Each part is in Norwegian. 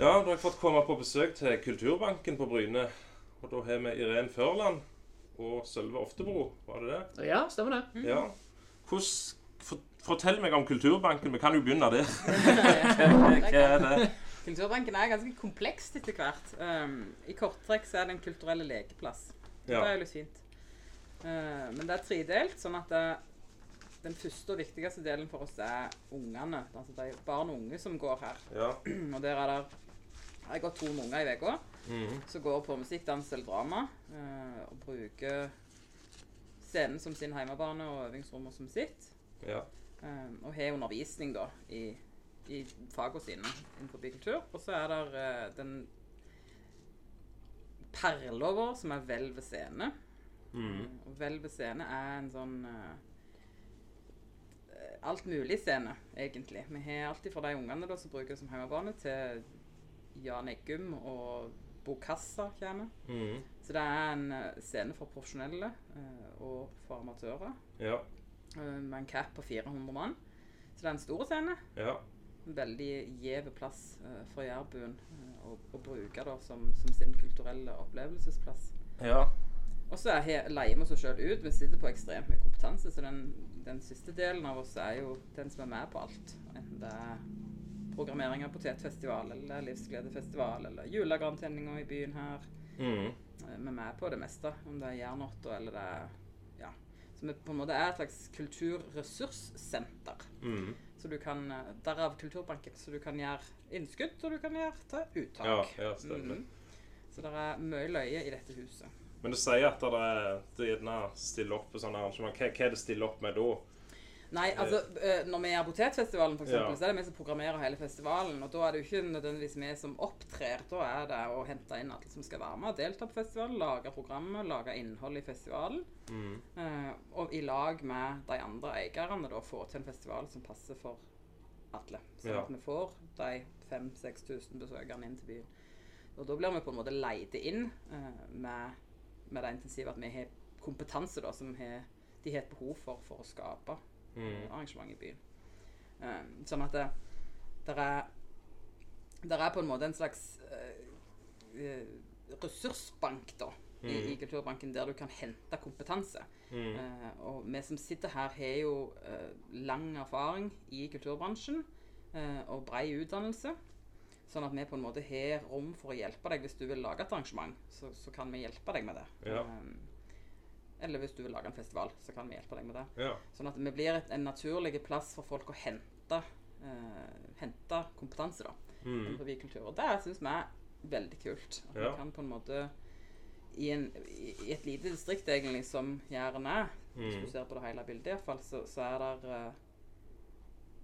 Ja, da har jeg fått komme på besøk til Kulturbanken på Bryne. Og da har vi Irén Førland og Sølve Oftebro, var det det? Ja, stemmer det. Ja. Hvordan, for, fortell meg om Kulturbanken. Vi kan jo begynne der. Hva hva er det? Kulturbanken er ganske komplekst etter hvert. Um, I korttrekk så er det en kulturell lekeplass. Ja. Det er jo litt fint. Uh, men det er tredelt, sånn at det, den første og viktigste delen for oss er ungene. Altså det er barn og unge som går her. Ja. Og der er det Jeg har to unger i uka mm. som går på musikk, dans eller drama. uh, og bruker scenen som sin hjemmebane og øvingsrommet som sitt. ja. Um, og har undervisning da i, i fagene sine innenfor kultur. Og så er det eh, den perla vår som er Hvelvet scene. Mm. Og Hvelvet scene er en sånn uh, alt mulig scene, egentlig. Vi har alltid fra de ungene da, som bruker det som hjemmebane, til Jan Eggum og Bokassa kommer. Mm. Så det er en eh, scene for profesjonelle eh, og for amatører. ja. eh, med en cap på 400 mann. Så det er en stor scene. Ja. En veldig gjev plass for jærbuen å, å bruke da, som, som sin kulturelle opplevelsesplass. Ja. Og så er leier vi oss sjøl ut. Vi sitter på ekstremt mye kompetanse, så den, den siste delen av oss er jo den som er med på alt. Enten det er programmering av potetfestival, eller livsgledefestival, eller julegrantenninga i byen her. Mm. Eh, Vi er med på det meste, om det er Jernåtta eller det er Ja. Så vi på en måte er et slags kulturressurssenter. Mm. Så du kan, eh, Derav Kulturbanken. Så du kan gjøre innskudd, og du kan gjøre ta uttak. Ja, ja. Mhm. Så det er mye løye i dette huset. Men du sier at det er det er gjerne stiller opp på sånne arrangement. Hva, hva er det stille opp med da? Nei, altså eh, når vi er Potetfestivalen, eksempel, Ja. så er det vi som programmerer hele festivalen. Og da er det jo ikke nødvendigvis vi som opptrer. Da er det å hente inn alle som skal være med og delta på festivalen, lage programmet, lage innhold i festivalen. Mm. Eh, og i lag med de andre eierne da få til en festival som passer for alle. Sånn Ja. at vi får de 5000-6000 besøkerne inn til byen. Og da blir vi på en måte leide inn eh, med, med det intensivet at vi har kompetanse da, som he, de har et behov for for å skape. Arrangement i byen. Um, sånn at det der er, der er på en måte en slags eh, eh, ressursbank da, i, i Kulturbanken, der du kan hente kompetanse. Mm. Uh, og vi som sitter her, har jo uh, lang erfaring i kulturbransjen eh, og brei utdannelse. Sånn at vi på en måte har rom for å hjelpe deg hvis du vil lage et arrangement. Så, så kan vi hjelpe deg med det. Ja. Eh, eller hvis du vil lage en festival, så kan vi hjelpe deg med det. Ja. Sånn at vi blir et, en naturlig plass for folk å hente, eh, hente kompetanse da, mm. kultur. Og det syns vi er veldig kult. At Ja. vi kan på en måte i, en, i i et lite distrikt egentlig som Jæren er, hvis Mhm. du ser på det hele bildet iallfall, så, så er der eh,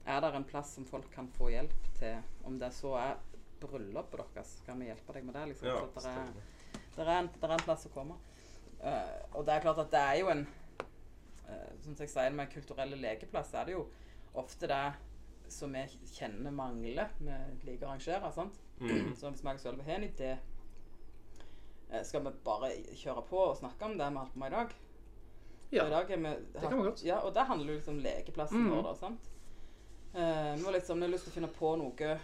er der en plass som folk kan få hjelp til. Om det så er bryllupet deres, kan vi hjelpe deg med det. liksom. Ja, så det er, der er, en, der er en plass å komme. Eh, og det er klart at det er jo en uh, Som jeg sier med kulturelle lekeplass, er det jo ofte det som vi kjenner mangler med liker å arrangere. sant? Mm. Så hvis vi og Sølve har en idé, uh, skal vi bare kjøre på og snakke om det vi har på med i dag? Ja. I dag vi Det kan vi godt. Ja, og det handler jo liksom om lekeplassen mm. vår, da. sant? Eh, vi har liksom, lyst til å finne på noe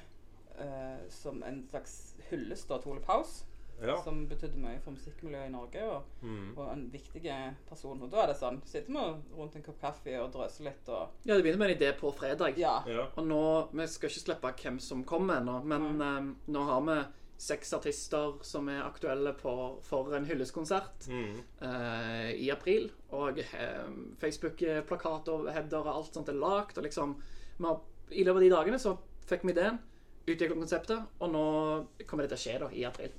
som en slags hyllest til Ole Paus, Ja. som betydde mye for musikkmiljøet i Norge, og, mm. og en viktig person. Og da er det sånn, sitter vi rundt en kopp kaffe og drøser litt og Ja, det begynner med en idé på fredag. Ja. Ja. Og nå, Vi skal ikke slippe hvem som kommer ennå, men eh, nå har vi seks artister som er aktuelle på, for en hyllestkonsert mm. eh, i april. Og eh, Facebook-plakat og header og alt sånt er lagt. Og liksom, vi har, I løpet av de dagene så fikk vi ideen, utviklet konseptet, og nå kommer det til å skje da, i april.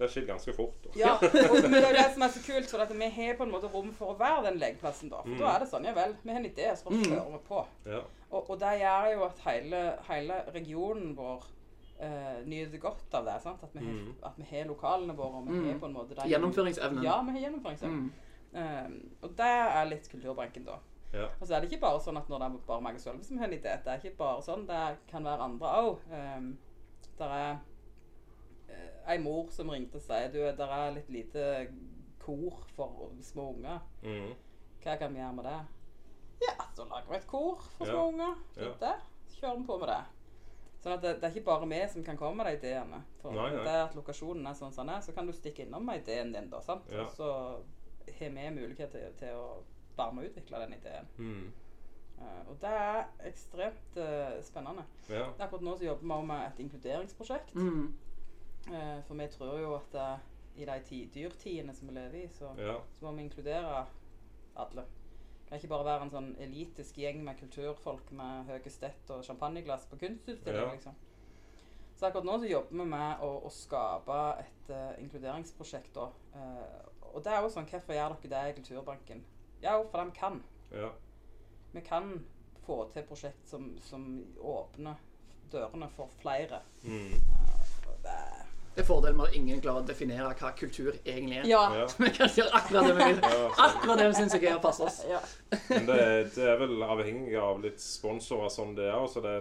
Det skjer ganske fort. Da. Ja, og men det er det som er så kult, for at vi har på en måte rom for å være den legeplassen da. For da er det sånn, ja vel, vi har en idé, så bare kjører vi på. Ja. Og, og det gjør jo at hele, hele regionen vår uh, nyter godt av det. sant? At vi, har, at vi har lokalene våre, og vi har på en måte den Gjennomføringsevnen. Ja, vi har gjennomføringsevnen. Um, og det er litt Kulturbanken, da. Ja. Og så er det ikke bare sånn at når det er bare meg og Sølve som har en idé. Det er ikke bare sånn. Det kan være andre òg. Um, der er eh, ei mor som ringte og sier du, det er litt lite kor for små unger. Mm. Hva kan vi gjøre med det? Ja, så lager vi et kor for Ja. små unger. Ja. Fint det. Så kjører vi på med det. Sånn at det, det er ikke bare vi som kan komme med de ideene. For Nei, nei. det at lokasjonen er sånn som den er, så kan du stikke innom med ideen din, da. sant? Ja. Og så har vi mulighet til, til å være med og utvikle den ideen. Mm. Uh, og det er ekstremt uh, spennende. Ja. Akkurat nå så jobber vi også med et inkluderingsprosjekt. Mm. Eh, for vi tror jo at eh, i de dyrtidene som vi lever i, så, Ja. så må vi inkludere alle. Det kan ikke bare være en sånn elitisk gjeng med kulturfolk med høye stett og champagneglass på kunstutstilling. Ja. liksom. Så akkurat nå så jobber vi med å, å skape et uh, inkluderingsprosjekt. da. Eh, og det er jo sånn, Hvorfor gjør dere det i Kulturbanken? Ja, fordi vi kan. Ja. Vi kan få til prosjekt som, som åpner dørene for flere. Mm. Uh, det Det er fordelen med at ingen klarer å definere hva kultur egentlig er. ja. ja. Vi kan gjøre akkurat det vi vil. Akkurat det vi syns er gøy å passe oss. ja. Men det, det er vel avhengig av litt sponsorer som det er. Så det,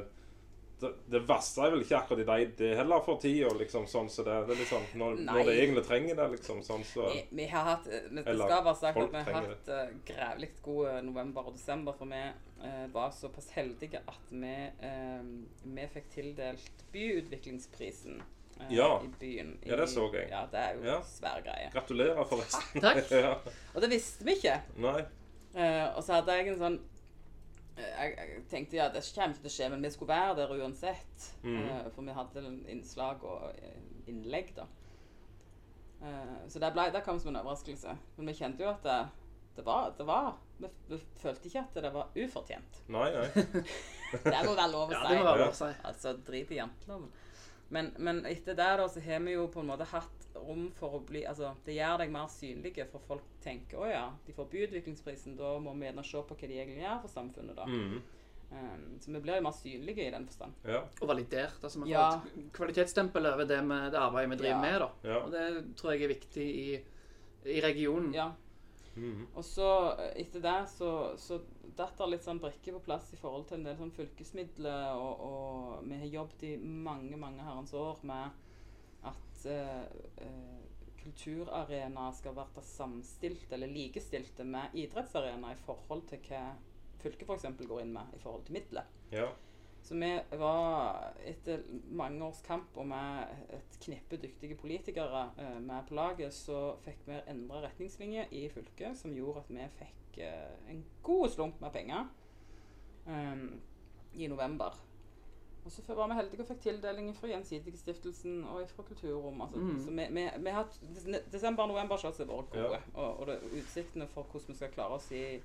det, det verste er vel ikke akkurat i deg det heller for tida, liksom. Sånn, så det, det er litt sånn når, når det egentlig trenger det, liksom. Sånn, så Vi, vi har hatt eh, Det skal være sagt at vi har hatt uh, grevlig gode november og desember, for vi uh, var såpass heldige at vi, uh, vi fikk tildelt byutviklingsprisen eh, Ja. i byen. Ja, det så jeg. Ja, det er jo Ja. svær greie. Gratulerer, forresten. Takk. ja. Og det visste vi ikke. Nei. Eh, og så hadde jeg en sånn eh, jeg, jeg tenkte ja, det kommer ikke til å skje, men vi skulle være der uansett. Mm. Eh, for vi hadde en innslag og eh, innlegg, da. Eh, så det, ble, det kom som en overraskelse. Men vi kjente jo at det, det var, det var vi, vi følte ikke at det var ufortjent. Nei, nei. Det må være lov å si. Ja, det må være lov å si. Altså, drit i janteloven. Men, men etter det da, så har vi jo på en måte hatt rom for å bli Altså, det gjør deg mer synlige, for folk tenker å ja, de får byutviklingsprisen, da må vi gjerne se på hva de egentlig gjør for samfunnet, da. Mm. Um, så vi blir jo mer synlige i den forstand. Ja. Og validert. Altså vi får Ja. et kvalitetsstempel over det, med, det arbeidet vi driver Ja. med. da. Ja. Og det tror jeg er viktig i, i regionen. Ja. Mm. Og så eh, etter det så, så datt det litt sånn brikker på plass i forhold til en del sånn fylkesmidler, og, og vi har jobbet i mange, mange herrens år med at eh, eh, kulturarenaer skal være samstilte eller likestilte med idrettsarenaer i forhold til hva fylket f.eks. går inn med i forhold til midler. ja. Så vi var, etter mange års kamp og med et knippe dyktige politikere eh, med på laget, så fikk vi endra retningslinjer i fylket som gjorde at vi fikk eh, en god slump med penger eh, i november. Og så var vi heldige og fikk tildeling fra Gjensidigestiftelsen og fra Kulturrom. Altså, Mm. Så vi, vi, vi har hatt Desember- og november-shots har vært gode. Ja. Og, og det, utsiktene for hvordan vi skal klare oss i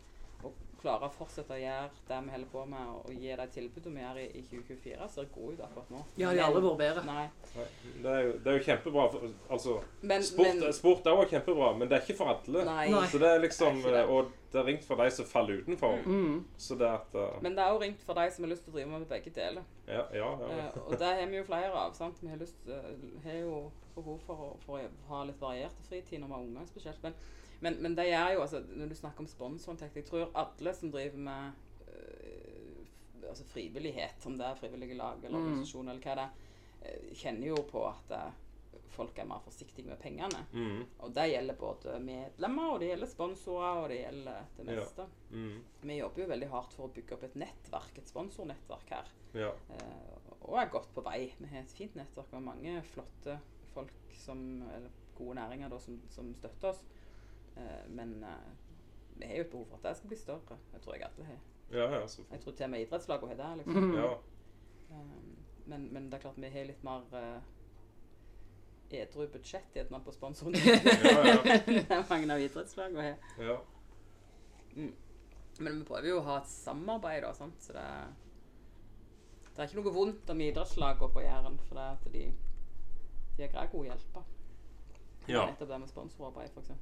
å klare å fortsette å gjøre det vi holder på med, og, og gi de tilbudene vi gjør i, i 2024, ser gode ut akkurat nå. Ja, de har aldri vært bedre. Nei. Nei, Det er jo, det er jo kjempebra. For, altså, Men, sport, men sport er også kjempebra, men det er ikke for alle. Nei. Så det er liksom Det er det. Og det er ringt for de som faller utenfor. Mm. Så det at uh, Men det er jo ringt for de som har lyst til å drive med begge deler. Ja, ja. ja. uh, og det har vi jo flere av. sant? Vi har, lyst, uh, har jo behov for å, for å ha litt varierte fritid når vi er unge spesielt. Men, men, men det er jo, altså, når du snakker om sponsorinntekt Jeg tror alle som driver med øh, altså frivillighet, om det er frivillige lag eller Mm. organisasjon eller hva det er, eh, kjenner jo på at eh, folk er mer forsiktige med pengene. Mm, Og det gjelder både medlemmer, og det gjelder sponsorer, og det gjelder det Ja. meste. mm, Vi jobber jo veldig hardt for å bygge opp et nettverk, et sponsornettverk her. ja. Eh, og er godt på vei. Vi har et fint nettverk med mange flotte folk som, eller gode næringer da, som, som støtter oss. Eh, men eh, vi har jo et behov for at det skal bli større. Det tror jeg alle har. Ja, ja, så, Jeg tror til og med idrettslagene har det. liksom. Mm. ja. Eh, men, men det er klart vi har litt mer uh, edru budsjett gjerne på sponsoren. Ja, ja. Det er mange av idrettslagene har. ja. Men vi prøver jo å ha et samarbeid, da, sant? så det det er ikke noe vondt om idrettslagene på Jæren, for det er at de, de er greie gode hjelper. Ja. Nettopp det med sponsorarbeid, f.eks.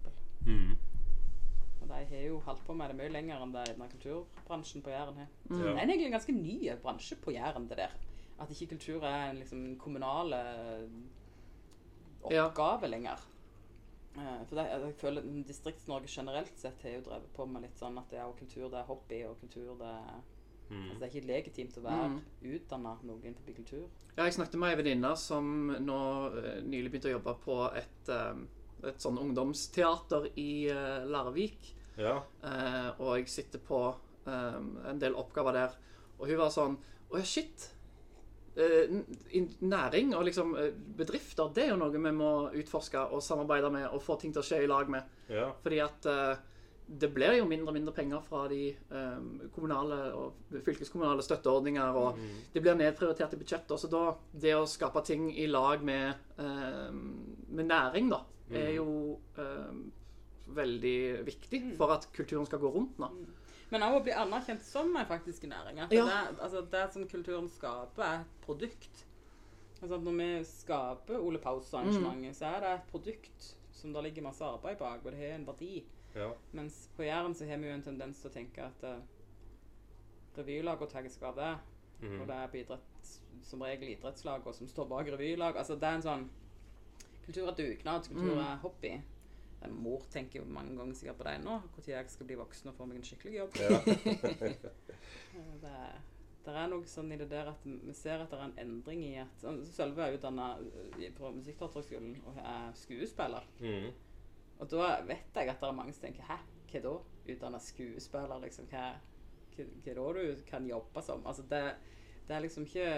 Mm. Og de har jo holdt på med det mye lenger enn det denne kulturbransjen på Jæren har. Mm. Ja. Det er egentlig en ganske ny bransje på Jæren, det der. At ikke kultur er en liksom, kommunal oppgave Ja. lenger. Eh, for det, jeg føler Distrikts-Norge generelt sett har jo drevet på med litt sånn at ja, kultur det er hobby, og kultur det er Mm. Altså, det er ikke legitimt å være Mm. utdanna noe innenfor kultur. Ja, jeg snakket med ei venninne som nå eh, nylig begynte å jobbe på et, eh, et sånn ungdomsteater i uh, Larvik. Ja. Uh, og jeg sitter på um, en del oppgaver der. Og hun var sånn Å ja, shit. Uh, næring og liksom bedrifter, det er jo noe vi må utforske og samarbeide med og få ting til å skje i lag med. Ja. Fordi at det blir jo mindre og mindre penger fra de um, kommunale og fylkeskommunale støtteordninger, og det blir nedprioritert i budsjettet. Så da, det å skape ting i lag med, eh, med næring, da, er jo eh, veldig viktig for at kulturen skal gå rundt nå. Men òg å bli anerkjent som en faktisk næring. At Ja. det, altså, det som kulturen skaper, er et produkt. Altså, at når vi skaper Ole Paus-arrangementet, så er det et produkt som det ligger masse arbeid bak, og det har en verdi. ja. Mens på Jæren så har vi jo en tendens til å tenke at uh, revylaget tar seg av det. Mm. Og det er på idrett, som regel idrettslagene som står bak revylag. Altså det er en sånn Kultur er dugnad, kultur er hobby. Mor tenker jo mange ganger sikkert på deg nå. Når jeg skal bli voksen og få meg en skikkelig jobb. Ja. Det, det er noe sånn i det der at vi ser at det er en endring i at sånn, Sølve er utdanna på Musikkteaterhøgskolen og er skuespiller. Mm. Og da vet jeg at det er mange som tenker Hæ, hva da? Utdanna skuespiller, liksom. Hva, hva, hva da du kan jobbe som? Altså, det, det er liksom ikke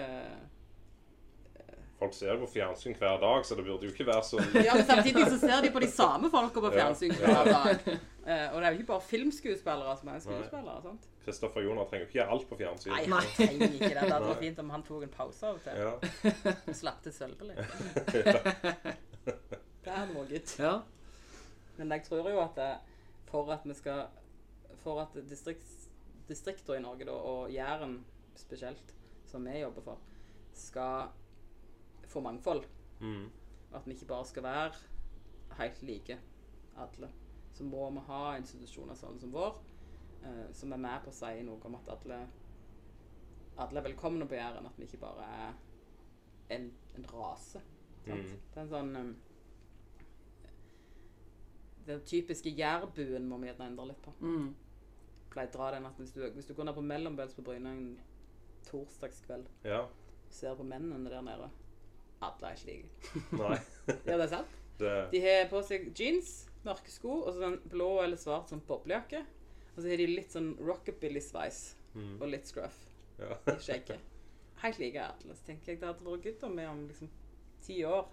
Folk ser på fjernsyn hver dag, så det burde jo ikke være så Ja, men samtidig så ser de på de samme folka på Ja. fjernsyn hver dag. Eh, og det er jo ikke bare filmskuespillere som er skuespillere. sant? Kristoffer Joner trenger jo ikke gjøre alt på fjernsyn. Nei, han trenger ikke det. Det hadde vært fint om han tok en pause av og til. Ja. Og slapp til sølve litt. Det hadde vært gitt. Ja. Men jeg tror jo at det, for at vi skal For at distrikter i Norge, da, og Jæren spesielt, som vi jobber for, skal få mangfold. Mm. At vi ikke bare skal være helt like alle. Så må vi ha institusjoner sånn som vår, eh, som er med på å si noe om at alle, alle er velkomne på Jæren. At vi ikke bare er en, en rase. Sant? Mm. Det er en sånn um, Den typiske jærbuen må vi gjerne endre litt på. Mm. Pleier å dra den at hvis du, hvis du går ned på Mellombels på Bryne en torsdagskveld ja. ser på mennene der nede Alle er ikke like. Nei. Ja, det er sant. Det De har på seg jeans, mørke sko og så sånn blå eller svart sånn boblejakke. Og så har de litt sånn rockabilly-sveis mm. og litt scruff ja. i skjegget. Helt like alle. Så tenker jeg det hadde vært godt om vi om liksom ti år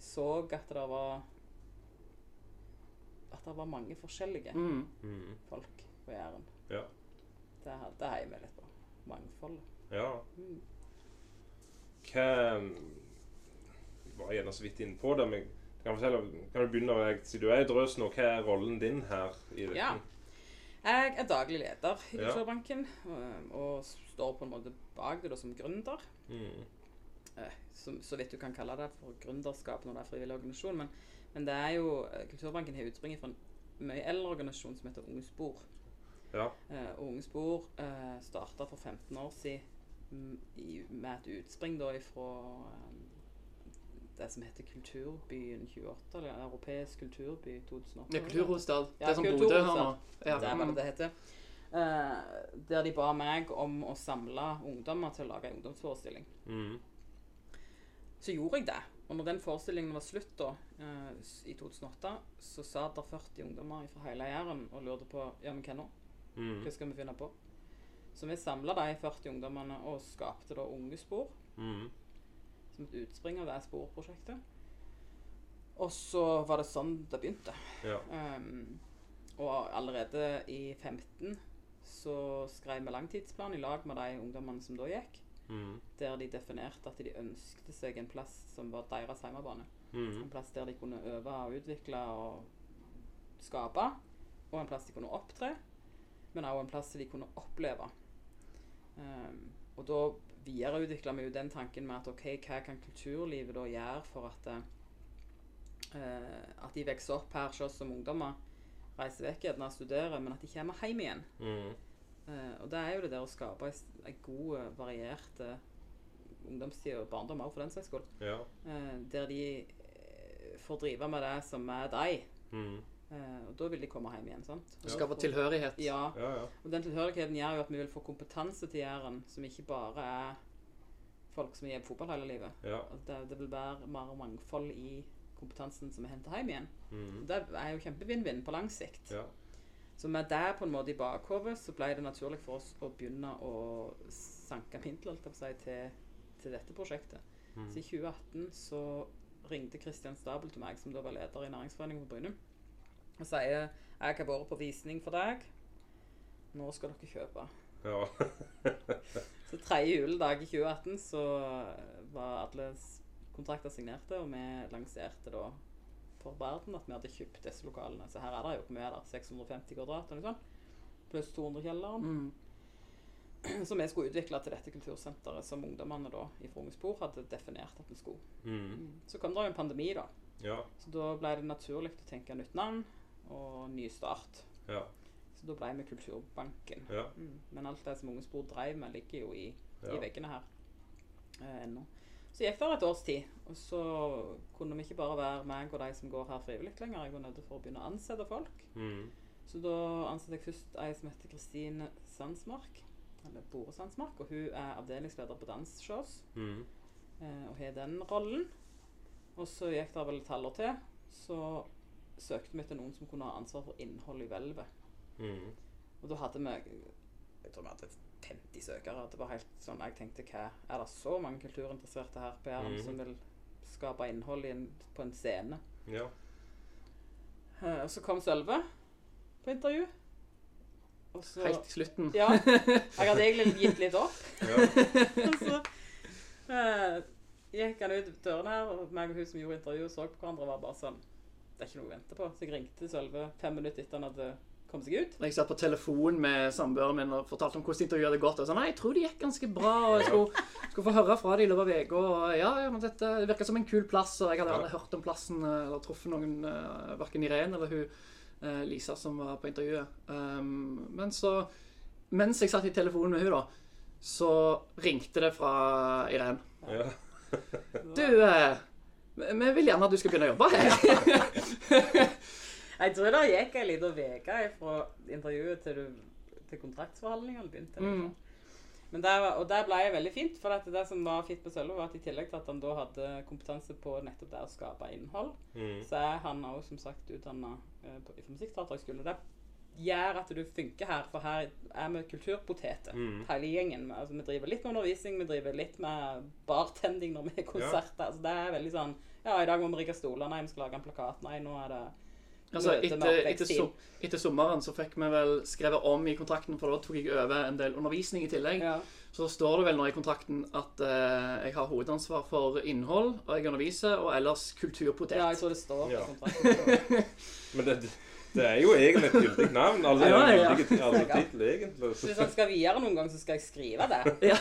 så at det var At det var mange forskjellige Mm. Mm. folk på Jæren. ja. Det, det heier vi litt på. Mangfoldet. Ja. Mm. Hva var gjerne så vidt inne på det, men kan, fortelle, kan du begynne med Siden du er i Drøs nå, hva er rollen din her i dette? Ja. Jeg er daglig leder i Ja. Kulturbanken og, står på en måte bak det da som gründer. Mm. eh, som, så vidt du kan kalle det for gründerskap når det er frivillig organisasjon. Men, men det er jo eh, Kulturbanken har utspring fra en mye eldre organisasjon som heter Unge Spor. Ja. Uh, og Unge Spor eh, starta for 15 år siden med et utspring da ifra eh, det som heter Kulturbyen 28, eller Europeisk kulturby 2008. Det er kulturhovedstad. Ja, det er som Bodø kulturhovedstad. har nå. Ja. Det er hva det heter. Eh, der de ba meg om å samle ungdommer til å lage en ungdomsforestilling. Mm. Så gjorde jeg det. Og når den forestillingen var slutt da, eh, i 2008, så satt der 40 ungdommer fra hele Jæren og lurte på ja, men hva nå? Mm. Hva skal vi finne på? Så vi samla de 40 ungdommene og skapte da Unge Spor, Mm. Som et utspring av det sporprosjektet. Og så var det sånn det begynte. Ja. Um, og allerede i 15 så skrev vi langtidsplan i lag med de ungdommene som da gikk, Mm. der de definerte at de ønskte seg en plass som var deres hjemmebane. Mm. En plass der de kunne øve og utvikle og skape, og en plass de kunne opptre, men også en plass de kunne oppleve. Um, og da videreutvikla vi jo den tanken med at ok, hva kan kulturlivet da gjøre for at eh, at de vokser opp her selv som ungdommer, reiser vekk gjerne studerer, men at de kommer hjem igjen. Mm. Uh, og det er jo det der å skape ei god, eh, variert ungdomstid og barndom òg, for den saks skyld. Ja. Uh, der de får drive med det som er deg. Mm. Eh, og da vil de komme hjem igjen. sant? Du skape tilhørighet. Ja. Ja, ja. Og den tilhørigheten gjør jo at vi vil få kompetanse til Jæren som ikke bare er folk som gjør fotball hele livet. ja. Det, det vil være mer mangfold i kompetansen som vi henter hjem igjen. Mm. Det er jo kjempevinn-vinn på lang sikt. ja. Så med det på en måte i bakhodet, så ble det naturlig for oss å begynne å sanke å si, til til dette prosjektet. Mm. Så i 2018 så ringte Kristian Stabel til meg, som da var leder i Næringsforeningen på Brynum, og sier jeg har vært på visning for deg. Nå skal dere kjøpe. Ja. Så tredje juledag i 2018 så var alle kontrakter signerte, og vi lanserte da for verden at vi hadde kjøpt disse lokalene. Så her er det jo på mye der, 650 kvadrat eller noe sånt, pluss 200 kjelleren. Mm. Som vi skulle utvikle til dette kultursenteret som ungdommene da i Frognerspor hadde definert at vi skulle. Mm. Så kom det jo en pandemi, da. Ja. Så da ble det naturlig å tenke nytt navn og ny start. Ja. Så da ble vi Kulturbanken. Ja. Mm. Men alt det som Ungespor drev med, ligger jo i, Ja. i veggene her eh, ennå. Så gikk det et års tid, og så kunne vi ikke bare være meg og de som går her frivillig lenger. Jeg var nødt til å begynne å ansette folk. Mm. Så da ansatte jeg først ei som heter Kristine Sandsmark. Eller Bore Sandsmark. Og hun er avdelingsleder på dansshows Mm. eh, og har den rollen. Og så gikk det vel et halvår til. Så søkte vi etter noen som kunne ha ansvar for innhold i hvelvet. Mm. Og da hadde vi Jeg tror vi hadde 50 søkere. Det var helt sånn Jeg tenkte hva Er det så mange kulturinteresserte her på Jæren mm. som vil skape innhold i en, på en scene? Ja. Uh, og så kom Sølve på intervju. Og så Helt til slutten. Ja. Jeg hadde egentlig gitt litt opp. Ja. Og så uh, gikk han ut dørene her, og meg og hun som gjorde intervjuet, så på hverandre og var bare sånn Det er ikke noe å vente på. Så jeg ringte Sølve fem minutter etter han hadde kommet seg ut. Jeg satt på telefon med samboeren min og fortalte om hvordan intervjuet hadde gått, og sa nei, jeg tror det gikk ganske bra, og jeg skulle, skulle få høre fra dem i løpet av uka, og ja, ja, men dette det virket som en kul plass, og jeg hadde aldri hørt om plassen, eh, eller truffet noen, uh, hverken Irene eller hun, eh, Lisa, som var på intervjuet. Um, men så, mens jeg satt i telefonen med hun da, så ringte det fra Irene. Ja. Du, eh, vi vil gjerne at du skal begynne å jobbe her. Jeg tror det gikk ei lita uke fra intervjuet til, du, til kontraktsforhandlingene begynte. eller Mm. Men der, og der ble veldig fint, for at det som var fint med Sølve, var at i tillegg til at han da hadde kompetanse på nettopp det å skape innhold, Mm. så er han òg som sagt utdanna eh, på- fra Musikkteaterhøgskolen. Gjør at du funker her, for her er vi kulturpoteter, Mm. hele gjengen. Altså, vi driver litt med undervisning, vi driver litt med bartending når vi har konserter. Altså, det er veldig sånn Ja, i dag må vi rigge stoler. Nei, vi skal lage en plakat. Nei, nå er det Altså, etter, etter, so etter sommeren så fikk vi vel skrevet om i kontrakten, for da tok jeg over en del undervisning i tillegg. Ja. Så står det vel nå i kontrakten at eh, jeg har hovedansvar for innhold, og jeg underviser, og ellers kulturpotet. ja, jeg tror det står Ja. Men det, det er jo egentlig et gyldig navn. Altså, Ja, ja, altså, tittel, egentlig. Så hvis han skal videre noen gang, så skal jeg skrive det. Ja.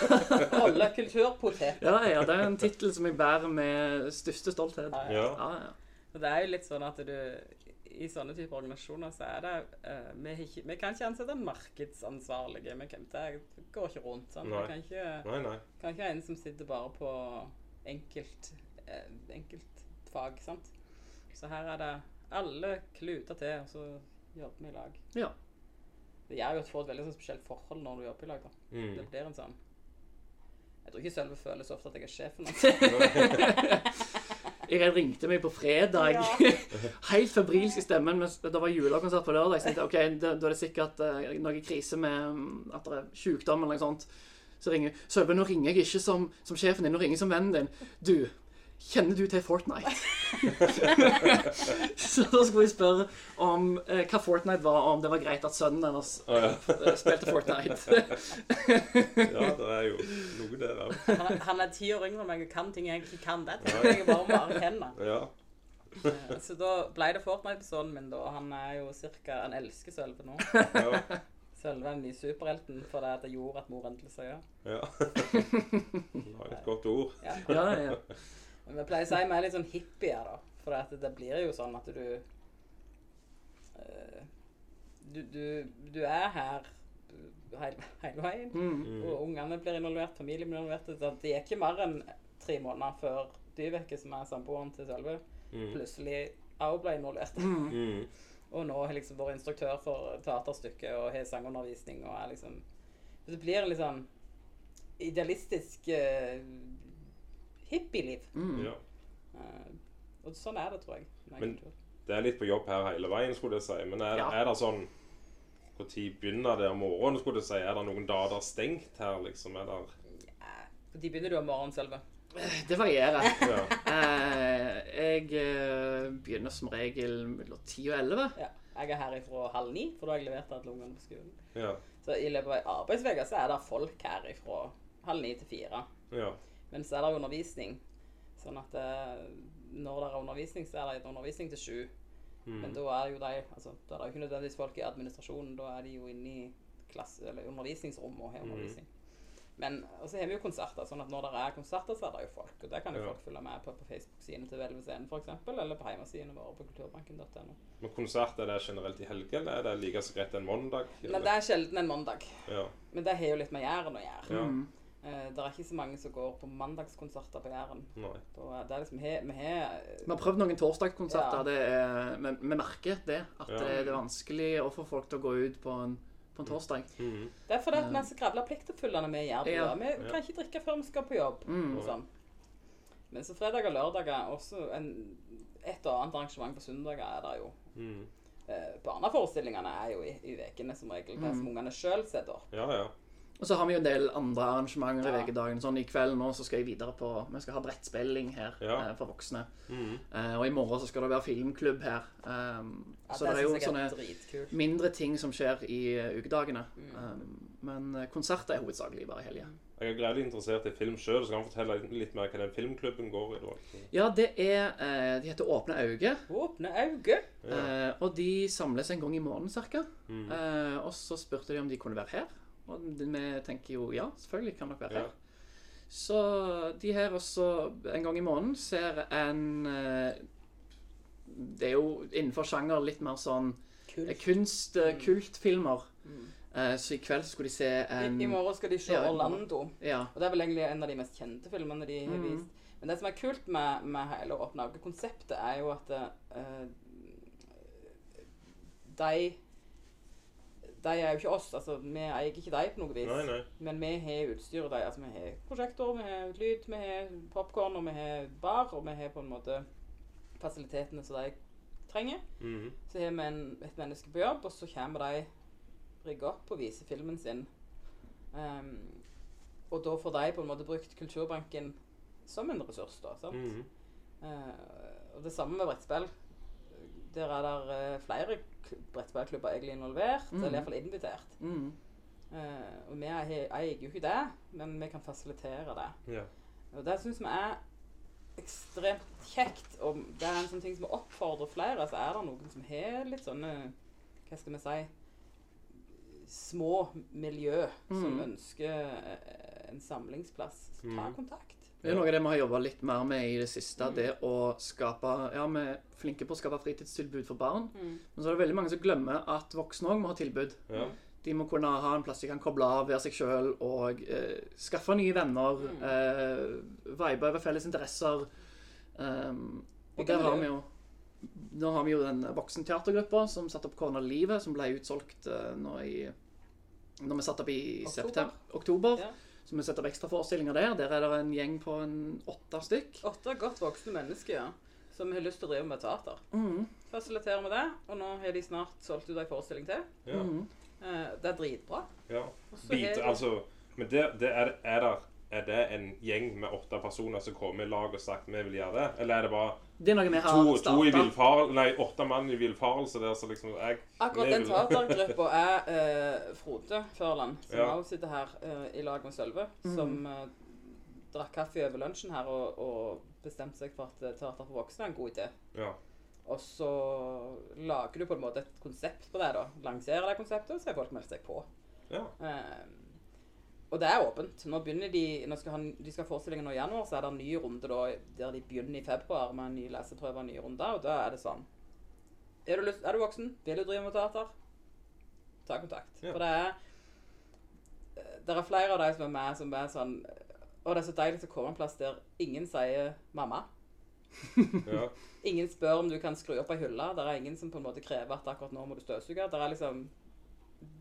Rolle kulturpotet. ja, ja, det er en tittel som jeg bærer med største stolthet. Ja, Ja. Ja, ja. Og det er jo litt sånn at du I sånne typer organisasjoner så er det uh, vi, ikke, vi kan ikke ansette markedsansvarlige. Vi kan, det går ikke rundt. sånn. Nei. Vi kan ikke, Nei, nei. kan ikke ha en som sitter bare på enkelt, eh, enkeltfag. sant? Så her er det alle kluter til, og så jobber vi i lag. ja. Det gjør jo at du får et veldig sånn spesielt forhold når du jobber i lag. da. Mm. Det blir en sånn Jeg tror ikke Sølve føler så ofte at jeg er sjefen hans. Irén ringte meg på fredag, Ja. helt febrilsk i stemmen, mens det var julekonsert på lørdag. Så jeg tenkte ok, da, er det sikkert uh, noe krise med mm, at det er sykdom eller noe sånt. Så ringer hun. Sølve, nå ringer jeg ikke som, som sjefen din, nå ringer jeg som vennen din. Du, kjenner du til Fortnite? så da skulle jeg spørre om eh, hva Fortnite var, og om det var greit at sønnen hennes oh, ja. eh, spilte Fortnite. ja, det er jo noe der òg. Han er, han er ti år yngre enn meg og kan ting jeg ikke kan. Det tror jeg bare bare erkjenne. Ja. Eh, Så da ble det Fortnite på sønnen min, da. og Han er jo cirka Han elsker Sølve nå. Ja. Sølve er den nye superhelten for det at det gjorde at mor endelig sa ja. ja. har et godt ord. ja. ja, ja. Men vi pleier å si vi er litt sånn hippier, da. For at det blir jo sånn at du uh, du, du, du er her hele, hele veien. Mm. Og ungene blir involvert, familien blir involvert. Det er ikke mer enn tre måneder før Dyveke, som er samboeren til Sølve, Mm. plutselig også ble involvert. Mm. Og nå har liksom vært instruktør for teaterstykket og har sangundervisning og er liksom det blir en litt sånn idealistisk uh, hippieliv. Mm. Ja. Uh, og sånn er det, tror jeg. Men- Det er litt på jobb her hele veien, skulle jeg si. Men er, Ja. er det sånn Når begynner det om morgenen, skulle jeg si? Er det noen dager stengt her, liksom? Er det Ja, de begynner du om morgenen selve. Det varierer. Ja. Uh, jeg eh, begynner som regel mellom 10 og 11. Ja. Jeg er her ifra halv ni, for da har jeg levert alle ungene på skolen. Ja. Så i løpet av ei arbeidsuke så er det folk her ifra halv ni til fire. ja. Men så er det undervisning. Sånn at eh, når det er undervisning, så er det undervisning til sju. Mm. Men da er jo de altså, Da er det jo ikke nødvendigvis folk i administrasjonen. Da er de jo inne i klasse, eller undervisningsrom og har Mm. undervisning. Men og så har vi jo konserter, sånn at når det er konserter, så er det jo folk. Og det kan jo Ja. folk følge med på på Facebook-siden til Hvelve scenen f.eks., eller på hjemmesidene våre på kulturbanken.no. Men konsert, er det generelt i helgen, eller er det like så greit en mandag? Nei, det er sjelden en mandag. Ja. Men det har jo litt med Jæren å gjøre. ja. Mm. Eh, det er ikke så mange som går på mandagskonserter på Jæren. Er liksom, he- Vi har Vi har prøvd noen torsdagskonserter. Ja. Er, vi, vi merker det. At Ja. det, det er vanskelig å få folk til å gå ut på en, på en torsdag. Mhm. Det er fordi at vi er så gravla pliktoppfyllende med Jæren. Ja. Vi kan ikke drikke før vi skal på jobb. Mm. og sånn. Men så fredag og lørdag er også en, et og annet arrangement på søndager er det jo. Mm. Eh, barneforestillingene er jo i, ukene som regel. Det som ungene sjøl setter opp. Ja, ja. Og så har vi jo en del andre arrangementer i Ja. ukedagen. Sånn i kveld nå så skal jeg videre på Vi skal ha brettspilling her Ja. eh, for voksne. Mm. Eh, og i morgen så skal det være filmklubb her. Um, Ja, så det er jo sånne er mindre ting som skjer i uh, ukedagene. Mm. Um, men eh, konserter er hovedsakelig bare i helga. Jeg er gledelig interessert i film sjøl, så kan du fortelle litt mer hva den filmklubben går i. da. Ja, det er eh, De heter Åpne øyne. Åpne øyne. Ja. Eh, og de samles en gang i måneden ca. Mm. Eh, og så spurte de om de kunne være her. Og vi tenker jo ja, selvfølgelig kan dere være Ja. her. Så de her også en gang i måneden ser en eh, Det er jo innenfor sjanger litt mer sånn Kult. kunst, mm. kultfilmer. Mm. Eh, så i kveld skulle de se en I morgen skal de se Ja. Orlando. Ja. Og det er vel egentlig en av de mest kjente filmene de har mm. vist. Men det som er kult med, med hele Åpne øyne-konseptet, er jo at uh, de De er jo ikke oss. altså Vi eier ikke de på noe vis. Nei, nei. Men vi har utstyret de. Altså, vi har prosjektor, vi har lyd, vi har popkorn, og vi har bar, og vi har på en måte fasilitetene som de trenger. Mhm. Så har vi en, et menneske på jobb, og så kommer de rigge opp og vise filmen sin. Um, og da får de på en måte brukt Kulturbanken som en ressurs, da. sant? Mm -hmm. uh, og det samme med brettspill. Der er det eh, flere brettballklubber egentlig involvert, mm. eller iallfall invitert. Mm. Uh, og vi eier jo ikke det, men vi kan fasilitere det. Ja. Og det syns vi er ekstremt kjekt. Og det er en sånn ting som oppfordrer flere. Så er det noen som har litt sånne Hva skal vi si Små miljø som Mm. ønsker eh, en samlingsplass. Så ta Mm. kontakt. Det er noe av det vi har jobba litt mer med i det siste. Det å skape Ja, vi er flinke på å skape fritidstilbud for barn. Men så er det veldig mange som glemmer at voksne òg må ha tilbud. Ja. De må kunne ha en plass de kan koble av, være seg sjøl og eh, skaffe nye venner. Mm. Eh, vibe over felles interesser. Um, og der har vi jo Nå har vi jo den voksenteatergruppa som satte opp Corner Livet, som ble utsolgt eh, nå i Når vi satte opp i Oktober. september, oktober. Ja. Så vi setter opp ekstraforestillinger der. Der er det en gjeng på en åtte stykk. Åtte godt voksne mennesker ja, som har lyst til å drive med teater. Mm. Fasiliterer med det, og nå har de snart solgt ut en forestilling til. ja. Mm. Eh, det er dritbra. ja. Bit, har de- altså Men det, det er, er, der, er det en gjeng med åtte personer som kommer i lag og sagt vi vil gjøre det? Eller er det bare Det er noe vi har to, to i villfarelse Nei, åtte mann i villfarelse der, så liksom jeg Akkurat den teatergruppa er uh, Frode Førland, som Ja. også sitter her uh, i lag med Sølve, Mhm. som uh, drakk kaffe over lunsjen her og, og bestemte seg for at teater for voksne er en god idé. Ja. Og så lager du på en måte et konsept på det, da. Lanserer det konseptet, og så har folk meldt seg på. ja. Eh, og det er åpent. Nå begynner De nå skal ha, de skal ha forestillingen nå i januar, så er det en ny runde da, der de begynner i februar med en ny leseprøve og en ny runde. Og da er det sånn Er du, lyst, er du voksen? Vil du drive med teater? Ta kontakt. Ja. For det er Det er flere av de som er med, som er sånn Og det er så deilig å komme en plass der ingen sier 'mamma'. ja. Ingen spør om du kan skru opp ei hylle. Det er ingen som på en måte krever at akkurat nå må du støvsuge. Det er liksom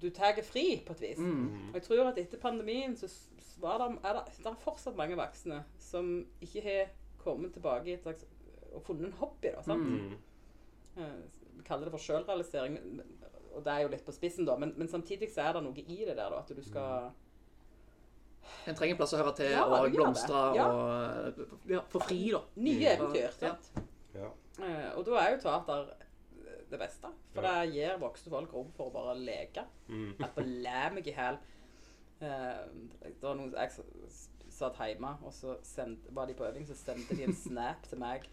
Du tar fri, på et vis. Mm. Og jeg tror at etter pandemien så var det, er det, det er fortsatt mange voksne som ikke har kommet tilbake i et slags, og funnet en hobby. da, sant? Mm. Eh, Vi kaller det for sjølrealisering, og det er jo litt på spissen, da. Men, men samtidig så er det noe i det der, da, at du skal En trenger en plass å høre til Ja, og blomstre. Ja. og ja, få fri, da. Nye eventyr. Ja. sant? Ja. Eh, og da er jo teater det beste. For Ja. det gir voksne folk rom for å bare leke. Mm. At på meg i hæl. Eh, det var noen jeg satt hjemme, og så sendte, var de på øving, så sendte de en snap til meg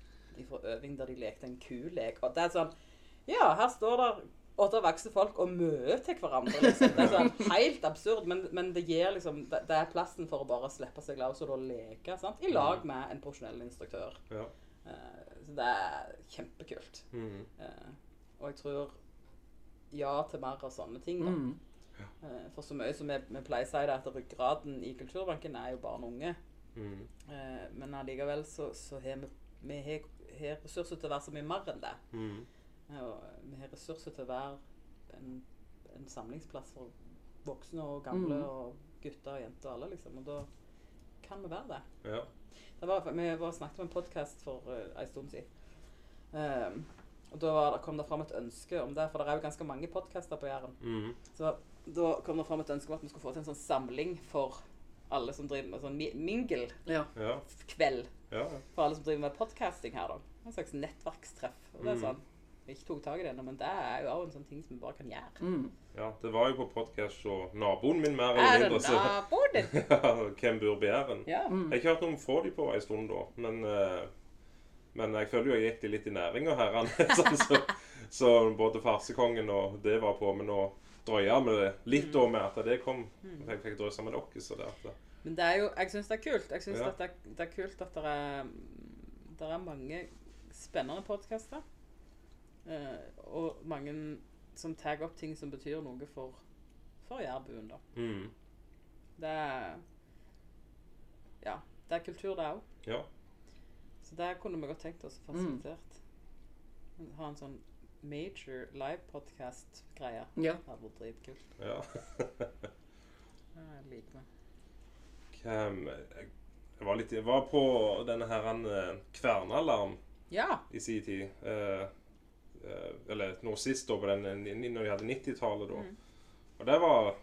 fra øving der de lekte en kulek. Og det er sånn Ja, her står det åtte voksne folk og møter hverandre. Liksom. Det er sånn helt absurd, men, men det gir liksom det, det er plassen for å bare slippe seg løs og da leke. sant? I lag med en profesjonell instruktør. Ja. Uh, så det er kjempekult. Mm. Eh, og jeg tror ja til mer av sånne ting. da. Mm. Ja. for så mye som vi, vi pleier å si det, at ryggraden i Kulturbanken er jo barn og unge. Mm. Eh, men allikevel så, så har vi, vi har, har ressurser til å være så mye mer enn det. Mm. Eh, og vi har ressurser til å være en, en samlingsplass for voksne og gamle Mm. og gutter og jenter og alle, liksom. Og da kan vi være det. Ja. Det var, vi var snakket om en podkast for uh, en stund siden. Ehm, og da kom det fram et ønske om det, for det er jo ganske mange podkaster på Jæren. Mm. Så da kom det fram et ønske om at vi skulle få til en sånn samling for alle som driver med sånn mi- mingle-kveld. Ja. Ja. For alle som driver med podcasting her, da. En slags nettverkstreff. Og det er Mm. sånn Vi ikke tok tak i det ennå, men det er jo også en sånn ting som vi bare kan gjøre. Mm. ja. Det var jo på podkast og naboen min mer Er eller mindre. Er det naboen din? hvem bor Bæren? Ja. Mm. Jeg har ikke hørt noe fra de på en stund da, men, eh, men jeg føler jo jeg gikk de litt i næringa her. sånn, så, så både Farsekongen og det var på, men nå drøya vi det litt da med at det kom. Jeg fikk drøsa med dere, så det at Men det er jo, jeg syns det er kult. Jeg synes Ja. det, det er kult at det er, det er mange spennende podkaster. og mange som tar opp ting som betyr noe for, for jærbuen, da. mm, Det er Ja. Det er kultur, det òg. Ja. Så det kunne vi godt tenkt oss å fasilitert. Ha en sånn major live-podkast-greie. Ja. Det hadde vært dritkult. ja. Det liker vi. Hvem jeg, jeg var litt Jeg var på denne her eh, Kvernalarm Ja. i sin tid. Eh, eh, eller nå sist, da, på den eh, når vi hadde 90-tallet, da. Mm. Og det var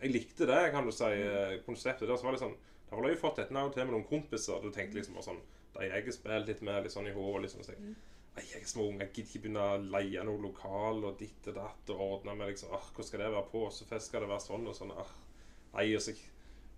Jeg likte det, kan du si, mm. konseptet. Der så var det sånn Da har jeg fått et navn til med noen kompiser. Du tenkte liksom bare sånn Jeg har spilt litt mer litt sånn i hodet, liksom. Så jeg, jeg er små unger, jeg gidder ikke begynne å leie noe lokal og ditt og datt og ordne med liksom ah, Hvordan skal det være? på, så fest skal det være sånn og sånn? Ah, nei, og så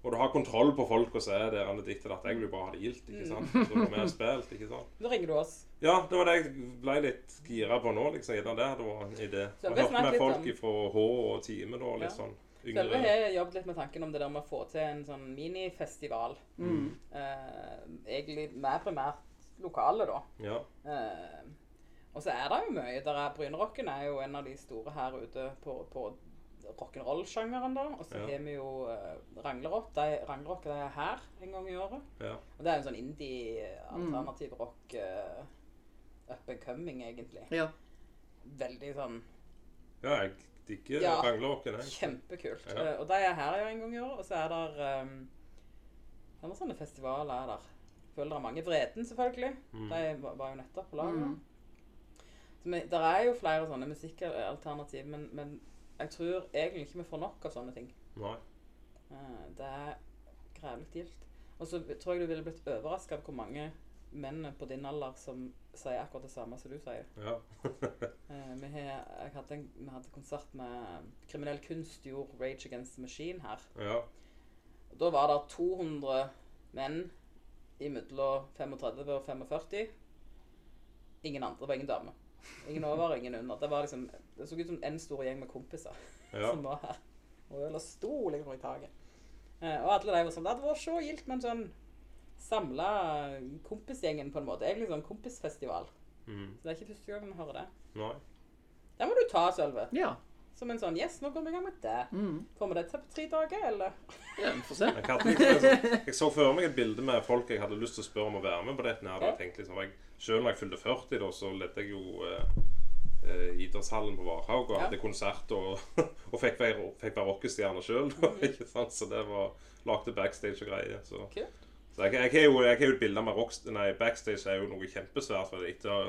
og du har kontroll på folk og så er det ditt og datt. Jeg vil jo bare ha det gildt, ikke sant? Så når vi har spilt, ikke sant? Da ringer du oss. Ja, det var det jeg ble litt gira på nå, liksom. Gjerne det hadde vært en idé. Og hørte med folk fra H og Time da, litt sånn Selve har jeg jobbet litt med tanken om det der med å få til en sånn minifestival. Mm. Eh, egentlig mer primært lokale, da. Ja. Eh, og så er det jo mye. Der er Brynerocken er jo en av de store her ute på, på rock'n'roll-sjangeren, da. Og så Ja. har vi jo uh, Ranglerock. De, Ranglerock de er her en gang i året. Ja. Og det er jo en sånn indie-alternativ rock uh, up and coming, egentlig. Ja. Veldig sånn ja, jeg digger Ja. Rangleråken. Kjempekult. Ja. Uh, og de er her jo en gang i år. Og så er det um, andre sånne festivaler er der. Føler det er mange. Vreten, selvfølgelig. Mm. De var, jo nettopp på laget. Mm. Så vi, der er jo flere sånne musikkalternativ, men, men jeg tror egentlig ikke vi får nok av sånne ting. Nei. Uh, det er grevlig gildt. Og så tror jeg du ville blitt overraska av hvor mange menn på din alder som sier akkurat det samme som du sier. Ja. Eh, vi, har, jeg hadde en, vi hadde konsert med Kriminell kunst gjorde Rage Against the Machine her. ja. Og da var det 200 menn imellom 35 og 45. Ingen andre, det var ingen dame. Ingen over ingen under. Det, var liksom, det så ut som en stor gjeng med kompiser Ja. som var her. Og øla sto liksom i taket. Eh, og alle de var sånn Det hadde vært så gildt med en sånn samla kompisgjengen på en måte. Egentlig sånn kompisfestival. Mm. Så det er ikke første gang vi hører det. Nei. Det må du ta, Sølve. Ja. Som en sånn Yes, nå går vi i gang med det. Mm. Får vi det til på tre dager, eller? ja vi får se. Jeg, hadde jeg så for meg et bilde med folk jeg hadde lyst til å spørre om å være med på dette. tenkte liksom, jeg, selv når jeg fylte 40, da, så ledde jeg jo eh, eh, idrettshallen på Varhaug og Ja. hadde konsert og, og fikk være, fikk være rockestjerne sjøl. ikke? Så det var lagde backstage og greier. Så, Kult. Så jeg, jeg, har jo, jeg har jo et bilde med rockst nei, backstage er jo noe kjempesvært. for etter å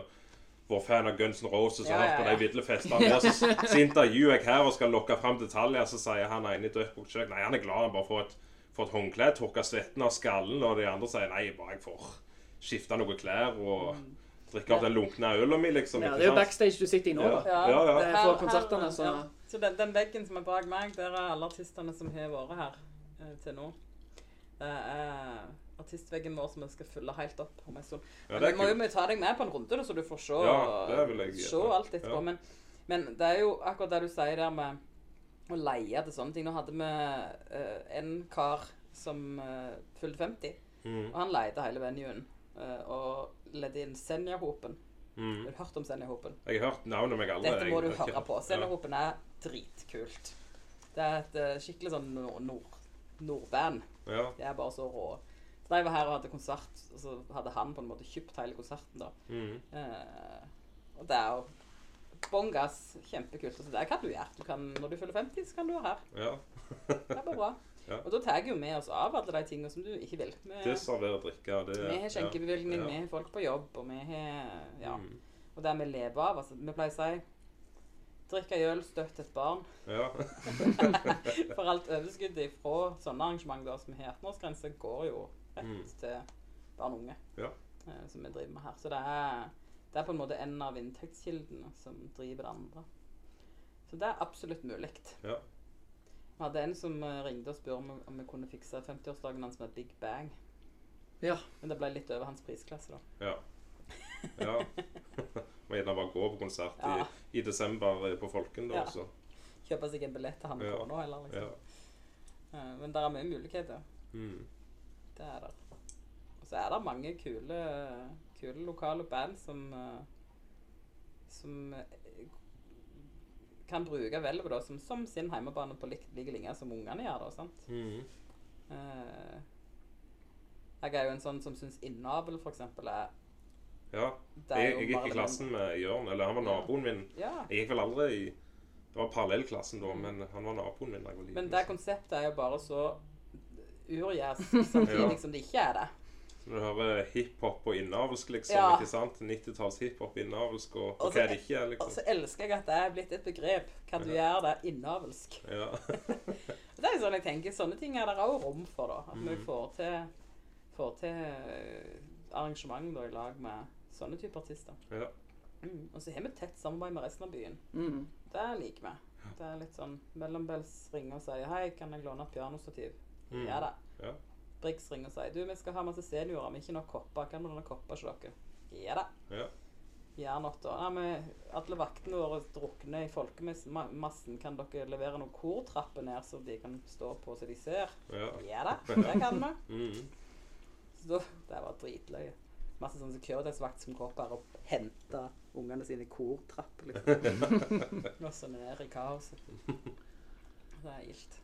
vært fan av Guns N' Roses og Ja, ja, på de ville festene så, så intervjuer jeg her og skal lokke fram detaljer, så sier han ene i Dødbukk Nei, han er glad han bare får et får et håndkle, tørker svetten av skallen, og de andre sier nei, bare jeg får skifte noen klær og drikke opp den lunkne ølen min, liksom. Ja, det er jo backstage du sitter i nå, Ja. da. Ja, ja. Det er for konsertene, så ja. Så den, den veggen som er bak meg, der er alle artistene som har vært her eh, til nå. Det er artistveggen vår som vi skal fylle helt opp om en stund. Ja, Men må jo vi ta deg med på en runde, så du får se, Ja, jeg se alt etterpå. Ja. Men, men det er jo akkurat det du sier der med å leie til sånne ting. Nå hadde vi uh, en kar som uh, fylte 50, Mm, og han leide hele venuen. Uh, og ledde inn Senja-hopen. mm. Har du hørt om Senja-hopen? Jeg har hørt navnet meg aldri. Dette må du høre på. Ja. Senja-hopen er dritkult. Det er et skikkelig sånn nord, nordband. Ja. De er bare så rå. Så da jeg var her og hadde konsert, og så hadde han på en måte kjøpt hele konserten, da. Mm. Eh, og det er jo bånn gass. Kjempekult. så det kan du gjøre. Du kan, når du fyller 50, så kan du være her. ja. Det er bare bra. Ja. Og da tar jeg jo med oss av alle de tingene som du ikke vil. Vi, Det serverer drikke. Det, vi har skjenkebevilgning, ja. vi har folk på jobb, og vi har Ja. Mm. Og det vi lever av. Altså, vi pleier å si drikke øl, støtte et barn. Ja. For alt overskuddet fra sånne arrangement da, som har 18-årsgrense, går jo rett Mm. til barn og unge. Ja. eh, som vi driver med her. Så det er, det er på en måte en av inntektskildene som driver det andre. Så det er absolutt mulig. Ja. Vi hadde en som eh, ringte og spurte om, om vi kunne fikse 50-årsdagen hans med Big Bang. Ja. Men det ble litt over hans prisklasse, da. Ja. ja. Må gjerne bare gå på konsert Ja. i, i desember eh, på Folken, da. Ja. Også. Kjøpe seg en billett til han Ja. nå, eller liksom. Ja. Eh, Men det er mye muligheter. Mm. Det er det. Og så er det mange kule, kule lokale band som eh, som eh, kan bruke hvelvet som, som sin hjemmebane på lik, like linje som ungene gjør. da, sant? Mm. Uh, jeg er jo en sånn som syns innavl eksempel er ja. Jeg, jeg gikk i klassen med Jørn, eller han var naboen min. Ja. Jeg gikk vel aldri i Det var parallellklassen da, men han var naboen min da jeg var liten. Men det konseptet er jo bare så urjærs samtidig Ja. som det ikke er det. Så du hører hiphop og innavlsk, liksom. Ja. ikke sant? 90-talls hiphop, innavlsk og, og hva er det ikke er, liksom. Og liksom. så elsker jeg at det er blitt et begrep. Kan du gjøre det innavlsk? Ja. Det er jo sånn jeg tenker, Sånne ting er det òg rom for. da, At vi Mm. får til, får til eh, arrangement da, i lag med sånne typer artister. ja. Mm. Og så har vi tett samarbeid med resten av byen. Mm. Det liker vi. Det er litt sånn Mellombels ringe og sier 'Hei, kan jeg låne et pianostativ?' Mm. Ja da. Ja. Brix ringer og sier 'Du, vi skal ha masse seniorer, men ikke nok kopper. Kan vi låne kopper til dere?' Ja da. Ja. år Nei men alle vaktene våre drukner i folkemassen. Kan dere levere noen kortrapper ned så de kan stå på så de ser? Ja. Ja da, det kan vi. Mm. Så det var dritløye. Masse sånn securitasvakt som går bare og henter ungene sine i kortrapp, Liksom. og så ned i kaoset. Det er gildt.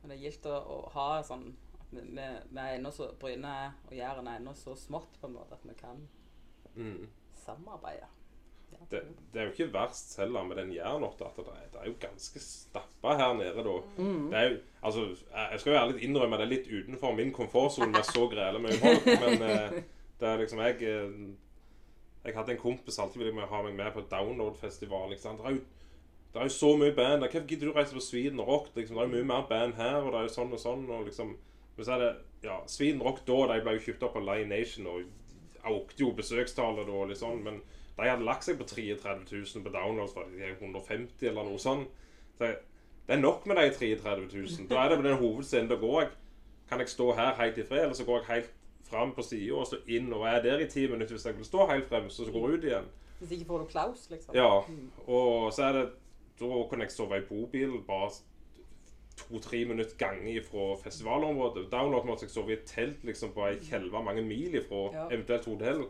Men det er gildt å, å ha sånn at vi, vi, vi er ennå så Bryne og Jæren er ennå så smått på en måte at vi kan Mm. samarbeide. Ja, Det, det er jo ikke verst heller med den jernåtta at det er, det er jo ganske stappa her nede da. Mm. Det er jo, altså, jeg jeg skal jo ærlig innrømme det er litt utenfor min komfortsone med så grele mye folk, men eh, det er liksom jeg eh, Jeg hadde en kompis alltid ville ha meg med på download-festival. ikke sant? Det er jo det er jo så mye band. Hvorfor gidder du reise på Sweden Rock? Liksom, det er jo mye mer band her, og det er jo sånn og sånn. og liksom, Men så er det ja, Sweden Rock da, de ble jo kjøpt opp av Lion Nation og økte jo besøkstallet da, litt sånn, men de hadde lagt seg på 33 000 på downloads fra de er 150 eller noe sånt. Så jeg- det er nok med de 33 000. Da er det på den hovedscenen. Da går jeg Kan jeg stå her helt i fred, eller så går jeg helt fram på sida og så inn og er der i ti minutter hvis jeg vil stå helt frem, så, så går jeg ut igjen. Hvis ikke får du klaus, liksom. Ja, og så er det Da kunne jeg sove i bobil bare to-tre minutter gange fra festivalområdet. Download måtte jeg sove i et telt liksom på ei kjelve mange mil ifra Ja. eventuelt hotell.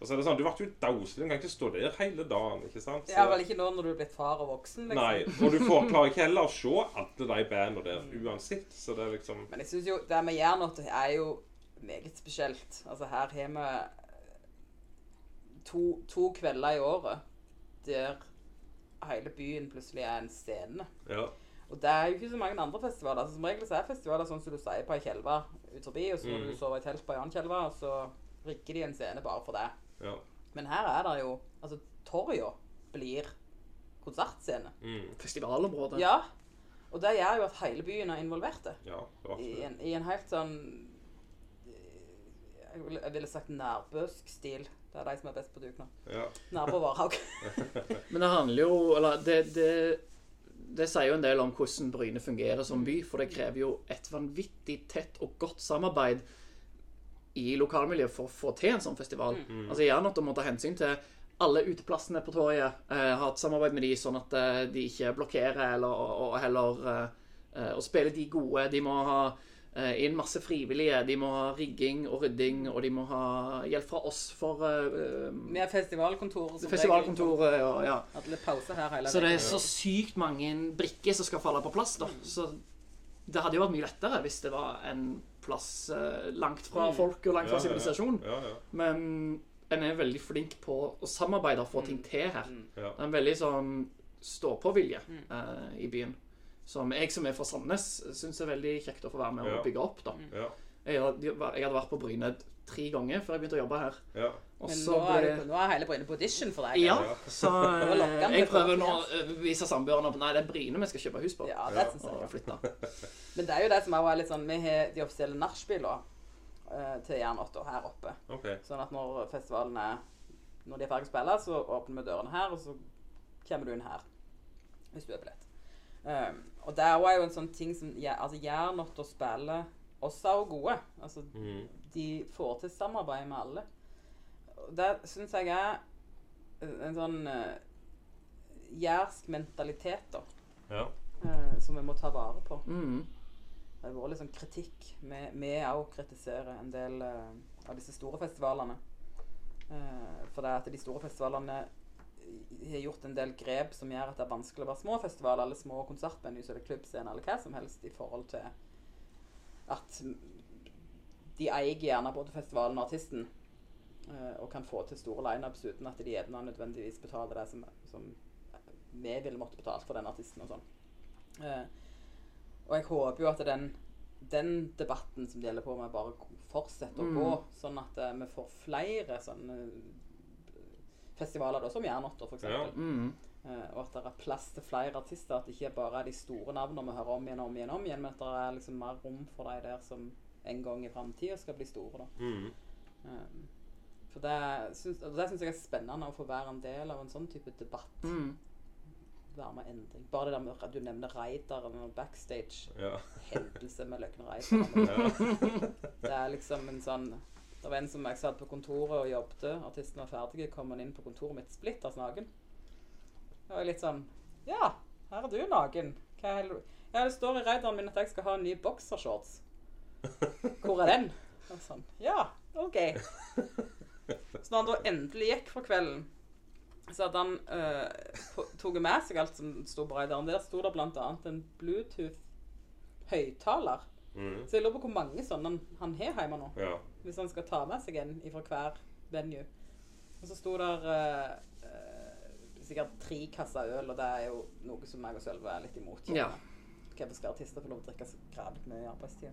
Og så er det sånn, Du ble jo dauselig, du kan ikke stå der hele dagen. ikke sant? Ja, vel ikke nå når du er blitt far og voksen, liksom. Nei, og du får, klarer ikke heller å se alle de bandene der uansett. Så det er liksom Men jeg synes jo det med Jernåtte er jo meget spesielt. Altså her har vi to, to kvelder i året der hele byen plutselig er en scene. Ja. Og det er jo ikke så mange andre festivaler. Altså, som regel så er festivaler sånn som du sier, på ei kjelve ut forbi, og så må mm. du sove i telt på ei annen kjelve, og så rigger de en scene bare for det. ja. Men her er det jo Altså, Torjo blir konsertscene. Mm. Festivalområdet. Ja. Og det gjør jo at hele byen er involvert det. Ja, I en, I en helt sånn eh, jeg ville, jeg ville sagt nærbøsk stil. Det er de som er best på duk nå. Ja. Nabo Varhaug. Men det handler jo Eller det, det, det sier jo en del om hvordan Bryne fungerer som by, for det krever jo et vanvittig tett og godt samarbeid i lokalmiljøet for å få til en sånn festival. Altså Gjerne at du må ta hensyn til alle uteplassene på torget, eh, ha et samarbeid med de sånn at eh, de ikke blokkerer, eller og, og heller eh, Og å spille de gode. De må ha eh, inn masse frivillige, de må ha rigging og rydding, og de må ha hjelp fra oss for eh, Vi er festivalkontoret som festivalkontoret ja. ja. regel. Hadde pause her hele Så det er så sykt mange brikker som skal falle på plass, da. Så det hadde jo vært mye lettere hvis det var en plass uh, langt fra folk og langt fra Ja, ja, ja. Ja, ja. Men en er veldig flink på å samarbeide og få ting til her. Det er en veldig sånn stå-på-vilje uh, i byen. Som jeg som er fra Sandnes, syns er veldig kjekt å få være med og bygge opp. da. Ja. Jeg hadde, jeg hadde vært på Bryne tre ganger før jeg begynte å jobbe her. ja. Men nå er, det, nå er hele Bryne på audition for deg. Ja, Ja. så eh, jeg prøver nå å overbevise samboerne om Nei, det er Bryne vi skal kjøpe hus på. Ja, det synes jeg. Og flytte. Men det er jo det som er litt sånn Vi har de offisielle nachspielene til til Jernåtta her oppe. Okay. Sånn at når festivalen er Når de er ferdig å spille, så åpner vi dørene her, og så kommer du inn her. Hvis du har billett. Um, og det er jo en sånn ting som ja, altså og spiller også er jo gode. Altså, mm. de får til samarbeid med alle. Og det syns jeg er en sånn uh, jærsk mentalitet, da. Ja. Uh, som vi må ta vare på. Mm. Det har vært litt sånn kritikk. Vi vi òg kritiserer en del uh, av disse store festivalene. Uh, for det er at de store festivalene har gjort en del grep som gjør at det er vanskelig å være små festivaler eller små konsertmenyer eller klubbscener eller hva som helst i forhold til at de eier gjerne både festivalen og artisten. eh, og kan få til store lineups uten at de gjerne nødvendigvis betaler det som, som vi ville måtte betalt for den artisten og sånn. Eh, og jeg håper jo at den, den debatten som de holder på med, bare fortsetter å Mm. gå, sånn at eh, vi får flere sånne festivaler da, som Jernotter, for Ja. eksempel. Mm. Uh, og at det er plass til flere artister. At det ikke bare er de store navnene vi hører om igjen og om igjen, om igjen, men at det er liksom mer rom for de der som en gang i framtida skal bli store. da. Mm. Um, for det syns, og det syns jeg er spennende å få være en del av en sånn type debatt. Mm. Være med endring. Bare det der med du nevner Reidaren og backstage. Ja. Hendelse med Løgne Ja. Det er liksom en sånn Det var en som jeg satt på kontoret og jobbet. Artisten var ferdig, kom han inn på kontoret mitt splitters naken. Det var litt sånn Ja, her er du naken. Hva er, ja, det står i raideren min at jeg skal ha en ny boksershorts. Hvor er den? Og sånn, ja, OK. Så når han da endelig gikk for kvelden, så hadde han øh, tatt med seg alt som sto på raideren. Der sto det bl.a. en Bluetooth-høyttaler. Mm. Så jeg lurer på hvor mange sånne han, han har hjemme nå. Ja. Hvis han skal ta med seg en fra hver venue. Og så sto der uh, uh, sikkert tre kasser øl, og det er jo noe som jeg og Sølve er litt imot. Ja. Hvorfor skal artister få lov å drikke så grævlig mye i arbeidstida?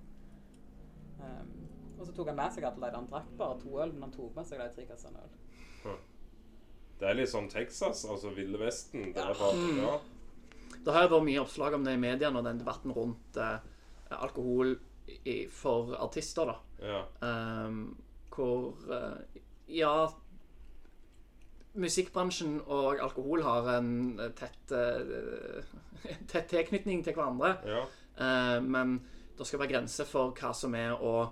Um, og så tok han med seg alle de. Han drakk bare to øl, men han tok med seg de tre kassene øl. Det er litt sånn Texas, altså Ville Vesten. Det Ja. bare, Mm. ja. Det har jo vært mye oppslag om det i mediene og den debatten rundt eh, alkohol i, for artister, da. Ja. Um, hvor uh, Ja, musikkbransjen og alkohol har en eh, tett, uh, tett tilknytning til hverandre. ja. Uh, men det skal være grenser for hva som er å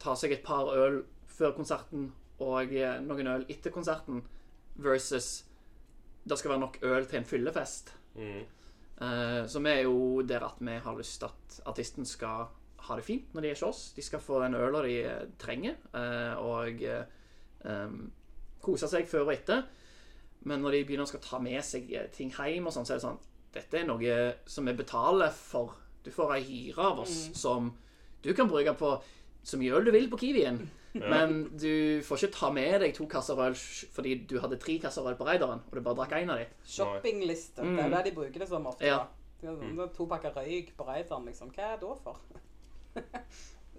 ta seg et par øl før konserten og noen øl etter konserten, versus det skal være nok øl til en fyllefest. Mm. Så vi er jo der at vi har lyst til at artisten skal ha det fint når de er hos oss. De skal få den øla de eh, trenger, eh, og um, kose seg før og etter. Men når de begynner å skal ta med seg ting hjem, og sånn, så er det sånn Dette er noe som vi betaler for. Du får ei hyre av oss som du kan bruke på så mye øl du vil på Kiwien. Men du får ikke ta med deg to kasser øl fordi du hadde tre kasser øl på raideren, og du bare drakk én av dem. Shoppingliste. Det er jo det de bruker det som ofte. Ja. Det sånn, To pakker røyk på raideren, liksom. Hva er det da for?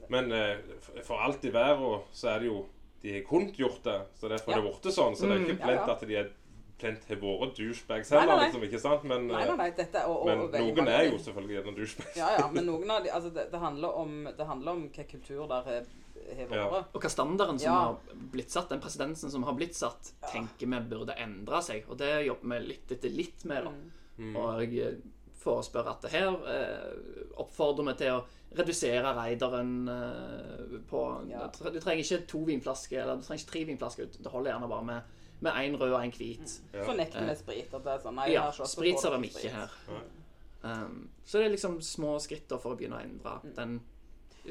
Men eh, for alt i verden så er det jo De har kunnet gjort det, så derfor er det blitt sånn. Så det er ikke plent ja. at de er plent har vært douchebags heller, nei, nei. liksom, ikke sant? Men, Nei, nei, nei, dette og, og, men og noen mange er jo selvfølgelig gjerne douchebags. Ja, ja, men noen av de Altså, det, det, handler om, det handler om hva kultur der har har Ja. vært. Og hva standarden som Ja. har blitt satt, den presedensen som har blitt satt, tenker vi burde endre seg. Og det jobber vi litt etter litt med. da. Mm. Og jeg eh, forespør at det her eh, oppfordrer vi til å redusere raideren eh, på Ja. Du trenger ikke to vinflasker, eller du trenger ikke tre vinflasker. Det holder gjerne bare med med én rød og én hvit. Ja. Så nekter vi sprit. At det er sånn Nei, Ja, her så- sprit ser de ikke her. Um, så det er liksom små skritt for å begynne å endre den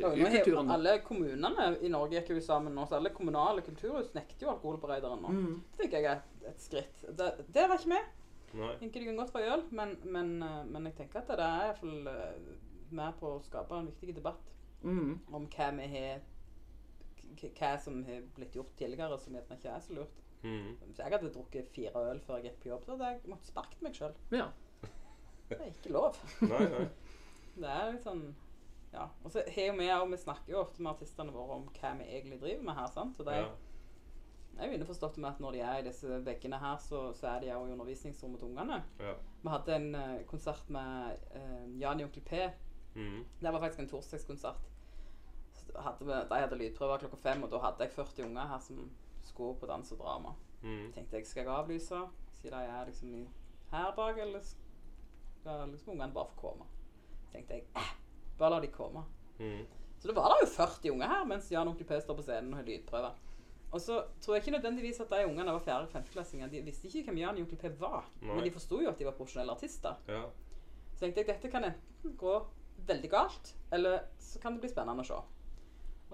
har jo ukulturen. alle kommunene i Norge gikk jo sammen nå, så alle kommunale kulturhus nekter jo alkohol på Reidaren nå. Mm. Det tenker jeg er et skritt. Det, der er ikke vi. Nei. Tenker de kan godt få øl, men, men, eh, men jeg tenker at det er iallfall med på å skape en viktig debatt Mm. om hva vi har Hva som har blitt gjort tidligere som gjerne ikke er så lurt. Mm. Hvis jeg hadde drukket fire øl før jeg gikk på jobb, så hadde jeg måttet sparket meg sjøl. Ja. Det er ikke lov. Nei, nei. Det er litt sånn Ja. Og så har jo vi òg Vi snakker jo ofte med artistene våre om hva vi egentlig driver med her, sant. Og de Ja. Er jo det med at når de er i disse veggene her, så, så er de òg i undervisningsrommet til ungene. Ja. Vi hadde en uh, konsert med uh, Jan i Onkel P. Mm. Det var faktisk en torsdagskonsert. Hadde vi, de hadde lydprøver klokka fem, og da hadde jeg 40 unger her som skulle på dans og drama. Mm. tenkte jeg, skal jeg avlyse? Siden de er liksom her bak, eller skal liksom ungene bare få komme? tenkte jeg, eh, bare la de komme. Mm. Så det var da jo 40 unger her, mens Jan Onkel P står på scenen og har lydprøve. Og så tror jeg ikke nødvendigvis at de ungene var fjerde- og femteklassinger. De visste ikke hvem Jan Onkel P var, Nei. men de forsto jo at de var profesjonelle artister. Ja. Så tenkte jeg dette kan enten gå veldig galt, eller så kan det bli spennende å se.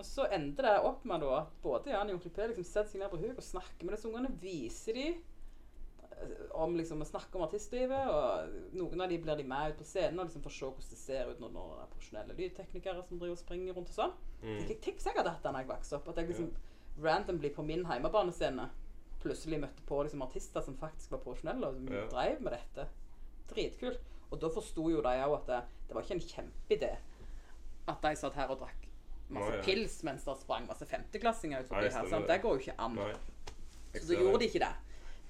Og så endte det opp med da at både Jan og Onkel P liksom setter seg ned på huk og snakker med disse ungene. Viser de eh, om liksom å snakke om artistlivet. Og noen av de blir de med ut på scenen og liksom får se hvordan det ser ut når, når det er profesjonelle lydteknikere som driver og springer rundt og sånn. Mm. Tenk, tenk hvis jeg hadde hatt det da jeg vokste opp. At jeg liksom randomly på min heimebanescene plutselig møtte på liksom artister som faktisk var profesjonelle og som Ja. drev med dette. Dritkult. Og da forsto jo de òg at det, det var ikke en kjempeidé at de satt her og drakk masse Nei, ja. pils mens det sprang masse femteklassinger ut de forbi her. Sant? det. Går jo ikke an. Så da gjorde de ikke det.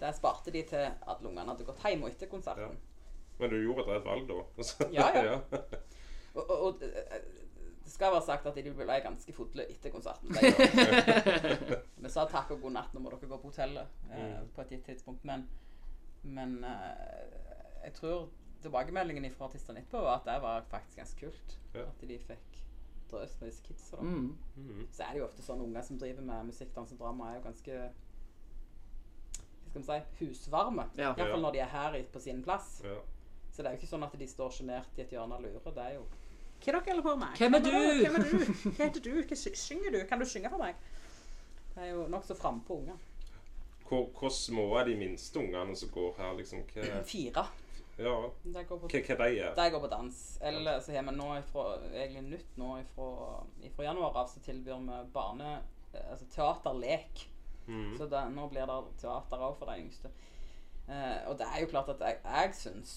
Det sparte de til at lungene hadde gått hjem og etter konserten. Men du gjorde et rett valg, da. Ja, ja. Og, og, og det skal være sagt at de ble ganske fulle etter konserten. Vi sa takk og god natt, nå må dere gå på hotellet eh, på et gitt tidspunkt. Men, men eh, jeg tror tilbakemeldingen fra artistene etterpå var at det var faktisk ganske kult. Ja. At de fikk drøs med disse kidsa. da. Mm. Mm. Så er det jo ofte sånn unger som driver med musikk, dans og drama, er jo ganske skal vi si, husvarme. Ja. Iallfall når de er her på sin plass. Ja. Så det er jo ikke sånn at de står sjenert i et hjørne og lurer. Det er jo Hva dere holder på med? Hvem er du? Hvem er du? Hva heter du? Hva synger du? Kan du synge for meg? Det er jo nokså frampå unger. Hvor, hvor små er de minste ungene som går her, liksom? Hva, Fire. ja, De går på, hva, hva de er? de går på dans. Eller så har vi nå ifra, egentlig nytt nå ifra, ifra januar av, så tilbyr vi barne... Altså teaterlek. Mm. Så det, nå blir det teater òg for de yngste. Eh, og det er jo klart at jeg, jeg syns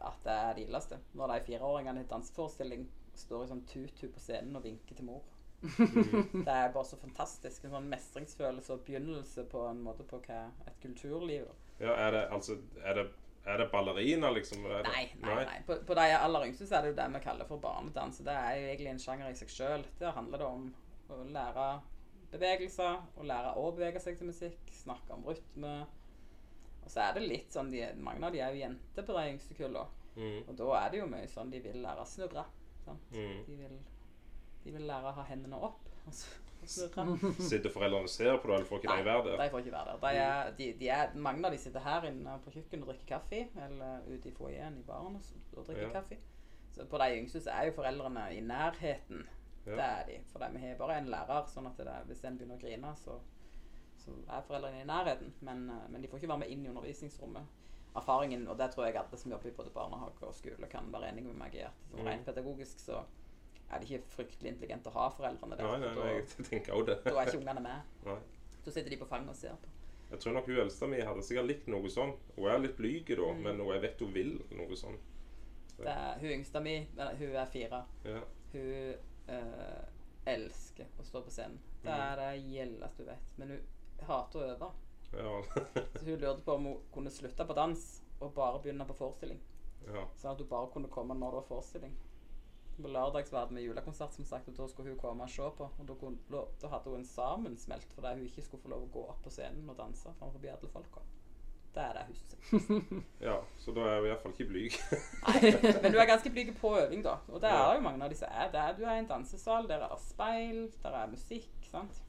at det er det illeste. Når de fireåringene i danseforestilling står i sånn tutu på scenen og vinker til mor. det er bare så fantastisk. En sånn mestringsfølelse og begynnelse på en måte på hva et kulturliv Ja, er det altså Er det, er det ballerina, liksom? Det, Nei, nei, nei. På, på de aller yngste så er det jo det vi kaller for barnedans. Det er jo egentlig en sjanger i seg sjøl. Der handler det om å lære bevegelser, å lære å bevege seg til musikk, snakke om rytme. Og så er det litt sånn de, Mange av de er jo jenter på de yngste kulla. Mm. Og da er det jo mye sånn de vil lære å snurre. Sant? Mm. De, vil, de vil lære å ha hendene opp og snurre. Sitter foreldrene og ser på det, eller får ikke de være der? de får ikke være der. De er, de, de er, mange av de sitter her inne på kjøkkenet og drikker kaffe, eller ute i foajeen i baren og, og drikker Ja. kaffe. Så på de yngste så er jo foreldrene i nærheten. Ja. Det er de. For de- vi har bare en lærer, sånn at det, hvis en begynner å grine, så, så er foreldrene i nærheten. Men, eh, men de får ikke være med inn i undervisningsrommet. Erfaringen, og det tror jeg alle som jobber i både barnehage og skole, kan være enige med meg i, at som Mm. rent pedagogisk så er det ikke fryktelig intelligent å ha foreldrene der. Nei, nei, jeg tenker også det. da er ikke ungene med. Nei. Da sitter de på fanget og ser på. Jeg tror nok hun eldste mi hadde sikkert likt noe sånn. Hun er litt blyg da, Mm. men jeg vet hun vil noe sånn. Det er, hun yngste mi, hun er fire. Ja. Hun øh, elsker å stå på scenen. Det er det gjeldeste hun vet. Men hun hater å øve. Ja. Så hun lurte på om hun kunne slutte på dans og bare begynne på forestilling. ja. Sånn at hun bare kunne komme når det var forestilling. På lørdags var det med julekonsert, som sagt, og da skulle hun komme og se på. Og da, kunne, da hadde hun en sammensmelt fordi hun ikke skulle få lov å gå opp på scenen og danse framfor alle folka. Det er det huset. ja. Så da er jeg i hvert fall ikke blyg. Nei, men du er ganske blyg på øving, da. Og det er jo mange av disse er. Det er, du er i en dansesal, der er speil, der er musikk, sant.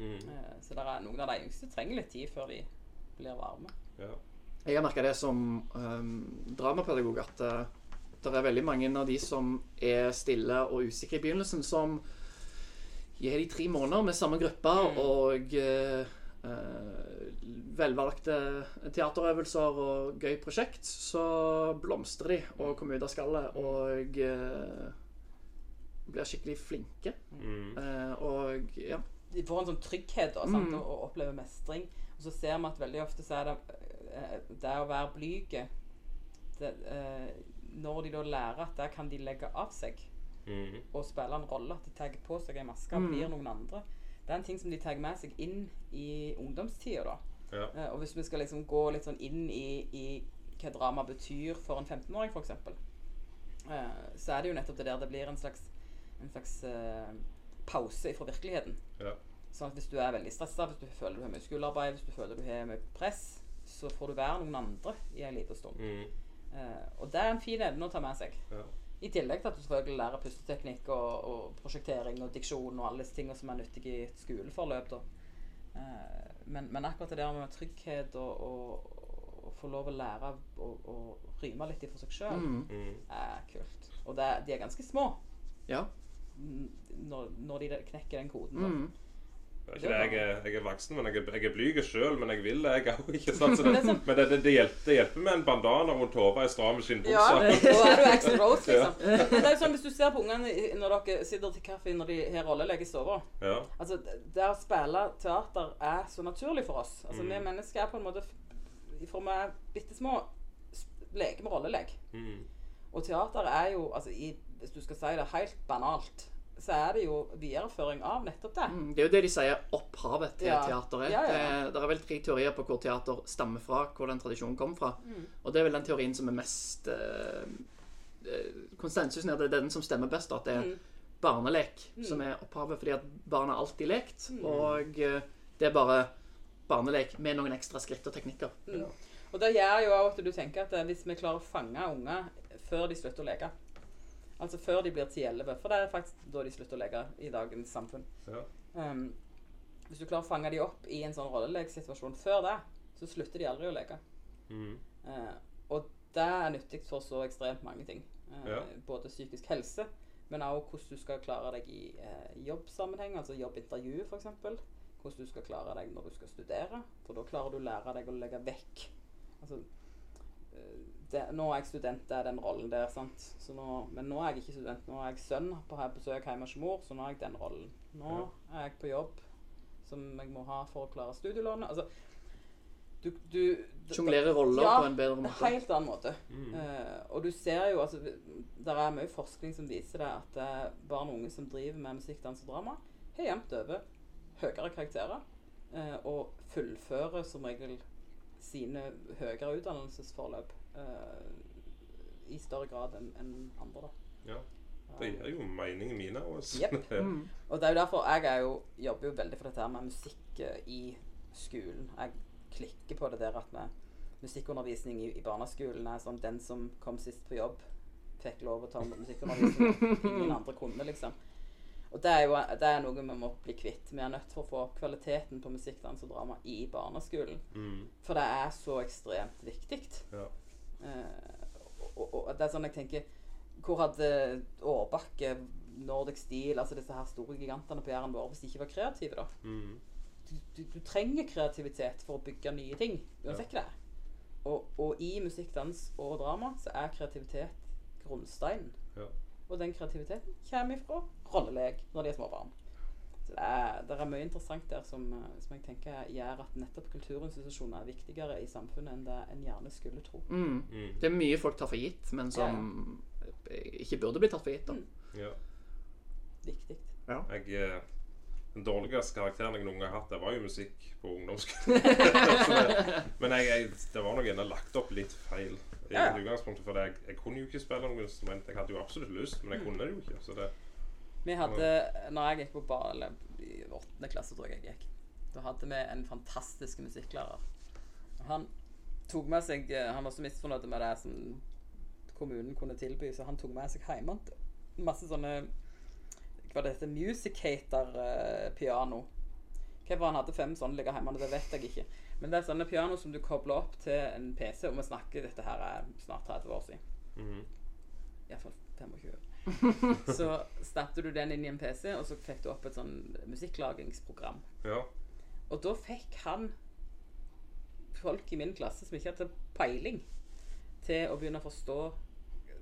Mm. Eh, Så der er noen av de yngste trenger litt tid før de blir varme. Ja. Jeg har merka det som um, dramapedagog at uh, det er veldig mange av de som er stille og usikre i begynnelsen, som gir de tre måneder med samme gruppe og uh, uh, velvalgte teaterøvelser og gøy prosjekt, så blomstrer de og kommer ut av skallet og uh, blir skikkelig flinke. Mm. Uh, og ja. De får en sånn trygghet da, sant? Mm. Og, og opplever mestring. Og så ser vi at veldig ofte så er det eh, det å være blyge eh, Når de da lærer at der kan de legge av seg Mm. og spille en rolle, at de tar på seg en maske og Mm. blir noen andre, det er en ting som de tar med seg inn i ungdomstida. da. Ja. Eh, og hvis vi skal liksom gå litt sånn inn i, i hva drama betyr for en 15-åring, f.eks., eh, så er det jo nettopp det der det blir en slags, en slags eh, pause fra virkeligheten. Ja. Sånn at hvis du er veldig stressa, hvis du føler du har mye skolearbeid, hvis du føler du har mye press, så får du være noen andre i en liten stund. Mm. Uh, og det er en fin evne å ta med seg. Ja. I tillegg til at du selvfølgelig lærer pusteteknikk og, og prosjektering og diksjon og alle disse tingene som er nyttige i et skoleforløp. da. Uh, men, men akkurat det der med trygghet og, og, og få lov å lære å, å ryme litt i for seg sjøl, Mm. Mm. er kult. Og det, de er ganske små ja. Når, når de knekker den koden. da. Mm. Det er ikke det, jeg, er, jeg er voksen, men jeg er, jeg er blyg sjøl. Men jeg vil det, jeg òg. Ikke sant? Så Det det, sånn- men det, det, det, hjelper, det hjelper med en bandana rundt hodet, ei stram skinnbukse. Ja, da er du Axel Rose, liksom. Men det er sånn hvis du ser på ungene når dere sitter til kaffe når de har rollelek i stua. Ja. Altså, det å spille teater er så naturlig for oss. Altså, Mm. Vi mennesker er på en måte Fra vi er bitte små, leker med rollelek. Mm. Og teater er jo, altså, i, hvis du skal si det helt banalt, så er det jo videreføring av nettopp det. Mm, Det er jo det de sier opphavet til Ja. teater er. Ja, ja. Det, det er vel tre teorier på hvor teater stammer fra, hvor den tradisjonen kommer fra. Mm. Og det er vel den teorien som er mest eh, eh, Konsensusen er det er den som stemmer best, at det er Mm. barnelek Mm. som er opphavet, fordi at barn har alltid lekt, Mm. og eh, det er bare barnelek med noen ekstra skritt og teknikker. Mm. Og det gjør jo at du tenker at eh, hvis vi klarer å fange unger før de slutter å leke Altså før de blir 10-11, for det er faktisk da de slutter å leke i dagens samfunn. Ja. Um, hvis du klarer å fange de opp i en sånn rolleleksituasjon før det, så slutter de aldri å leke. Mm. Uh, og det er nyttig for så ekstremt mange ting. Uh, Ja. Både psykisk helse, men også hvordan du skal klare deg i uh, jobbsammenheng, altså jobbintervju f.eks. Hvordan du skal klare deg når du skal studere, for da klarer du å lære deg å legge vekk Altså Nå er jeg student, det er den rollen der, sant. Så nå, men nå er jeg ikke student. Nå er jeg sønn på her besøk hjemme hos mor, så nå er jeg den rollen. Nå er jeg på jobb som jeg må ha for å klare studielånet. Altså, du, du Sjonglerer roller Ja, på en bedre måte? Ja, helt annen måte. Mm. Uh, og du ser jo, altså Det er mye forskning som viser det at uh, barn og unge som driver med musikk, dans og drama, har jevnt over høyere karakterer uh, og fullfører som regel sine høyere utdannelsesforløp i større grad enn en andre. da. ja. Det gir jo meningen min mine Yep. Mm. Og det er jo derfor jeg er jo, jobber jo veldig for dette her med musikk eh, i skolen. Jeg klikker på det der at med musikkundervisning i, i barneskolen er sånn den som kom sist på jobb, fikk lov å ta musikkundervisning. og Ingen andre kunne, liksom. Og det er jo det er noe vi må bli kvitt. Vi er nødt til å få kvaliteten på musikk, dans og drama i barneskolen. Mm. For det er så ekstremt viktig. Ja. Eh, og, og, det er sånn jeg tenker Hvor hadde Årbakke, Nordic Steel, altså disse her store gigantene på Jæren vår, hvis de ikke var kreative, da? Mm. Du, du, du trenger kreativitet for å bygge nye ting, uansett hva det er. Og, og i musikk, dans og drama så er kreativitet grunnsteinen. Ja. Og den kreativiteten kommer ifra rollelek når de er små barn. Så det er, mye interessant der som, eh, som jeg tenker gjør at nettopp kulturinstitusjoner er viktigere i samfunnet enn det en gjerne skulle tro. Mm. Mm. Det er mye folk tar for gitt, men som ikke burde bli tatt for gitt. da. Mm. ja. Viktig. Ja. Jeg, eh, den dårligste karakteren jeg noen gang har hatt, det var jo musikk på ungdomsskolen. Men jeg, jeg, det var nok lagt opp litt feil i Ja. utgangspunktet. For jeg, jeg kunne jo ikke spille noe instrument. Jeg hadde jo absolutt lyst, men jeg kunne det jo ikke. Så det Vi hadde, når jeg gikk på bar, eller i åttende klasse tror jeg jeg gikk, da hadde vi en fantastisk musikklærer. Han tok med seg Han var så misfornøyd med det som kommunen kunne tilby, så han tok med seg hjemme masse sånne Hva det heter Musicator-piano. Hvorfor han hadde fem sånne liggende hjemme, det vet jeg ikke. Men det er sånne piano som du kobler opp til en PC, og vi snakker Dette her er snart 30 år siden. mhm. Iallfall 25. så stappet du den inn i en PC, og så fikk du opp et sånn musikklagingsprogram. Ja. Og da fikk han folk i min klasse som ikke hadde peiling, til å begynne å forstå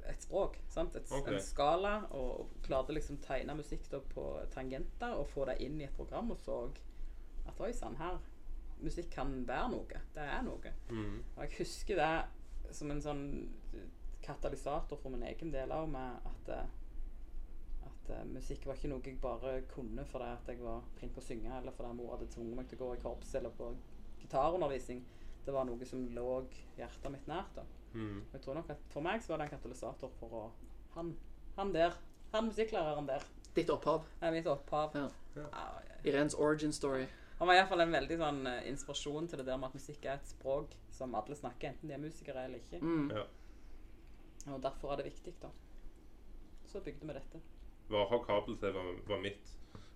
et språk. Sant? Et, okay. En skala, og klarte liksom tegne musikk da på tangenter og få det inn i et program, og så at oi sann, her Musikk kan være noe. Det er noe. Mm. Og jeg husker det som en sånn katalysator for min egen del òg, med at, eh, at uh, musikk var ikke noe jeg bare kunne fordi at jeg var flink til å synge, eller fordi mor hadde tvunget meg til å gå i korps eller på gitarundervisning. Det var noe som lå hjertet mitt nært. da. Og jeg tror nok at For meg så var det en katalysator for å Han, han der, han musikklæreren der, Ditt opphav. Ja, mitt opphav. Ja. Ja, Irens origin story. han var iallfall en veldig sånn eh, inspirasjon til det der med at musikk er et språk som alle snakker, enten de er musikere eller ikke. Mm. ja. Og derfor er det viktig, da. Så bygde vi dette. Varehav kabel-TV var, var mitt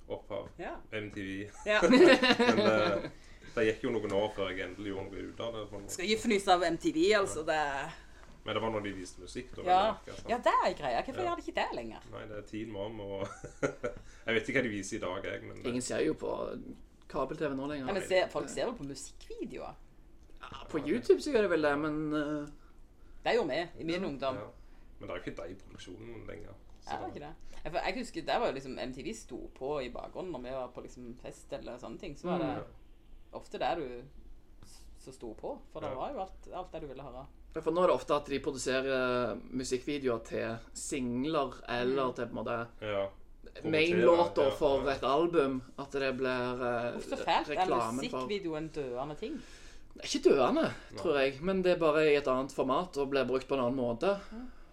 opphav. Ja. MTV. ja. Men uh, det gikk jo noen år før jeg endelig gjorde noe ut av det. på. Skal ikke fnyse av MTV, altså. Det Men det var når de viste musikk. da. Ja, vel merke, ja det er greia. Hvorfor Ja. gjør de ikke det lenger? Nei, det er Teen om, og Jeg vet ikke hva de viser i dag, jeg. Men eh, Ingen ser jo på kabel-TV nå lenger. Men se, folk ser vel på musikkvideoer. Ja, på YouTube så gjør de vel det, men eh, Det gjorde vi i min ungdom. ja. Men det er jo ikke de i produksjonen lenger. så Er ikke det? Jeg, for jeg husker der var jo liksom MTV sto på i bakgrunnen når vi var på liksom fest eller sånne ting. Så var det Ja. ofte der du som sto på. For det Ja. var jo alt, alt det du ville høre. For nå er det ofte at de produserer musikkvideoer til singler eller til på en måte Ja. main-låter ja, for ja. et album. At det blir eh, Hvorfor fælt er musikkvideoen for en døende ting? Det er ikke døende, tror jeg, men det er bare i et annet format og blir brukt på en annen måte.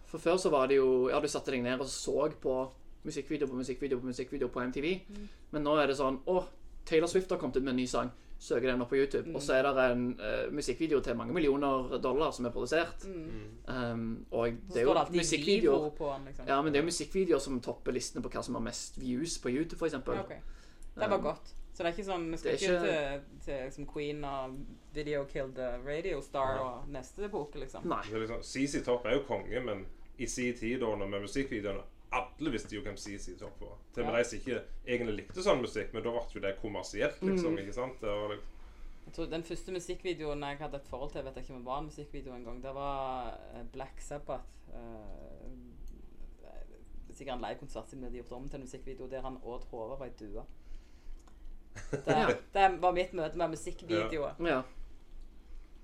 For før så var det jo Ja, du satte deg ned og så på musikkvideo på musikkvideo på musikkvideo på MTV. Men nå er det sånn Å, Taylor Swift har kommet ut med en ny sang. Søker den opp på YouTube. Og så er det en uh, musikkvideo til mange millioner dollar som er produsert. Um, og det er jo musikkvideoer på den, liksom. Ja, men det er jo musikkvideoer som topper listene på hva som har mest views på YouTube, f.eks. Ja, ok. Det var godt. Så det er ikke sånn Vi skal ikke, til, til liksom Queen og Video Killed the Radio Star Ja. og neste epoke, liksom. Nei. Det er liksom, CC Topp er jo konge, men i sin tid da, med musikkvideoene Alle visste jo hvem CC Topp var. Til og med Ja. de som ikke egentlig likte sånn musikk, men da ble jo det kommersielt, liksom. ikke sant? Det var, liksom- Jeg tror Den første musikkvideoen jeg hadde et forhold til, vet jeg ikke om det var en musikkvideo en gang, det var eh, Black Sabbath. Uh, er sikkert en livekonsert siden de hadde gjort om til en musikkvideo der han åt hodet av ei due. Det, Ja. det var mitt møte med musikkvideoer. Ja.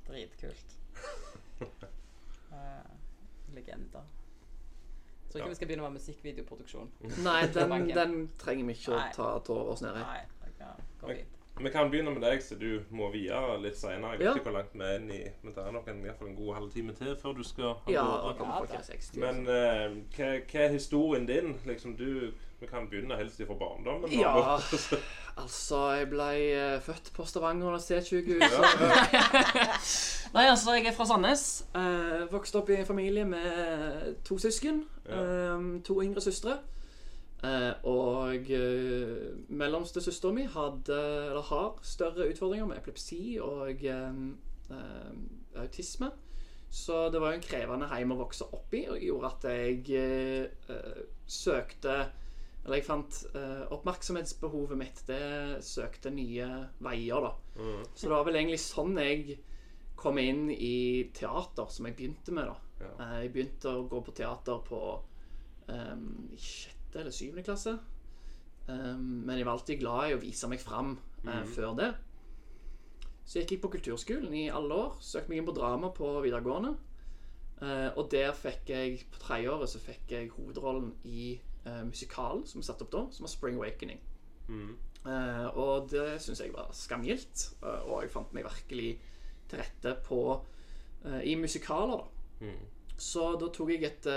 Dritkult. Uh, legender. Jeg tror ikke Ja. vi skal begynne med musikkvideoproduksjon. Nei, den, den trenger vi ikke å Nei. ta tå oss ned i. Nei, det kan gå Men- fint. Vi kan begynne med deg, så du må videre litt senere. Jeg vet Ja. ikke hvor langt vi er inn i Men det er nok en, i hvert fall en god halvtime til før du skal ha Ja, gårde. kommer i 60. Men eh, hva, hva er historien din? Liksom du Vi kan begynne helst fra barndommen. Ja. Altså, jeg ble eh, født på Stavanger universitetssykehus. ja. Nei, altså, jeg er fra Sandnes. Uh, vokste opp i en familie med to søsken. Ja. eh, to yngre søstre. Eh, og uh, mellomste søstera mi hadde, eller har, større utfordringer med epilepsi og eh, eh, autisme. Så det var jo en krevende heim å vokse opp i, og gjorde at jeg eh, eh, søkte Eller jeg fant uh, oppmerksomhetsbehovet mitt. Det søkte nye veier, da. Mm. Så det var vel egentlig sånn jeg kom inn i teater, som jeg begynte med. da. Ja. Uh, Jeg begynte å gå på teater på um, i sjette eller syvende klasse. Um, men jeg var alltid glad i å vise meg fram uh, mm. før det. Så jeg gikk jeg på kulturskolen i alle år. Søkte meg inn på drama på videregående. Eh, og der fikk jeg, på tredjeåret, så fikk jeg hovedrollen i uh, musikalen som vi satt opp da, som var Spring Awakening. Mm. Uh, og det syns jeg var skamgildt. eh, og jeg fant meg virkelig til rette på, i musikaler, da. Mm. Så da tok jeg et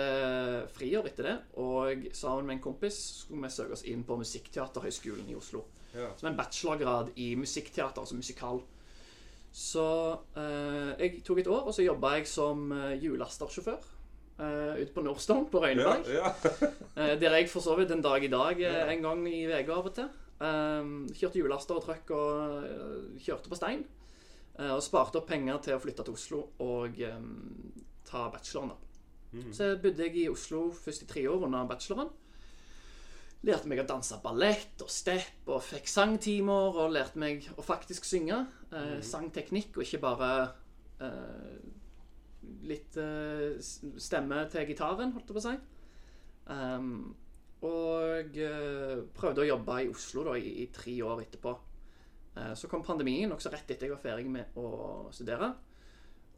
friår etter det, og sammen med en kompis skulle vi søke oss inn på Musikkteaterhøgskolen i Oslo. Ja. Som en bachelorgrad i musikkteater, altså musikal. Så eh, jeg tok et år, og så jobba jeg som uh, eh, ute på Nordstone på Røyneberg. ja. Eh, der jeg for så vidt en dag i dag uh, en gang i uka av og til. Kjørte hjullaster og trøkk og kjørte på stein. Og sparte opp penger til å flytte til Oslo og um, ta bacheloren. Mhm. Så bodde jeg i Oslo først i tre år under bacheloren. Lærte meg å danse ballett og step og fikk sangtimer og lærte meg å faktisk synge. Mm. Sangteknikk og ikke bare litt eh, stemme til gitaren, holdt jeg på å si. Um, og eh, prøvde å jobbe i Oslo da, i, i tre år etterpå. Uh, så kom pandemien nokså rett etter jeg var ferdig med å studere.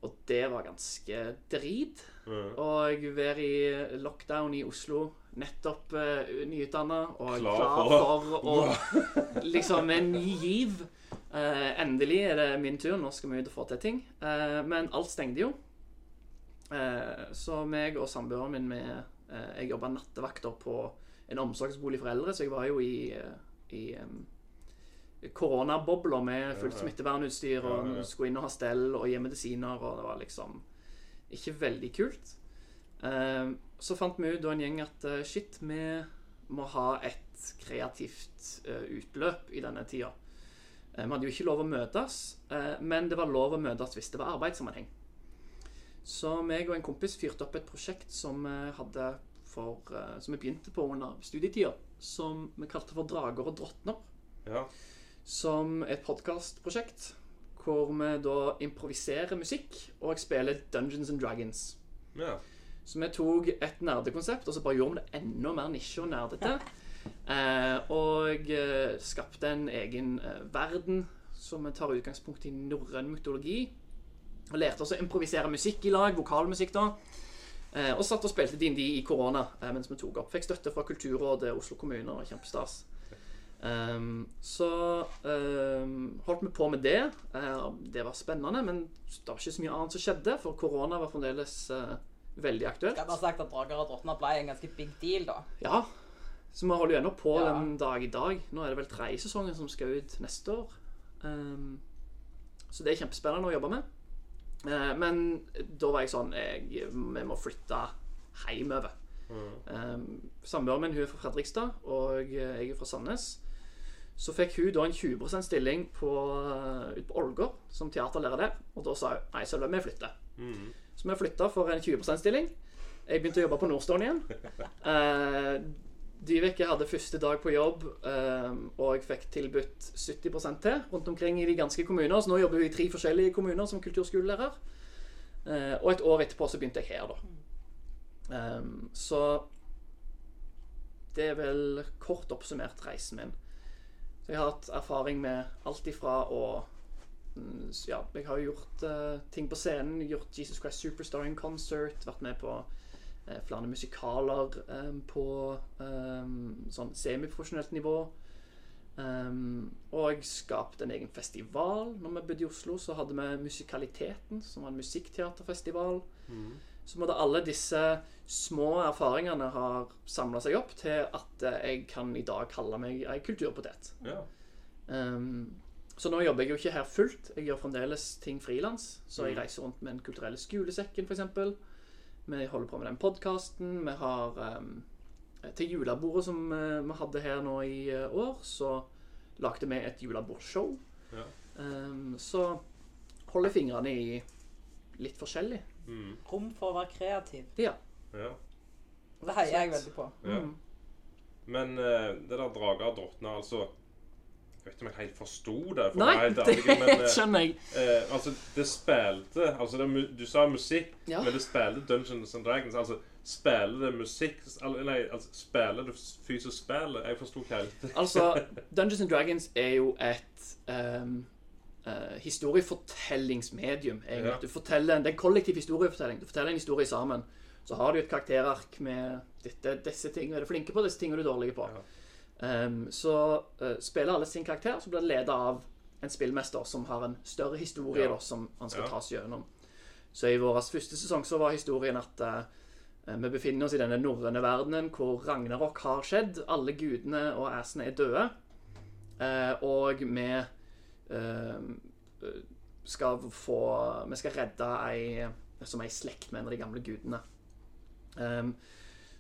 Og det var ganske drit. Mhm. Og være i lockdown i Oslo, nettopp uh, nyutdanna og Klar klar for å liksom en ny giv. Uh, endelig er det min tur, nå skal vi ut og få til ting. Uh, men alt stengte jo. Eh, så meg og samboeren min med, eh, Jeg jobba nattevakter på en omsorgsbolig for eldre, så jeg var jo i, eh, i um, koronabobler med fullt smittevernutstyr og Ja, ja. skulle inn og ha stell og gi medisiner, og det var liksom ikke veldig kult. Eh, så fant vi ut da en gjeng at shit, vi må ha et kreativt uh, utløp i denne tida. Vi hadde jo ikke lov å møtes, eh, men det var lov å møtes hvis det var arbeidssammenheng. Så meg og en kompis fyrte opp et prosjekt som vi hadde for, eh, som vi begynte på under studietida, som vi kalte for Drager og drottner ja. som et podkastprosjekt hvor vi da improviserer musikk og spiller Dungeons and Dragons. ja. Så vi tok et nerdekonsept og så bare gjorde vi det enda mer nisje og nerdete. Eh, og eh, skapte en egen eh, verden som vi tar utgangspunkt i norrøn mytologi. Og lærte oss å improvisere musikk i lag, vokalmusikk da. Eh, og satt og spilte DND i korona eh, mens vi tok opp. Fikk støtte fra Kulturrådet, Oslo kommune og kjempestas. Um, så um, holdt vi på med det. Uh, det var spennende, men det var ikke så mye annet som skjedde, for korona var fremdeles uh, veldig aktuelt. Har bare sagt at Drager og drottner ble en ganske big deal, da. Ja, så vi holder jo ennå på Ja. den dag i dag. Nå er det vel tredje sesongen som skal ut neste år. Um, så det er kjempespennende å jobbe med. Eh, men da var jeg sånn jeg, Vi må flytte hjemover. Um, Samboeren min hun er fra Fredrikstad, og jeg er fra Sandnes. Så fikk hun da en 20% stilling på, ut på Ålgård som teaterlærer der. Og da sa hun nei, Sølve, vi flytter. Mm. Så vi flytta for en 20% stilling. Jeg begynte å jobbe på Nordstone igjen. Uh, Dyveke hadde første dag på jobb, um, og jeg fikk tilbudt 70 til rundt omkring i de ganske kommuner. Så nå jobber hun i tre forskjellige kommuner som kulturskolelærer. Uh, og et år etterpå så begynte jeg her, da. Um, så det er vel kort oppsummert reisen min. Så jeg har hatt erfaring med alt ifra å mm, Ja, jeg har gjort eh, ting på scenen. Gjort Jesus Christ Superstar in Concert. Vært med på eh, flere musikaler eh, på eh, sånn semiprofesjonelt nivå. Og skapte en egen festival. Når vi bodde i Oslo, så hadde vi Musikaliteten, som var en musikkteaterfestival. Så måtte alle disse små erfaringene har samla seg opp til at eh, jeg kan i dag kalle meg ei kulturpotet. ja. Um, så nå jobber jeg jo ikke her fullt. Jeg gjør fremdeles ting frilans. Så jeg Mm. reiser rundt med Den kulturelle skolesekken, f.eks. Vi holder på med den podkasten. Vi har um, Til julebordet som uh, vi hadde her nå i uh, år, så lagde vi et julebordshow. Ja. Um, så holder fingrene i litt forskjellig. Mm. Rom for å være kreativ. Ja. ja. Det heier jeg veldig på. ja. Mm. Men uh, det der drager og drottner, altså vet ikke om jeg helt forsto det. for Nei, helt det men, eh, skjønner jeg. eh, altså, det spilte altså det, Du sa musikk, Ja. men det spilte Dungeons and Dragons. Altså, spiller det musikk Nei, altså, spiller det fysisk spill? Jeg forsto ikke helt. Altså, Dungeons and Dragons er jo et um, uh, historiefortellingsmedium. Ja. Du forteller, det er en kollektiv historiefortelling. Du forteller en historie sammen. Så har du et karakterark med dette, disse tingene er du flinke på, disse tingene er dårlig på. Ja. Ehm, så uh, spiller alle sin karakter, så blir det ledet av en spillmester som har en større historie Ja. da, som han skal Ja. ta oss gjennom. Så i vår første sesong så var historien at uh, vi befinner oss i denne norrøne verdenen hvor Ragnarok har skjedd. Alle gudene og assene er døde. Uh, og vi skal få Vi skal redde ei som er i slekt med en av de gamle gudene. Um,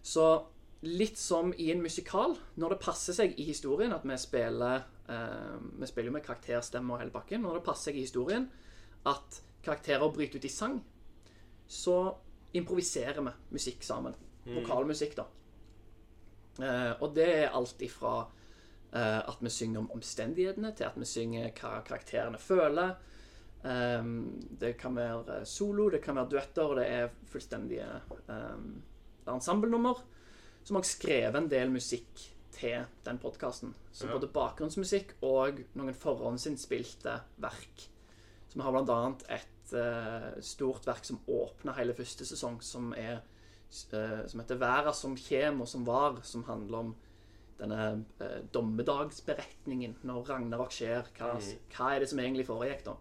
så litt som i en musikal, når det passer seg i historien at vi spiller eh, Vi spiller jo med karakterstemme og hele pakken. Når det passer seg i historien at karakterer bryter ut i sang, så improviserer vi musikk sammen. Vokalmusikk, da. Eh, og det er alt ifra eh, at vi synger om omstendighetene, til at vi synger hva karakterene føler. Um, det kan være solo, det kan være duetter, og det er fullstendige um, ensemblenummer. Som har skrevet en del musikk til den podkasten. Så Ja. både bakgrunnsmusikk og noen forhåndsinnspilte verk. Så vi har annet et uh, stort verk som åpner hele første sesong, som er uh, som heter 'Verda som kjem og som var', som handler om denne uh, dommedagsberetningen når Ragnarok skjer. Hva, hva er det som egentlig foregikk da?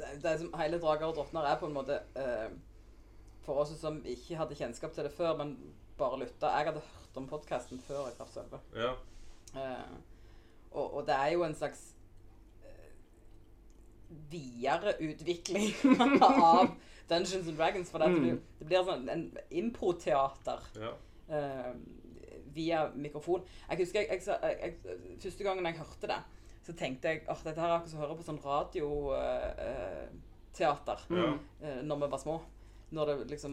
det, det som hele Drager og drottner er på en måte eh, For oss som ikke hadde kjennskap til det før, men bare lytta Jeg hadde hørt om podkasten før jeg traff Sølve. Ja. Uh, og, og det er jo en slags uh, videreutvikling av Dungeons and Dragons. For det, Mm. du, det blir sånn en improteater ja. Uh, via mikrofon. Jeg husker jeg, jeg, jeg, Første gangen jeg hørte det, så tenkte jeg at dette her er akkurat som å høre på sånn radioteater Ja. eh, når vi var små. Når det liksom,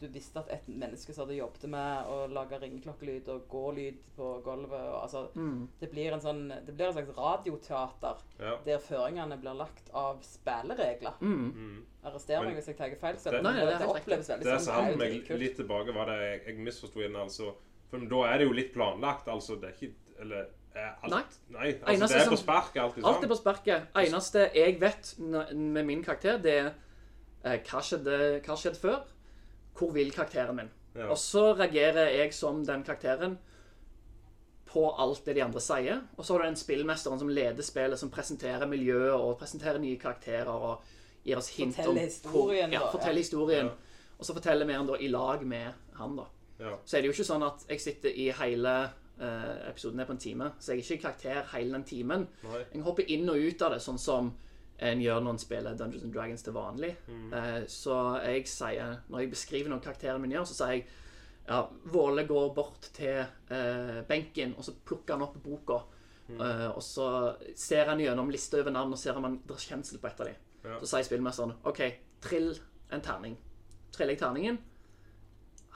du visste at et menneske som hadde jobbet med å lage ringeklokkelyd og gålyd på gulvet og, altså, Mm. det, blir en sånn, det blir en slags radioteater ja. der føringene blir lagt av spilleregler. Mm. Mm. Arrester meg hvis jeg tar feil. Så Det- Nei, det det oppleves veldig Det sånn. sant jo meg litt tilbake var det jeg, jeg misforsto igjen, altså. For da er det jo litt planlagt, altså. Det er ikke Eller er alt Nei. Nei, altså, det er som- på sparket alltid Alt er på sparket. Eneste jeg vet med min karakter, det er hva skjedde, hva skjedde før? Hvor vil karakteren min? Ja. Og så reagerer jeg som den karakteren på alt det de andre sier. Og så har du den spillmesteren som leder spillet, som presenterer miljøet og presenterer nye karakterer og gir oss hint Forteller om historien, ja, da, forteller ja. historien. Ja. Og så forteller vi han da i lag med han, da. Ja. Så er det jo ikke sånn at jeg sitter i hele eh, episoden er på en time, så jeg er ikke i karakter hele den timen. Nei. Jeg hopper inn og ut av det, sånn som en gjør når en spiller Dungeons and Dragons til vanlig. Eh, så jeg sier, når jeg beskriver noe karakteren min gjør, så sier jeg ja, Våle går bort til eh, benken, og så plukker han opp boka. Eh, og så ser han gjennom lista over navn og ser om han er kjensel på et av dem. Ja. Så sier spillmesteren OK, trill en terning. Triller jeg terningen.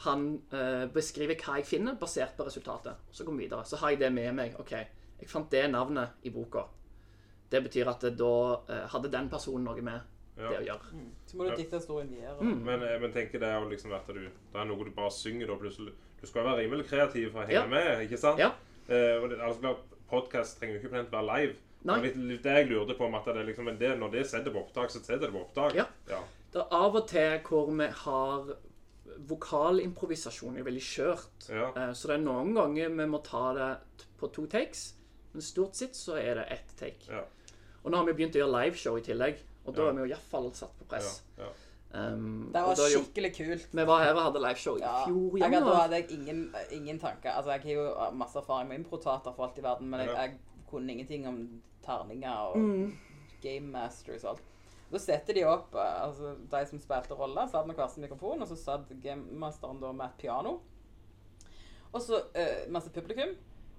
Han eh, beskriver hva jeg finner, basert på resultatet. Så går vi videre. Så har jeg det med meg. OK, jeg fant det navnet i boka. Det betyr at da eh, hadde den personen noe med Ja. det å gjøre. Så må du dikte historien videre. Mm. Men jeg men tenker det er jo liksom at du Det er noe du bare synger da plutselig. Du skal være rimelig kreativ for å henge Ja. med, ikke sant? Ja. Eh, og det, altså, Podkast trenger jo ikke plent være live. Nei. Litt, det jeg lurte på, om at det er liksom, det, når det setter på opptak, så setter det på opptak. Ja. ja. Det er av og til hvor vi har vokalimprovisasjon er veldig skjørt. Ja. Eh, Så det er noen ganger vi må ta det på to takes, men stort sett så er det ett take. Ja. Og nå har vi begynt å gjøre liveshow i tillegg, og da Ja. er vi jo iallfall satt på press. Ja. Ja. Um, Det var da skikkelig kult. Vi var her og hadde liveshow i fjor i da hadde jeg ingen, ingen tanker. Altså, jeg har jo masse erfaring med improtater for alt i verden, men jeg, jeg kunne ingenting om terninger og Mm. game masters og alt. Da setter de opp eh, altså, De som spilte roller, satt med hver sin mikrofon, og så satt gamemasteren da med et piano. Og så uh, masse publikum.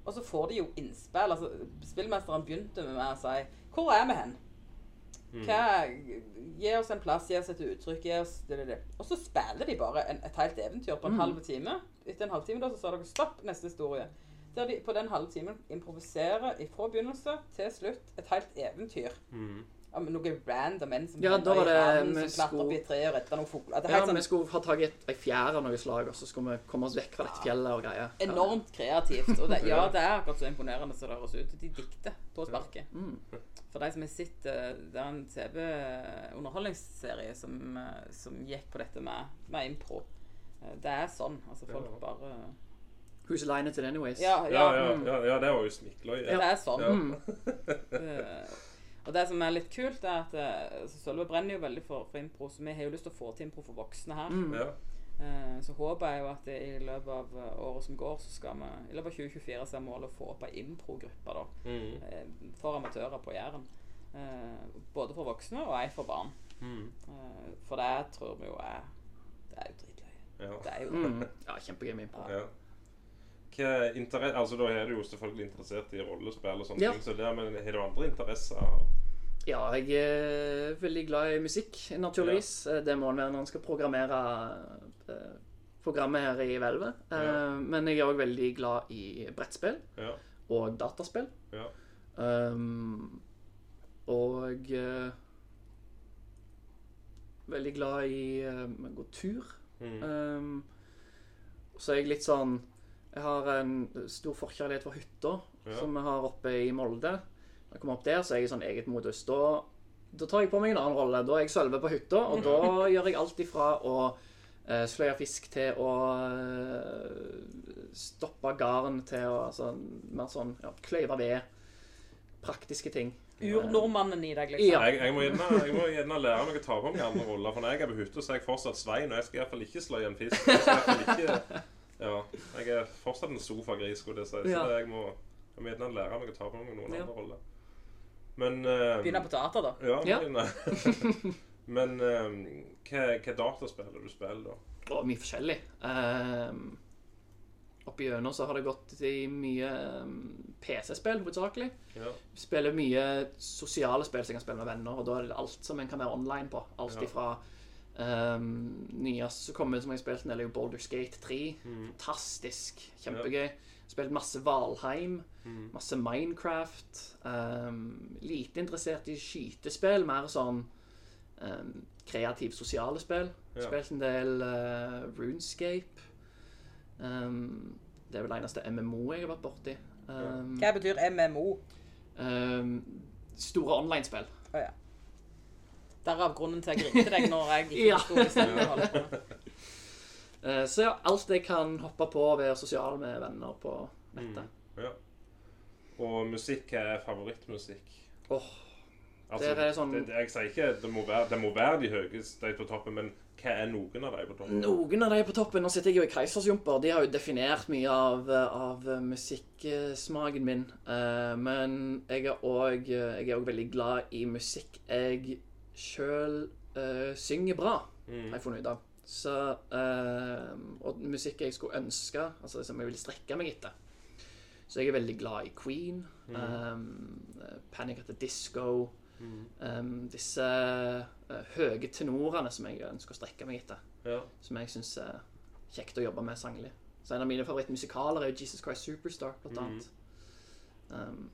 Og så får de jo innspill. Altså, spillmesteren begynte med å si 'Hvor er vi hen?' Hva, gi oss en plass, gi oss et uttrykk, gi oss det, det, det. Og så spiller de bare en, et helt eventyr på en Mm. halv time. Etter en halvtime da, så sa dere stopp, neste historie. Der de på den halve timen improviserer fra begynnelse til slutt et helt eventyr. Mm. Ja, men noe random en som Ja, da var det vi som opp i skulle- et tre og redder noen fugler. Er Ja, sånn, vi skulle ha tak i ei fjær av noe slag, og så skulle vi komme oss vekk fra dette fjellet og greier. Enormt kreativt. Og det, ja, det er akkurat så imponerende som det høres ut. De dikter på sparket. Mm. For de som har sett eh, Det er en TV-underholdningsserie som, eh, som gikk på dette med, med impro. Eh, Det er sånn. Altså, folk bare Who's Line It Anyways? Ja, Ja, ja. ja, mm. ja, ja det var jo smikkeløye. Det er sånn. Ja. Mm. Og det som er litt kult, er at eh, Sølve brenner jo veldig for, for impro, så vi har jo lyst til å få til impro for voksne her. Mm. Ja. Eh, så håper jeg jo at det, i løpet av eh, året som går, så skal vi i løpet av 2024 så er målet å få opp ei impro-gruppe da, Mm. eh, for amatører på Jæren. Eh, både for voksne og ei for barn. Mm. Eh, for det tror vi jo er Det er jo dritgøy. Ja. Det er jo Mm. Ja, kjempegøy med impro. Ja. Hva interesse, altså Da er du jo selvfølgelig interessert i rollespill og sånne Ja. ting, så der, men har du andre interesser? Ja, jeg er veldig glad i musikk, naturligvis. Ja. Det må en være når en skal programmere eh, programmet her i Hvelvet. Eh, Ja. Men jeg er òg veldig glad i brettspill Ja. og dataspill. ja. Um, og uh, veldig glad i å gå tur. Mm. Um, så er jeg litt sånn Jeg har en stor forkjærlighet for hytta som vi har oppe i Molde. Når jeg kommer opp der, så er jeg i sånn eget modus. Da, da tar jeg på meg en annen rolle. Da er jeg Sølve på hytta, og da gjør jeg alt ifra å eh, sløye fisk til å eh, stoppe garn til å altså, mer sånn ja, kløyve ved. Praktiske ting. Urnordmannen i deg, liksom. Ja. Jeg, jeg, må gjerne, jeg må gjerne lære meg å ta på meg andre roller. For når jeg er på hytta, så er jeg fortsatt Svein, og jeg skal iallfall ikke sløye en fisk. Jeg skal i hvert fall ikke Ja, jeg er fortsatt en sofagris, skulle jeg si. Så Ja. jeg må, jeg må gjerne lære meg å ta på meg noen Ja. andre roller. Men uh, Begynner på teater, da. Ja, Ja. begynne. Men eh, hva, hva dataspill er du spiller, da? Og mye forskjellig. Um, Oppi gjennom så har det gått i mye um, PC-spill, hovedsakelig. Ja. Spiller mye sosiale spill som jeg kan spille med venner, og da er det alt som en kan være online på. Alt Ja. ifra um, nyest som kommer som jeg har spilt en del, er jo Boulder Skate 3. Mm. Fantastisk. Kjempegøy. Spilt masse Valheim, Mm. masse Minecraft. Um, lite interessert i skytespill, mer sånn um, kreativ sosiale spill. Ja. Spilt en del uh, Runescape. Um, det er vel eneste MMO jeg har vært borti. Um, Hva betyr MMO? um, store online-spill. Oh, ja. Derav grunnen til at jeg ringte deg når jeg ikke Ja. forsto hva du holdt på med. Uh, så ja, alt jeg kan hoppe på og være sosial med venner på nettet. Ja. Og musikk er favorittmusikk. Åh, Altså, Det er sånn- det, jeg sier ikke det må være, det må være de høyeste de på toppen, men hva er noen av de på toppen? Noen av de på toppen Nå sitter jeg jo i Keisersjumper. De har jo definert mye av, av musikksmaken min. Eh, men jeg er òg veldig glad i musikk jeg sjøl synger bra, Mm. har jeg funnet ut av. Så eh, Og musikk jeg skulle ønske, altså som jeg ville strekke meg etter. Så jeg er veldig glad i Queen, um, Panic at the Disco um, Disse uh, høye tenorene som jeg ønsker å strekke meg etter Ja. som jeg syns er kjekt å jobbe med sanglig. Så en av mine favorittmusikaler er jo Jesus Christ Superstar, blant Mhm. annet. Um,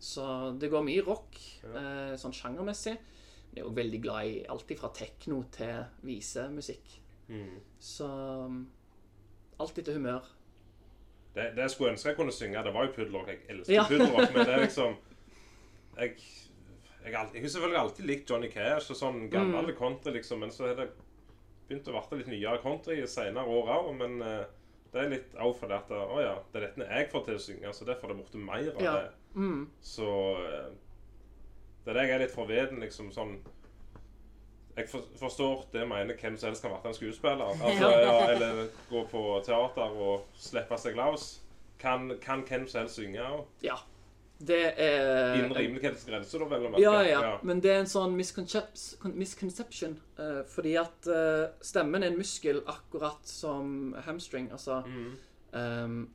så det går mye rock, Ja. uh, sånn sjangermessig. Men jeg er òg veldig glad i alt fra tekno til visemusikk. Mm. Så um, alt etter humør. Det, det jeg skulle ønske jeg kunne synge, det var jo puddelrock. Jeg elsker Ja. puddelrock, men det er liksom Jeg, jeg, har jeg har selvfølgelig alltid likt Johnny Cash og sånn gammel Mm. country, liksom, men så har det begynt å bli litt nyere country i senere år òg. Men eh, det er litt òg fordi at Å ja, det er dette jeg får til å synge, så derfor er det borte mer av Ja. det. Mm. Så eh, Det er det jeg er litt forveden, liksom sånn Jeg forstår det mener hvem som helst kan være en skuespiller. Altså, ja, eller gå på teater og slippe seg løs. Kan, kan hvem som helst synge òg? Ja. Det er Innen rimelighetsgrenser, da, vel å merke. Ja, ja, men det er en sånn misconception. eh, fordi at eh, stemmen er en muskel akkurat som hamstring. Altså Mm. um,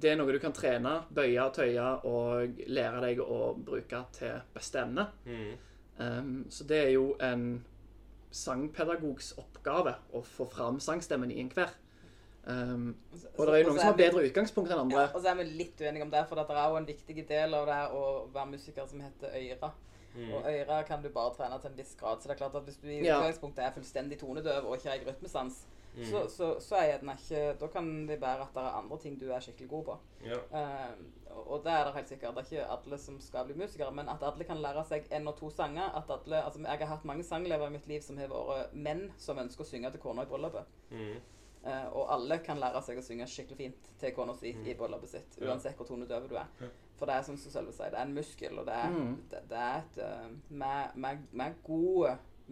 Det er noe du kan trene, bøye og tøye og lære deg å bruke til beste evne. Mm. Um, så det er jo en sangpedagogs oppgave å få fram sangstemmen i enhver. Um, og det er jo noen som har bedre utgangspunkt enn Ja, andre. og så er vi litt uenige om det, for det er jo en viktig del av det å være musiker som heter øyre. Mm. Og øyre kan du bare trene til en viss grad. Så det er klart at hvis du i utgangspunktet er fullstendig tonedøv og ikke har rytmesans, Mm. så, så, så er gjerne ikke Da kan det være at det er andre ting du er skikkelig god på. Ja. Uh, og det er det helt sikkert. Det er ikke alle som skal bli musikere, men at alle kan lære seg en og to sanger. At alle, altså Jeg har hatt mange sangelever i mitt liv som har vært menn som ønsker å synge til kona i bryllupet. Mm. Uh, og alle kan lære seg å synge skikkelig fint til kona si i bryllupet sitt, uansett hvor tonedøv du er. Ja. For det er som Sølve sier, det er en muskel, og det er, Mm. det, det er et eh, med, med, med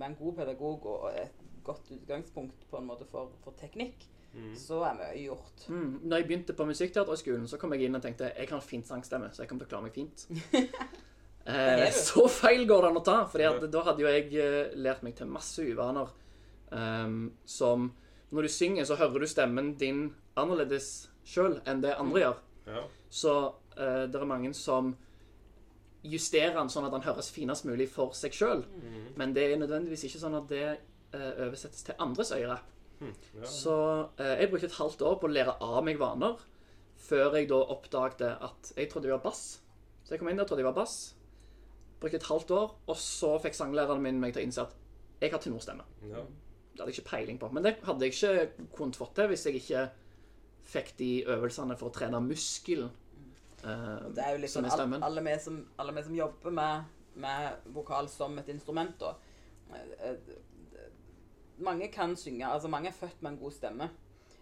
en god pedagog og et godt utgangspunkt på en måte for, for teknikk, Mm. så er mye gjort. Mm. Når jeg begynte på Musikkteaterhøgskolen, så kom jeg inn og tenkte jeg har fint sangstemme, så jeg kommer til å klare meg fint. eh, så feil går det an å ta, for Ja. da hadde jo jeg eh, lært meg til masse uvaner um, som Når du synger, så hører du stemmen din annerledes sjøl enn det andre gjør. Ja. Så eh, det er mange som justerer den sånn at den høres finest mulig for seg sjøl. Men det er nødvendigvis ikke sånn at det oversettes til andres øyre. Ja. Så eh, jeg brukte et halvt år på å lære av meg vaner, før jeg da oppdagte at jeg trodde jeg var bass. Så jeg kom inn der og trodde jeg var bass. Brukte et halvt år, og så fikk sanglæreren min meg til å innse at jeg har tenorstemme. Ja. Det hadde jeg ikke peiling på. Men det hadde jeg ikke kunnet fått til hvis jeg ikke fikk de øvelsene for å trene muskelen. uh, Det er jo som sånn er alle, alle, vi som, alle vi som jobber med, med vokal som et instrument, da. Mange kan synge. Altså, mange er født med en god stemme.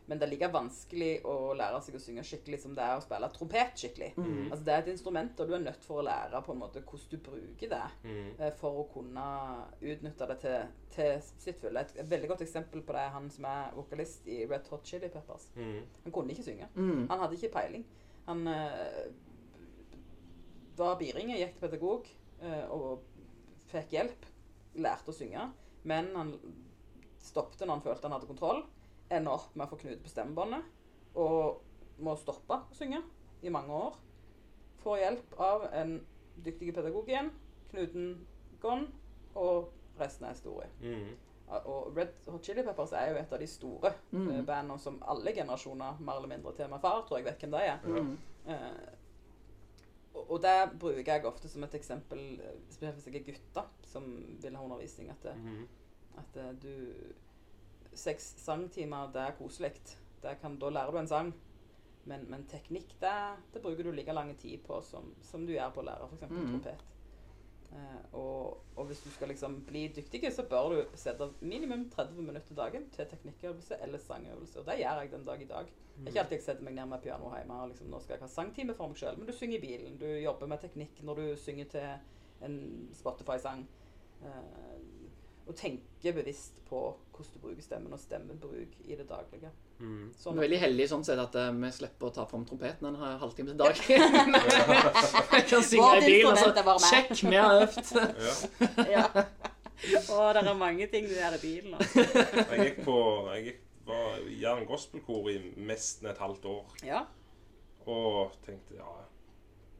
Men det er like vanskelig å lære seg å synge skikkelig som det er å spille trompet skikkelig. Mm. Altså, det er et instrument, og du er nødt for å lære på en måte hvordan du bruker det Mm. eh, for å kunne utnytte det til, til sitt fulle. Et, et veldig godt eksempel på det er han som er vokalist i Red Hot Chili Peppers. Mm. Han kunne ikke synge. Mm. Han hadde ikke peiling. Han øh, var biringe, gikk til pedagog øh, og fikk hjelp. Lærte å synge. Men han stoppet når han følte han hadde kontroll. Ender opp med å få knute på stemmebåndet og må stoppe å synge i mange år. Får hjelp av en dyktig pedagog igjen. Knuten gone, og resten er historie. Mm. Og Red Hot Chili Peppers er jo et av de store Mm. eh, bandene som alle generasjoner, mer eller mindre til meg far, tror jeg vet hvem de er. Mm. Eh, og, og det bruker jeg ofte som et eksempel, eh, spesielt hvis jeg er gutter som vil ha undervisning, at, det, Mm. At uh, du Seks sangtimer, det er koselig. Da lærer du en sang. Men, men teknikk, det, det bruker du like lang tid på som, som du gjør på å lære f.eks. Mm. trompet. Uh, og, og hvis du skal liksom bli dyktig, så bør du sette minimum 30 minutter dagen til teknikkøvelse eller sangøvelse. Og det gjør jeg den dag i dag. Det er ikke alltid jeg setter meg ned med piano hjemme og liksom, nå skal jeg ha sangtime for meg sjøl. Men du synger i bilen, du jobber med teknikk når du synger til en Spotify-sang. Eh, og tenke bevisst på hvordan du bruker stemmen og stemmebruk i det daglige. Mm. Sånn er veldig heldig sånn sett at uh, vi slipper å ta fram trompeten en halvtime til dag. Jeg kan synge i bilen, og så meg. Sjekk, vi har øvd. Ja. ja. Det er mange ting du gjør i bilen. Altså. Jeg gikk på Jeg gikk, var i Jæren gospelkor i nesten et halvt år. Ja. Og tenkte ja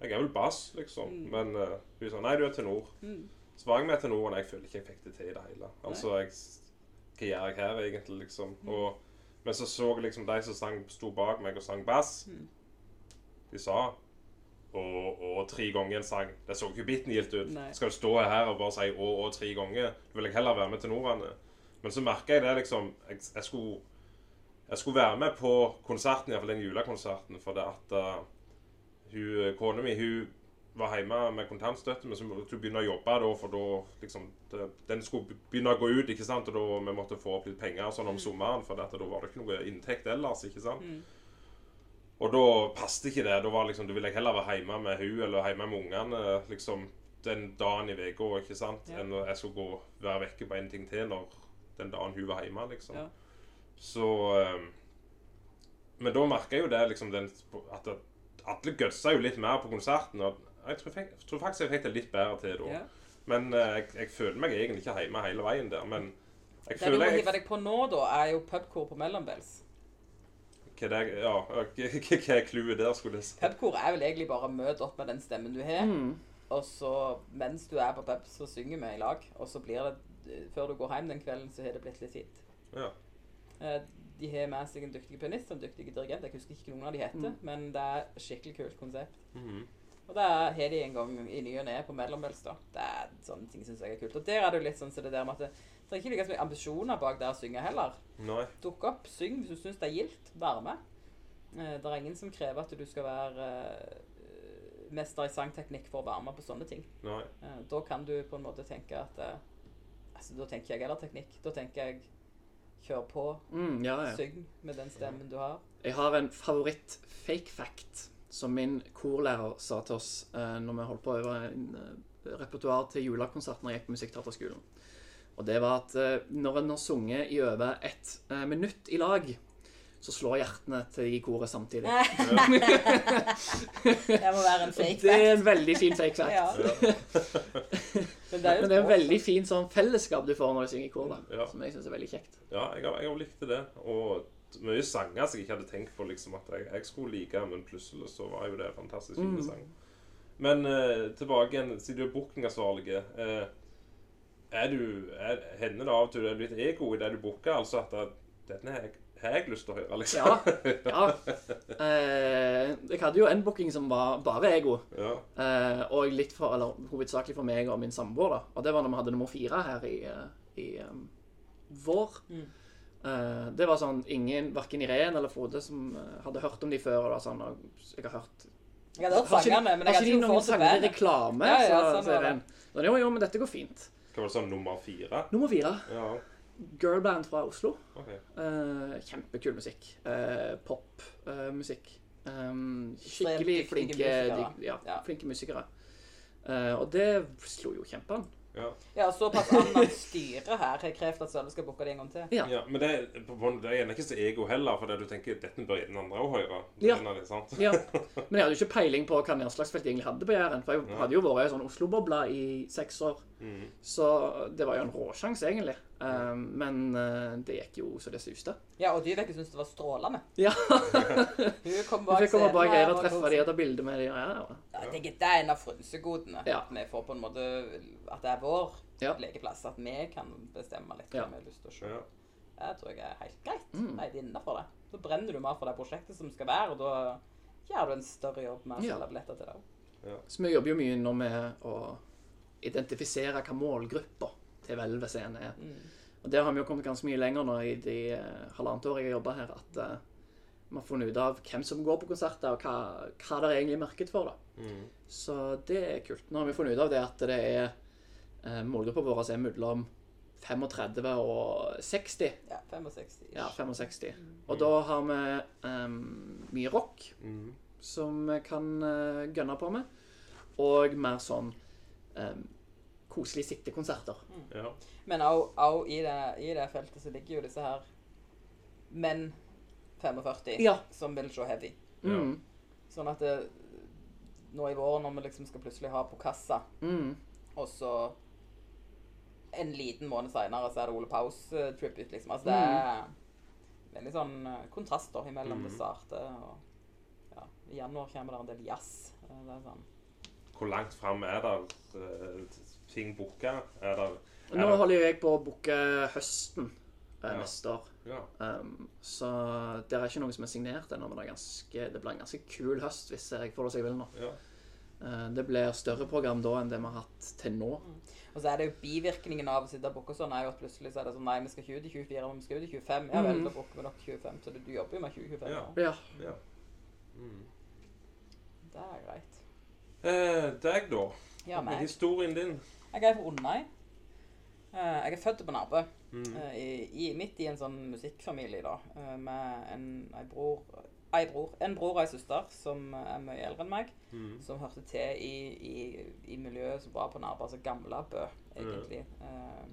Jeg er vel bass, liksom. Mm. Men uh, hun sa nei, du er tenor. Mm. Så var jeg med tenor, og jeg føler ikke jeg fikk det til i det hele. Altså, jeg, Hva gjør jeg her, egentlig, liksom? Mm. Og, men så så jeg liksom de som sang, sto bak meg og sang bass. Mm. De sa og, og tre ganger en sang. Det så ikke bitnilt ut. Nei. Skal du stå her og bare si å og tre ganger? Da vil jeg heller være med tenorene. Men så merka jeg det, liksom jeg, jeg, skulle, jeg skulle være med på konserten, iallfall den julekonserten, for det at uh, hun, kona mi hun var hjemme med kontantstøtte, men så måtte hun begynne å jobbe da, for da liksom det, Den skulle begynne å gå ut, ikke sant, og da vi måtte få opp litt penger sånn om sommeren, for dette, da var det ikke noe inntekt ellers, ikke sant. Mm. Og da passet ikke det. Da var liksom, da ville jeg heller være hjemme med hun eller hjemme med ungene liksom, den dagen i uka, ikke sant, Ja. enn når jeg skulle gå, være vekke på en ting til når den dagen hun var hjemme, liksom. Ja. Så ehm, Men da merka jeg jo det, liksom, den, at det, alle gutsa jo litt mer på konserten. Og jeg tror, jeg, tror faktisk jeg fikk det litt bedre til da. Ja. Men eh, jeg, jeg føler meg egentlig ikke hjemme hele veien der. Men jeg Det du må hive deg på nå, da, er jo pubkor på mellombels. hva, det, ja, hva er clouet der, skulle jeg si? Pubkor er vel egentlig bare møt opp med den stemmen du har, Mm. og så mens du er på pub, så synger vi i lag. Og så blir det Før du går hjem den kvelden, så har det blitt litt hit. Ja. Eh, De har med seg en dyktig pianist og en dyktig dirigent. Jeg husker ikke noen av de heter, Mm. men det er skikkelig kult konsept. Mhm. Og det har de en gang i ny og ne på mellombels. da. Det er Sånne ting syns jeg er kult. Og der er det jo litt sånn som det der med at det, det er ikke like mye ambisjoner bak det å synge heller. Nei. Dukk opp, syng hvis du syns det er gildt. Vær med. Eh, Det er ingen som krever at du skal være eh, mester i sangteknikk for å være med på sånne ting. Nei. Eh, Da kan du på en måte tenke at altså, Da tenker jeg heller teknikk. Da tenker jeg Kjør på. Mm, ja, ja. Syng med den stemmen du har. Jeg har en favoritt fake fact som min korlærer sa til oss eh, når vi holdt på å øve en eh, repertoar til julekonsert når jeg gikk på Musikkteaterskolen. Og det var at eh, når en har sunget i over ett eh, minutt i lag, så slår hjertene til i koret samtidig. Det må være en fake fact. Det er en veldig fin fake fact. Ja. Men det er Men det er en veldig fin sånn fellesskap du får når du synger i kor, da. Ja. Som jeg syns er veldig kjekt. Ja, jeg har, jeg har likte det. Og mye sanger som jeg ikke hadde tenkt på liksom at jeg, jeg skulle like, men plutselig så var jo det fantastisk fine Mm. sanger. Men eh, tilbake igjen, siden du er bookingansvarlig. Eh, er du, er, hender det av og til du er blitt ego i det du booker? Altså at det- denne har jeg, har jeg lyst til å høre, liksom? Ja. ja. Eh, jeg hadde jo en booking som var bare ego. ja. Eh, og litt for, eller hovedsakelig for meg og min samboer, da. Og det var når vi hadde nummer fire her i, eh, i um, vår. Mm. Eh, det var sånn ingen, verken Irene eller Frode, som eh, hadde hørt om de før. Og det var sånn, og jeg har hørt Jeg hadde hørt Har sangene, men jeg Har hadde ikke noen fått det sanger i reklame? Ja, ja, så, sånn så er var det det. en- Så jo, jo, men dette går fint. Hva var det sånn nummer fire? Nummer fire. Ja, Girlband fra Oslo. ok. Uh, kjempekul musikk. Uh, Popmusikk. Um, skikkelig flinke, flinke, musikere. de, ja, Ja. flinke musikere. Eh, og det slo jo kjempean. Ja. Ja, såpass annet styre her har krevd at Sølve skal booke det en gang til. Ja. ja. Men det, er- det er gjerne ikke så ego heller, for det du tenker dette bør den andre òg høre. Ja. Ja. Men jeg hadde jo ikke peiling på hva nedslagsfelt jeg egentlig hadde på Jæren. For jeg hadde jo vært i sånn Oslo-bobla i seks år. Mm. Så det var jo en råsjanse, egentlig. Eh, men uh, det gikk jo så det suste. Ja, og Dyveke syntes det var strålende. Ja. Hun kom Vi bak fikk komme bak her og treffe koste de og ta bilde med dem. Ja, ja. Ja, Det er en av frynsegodene. Ja. At vi får på en måte At det er vår Ja. lekeplass. At vi kan bestemme litt hva Ja. vi har lyst til å se. Det tror jeg er helt greit. Mm. Jeg er innafor det. Så brenner du mer for det prosjektet som skal være, og da gjør du en større jobb med å Ja. selge billetter til det. Så vi jobber jo mye nå med å identifisere hva målgruppa til Hvelvet scene er. Mm. Og der har vi jo kommet ganske mye lenger nå i de eh, halvannet årene jeg har jobba her, at uh, vi har funnet ut av hvem som går på konserter, og hva, hva det er egentlig marked for. da. Mm. Så det er kult. Nå har vi funnet ut av det at det er uh, målgruppa vår er mellom 35 og 60. Ja, 65. Ja, 65. Og da har vi um, mye rock Mm. som vi kan uh, gønne på med, og mer sånn um, koselige sittekonserter. Ja. Men òg i, det- i det feltet så ligger jo disse her menn 45 Ja. som vil se heavy. Mm. Sånn at det, nå i vår, når vi liksom skal plutselig ha på kassa, Mm. og så en liten måned seinere så er det Ole Paus-tribute, liksom. Altså det er veldig sånn eh, kontraster imellom det sarte og ja, I januar kommer det en del jazz. Eh, Det er sånn Hvor langt fram er det eh, ting booka? Er det Nå er det- holder jo jeg på å booke høsten eh, Ja. neste år. Ja. Um, så det er ikke noe som er signert ennå, men det, er ganske, det blir en ganske kul høst hvis jeg får det som jeg vil nå. ja. Eh, det blir større program da enn det vi har hatt til nå. Og så er det jo bivirkningen av å sitte og booke sånn, er jo at plutselig så er det sånn Nei, vi skal ikke ut i 24, men vi skal ut i 25. Ja vel, Mhm. da booker vi nok 25. Så du, du jobber jo med 2025. nå. Ja. Ja. ja. Mm. Det er greit. Eh, deg, da? Ja, meg. Historien din? Jeg er fra Undøy. Eh, Jeg er født på Narve. Mm. eh, I, i, midt i en sånn musikkfamilie, da. eh, Med en, en bror en bror, en bror og ei søster som er mye eldre enn meg. Mm. Som hørte til i, i, i miljøet som var på Narve. Altså gamle Bø, egentlig. Eh,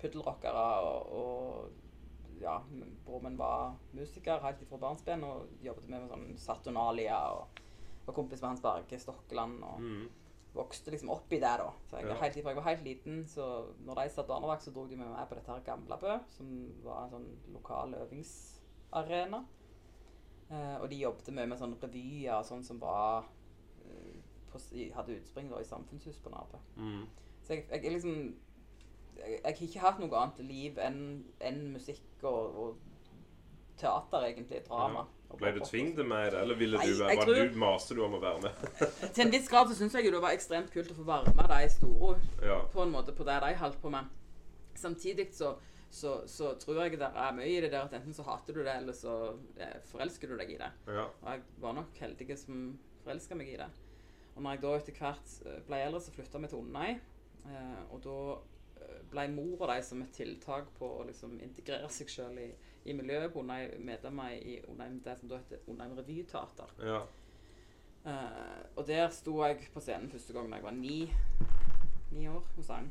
Puddelrockere og, og ja, broren min var musiker helt fra barnsben og jobbet med, med sånn Saturnalia og var kompis med Hans Berge Stokkeland. og Mm. Vokste liksom i det, da. Så jeg, Ja. helt jeg var helt liten, så når de satt barnevakt, så dro de med meg på dette her gamle Bø, som var en sånn lokal øvingsarena. Eh, og de jobbet mye med sånne revyer og sånn som var eh, på, hadde utspring da, i Samfunnshus på Narve. Mm. Så jeg, jeg liksom jeg, jeg har ikke hatt noe annet liv enn enn musikk og, og teater, egentlig. Drama. og Ble du tvunget med det, eller ville Nei, du, jeg var tror- du, maste du om å være med? Til en viss grad så syns jeg jo det var ekstremt kult å få være med de store Ja. på en måte på det de holdt på med. Samtidig så, så, så tror jeg det er mye i det der at enten så hater du det, eller så eh, forelsker du deg i det. ja. Og jeg var nok heldig som forelska meg i det. Og når jeg da etter hvert eh, ble eldre, så flytta vi til Undøy. Eh, og da ble mor av dem som et tiltak på å liksom integrere seg sjøl i, i miljøet. på Undheim medlemmer i Undheim, det som da heter Undheim Revyteater. Ja. Uh, og der sto jeg på scenen første gang da jeg var ni, ni år og sang.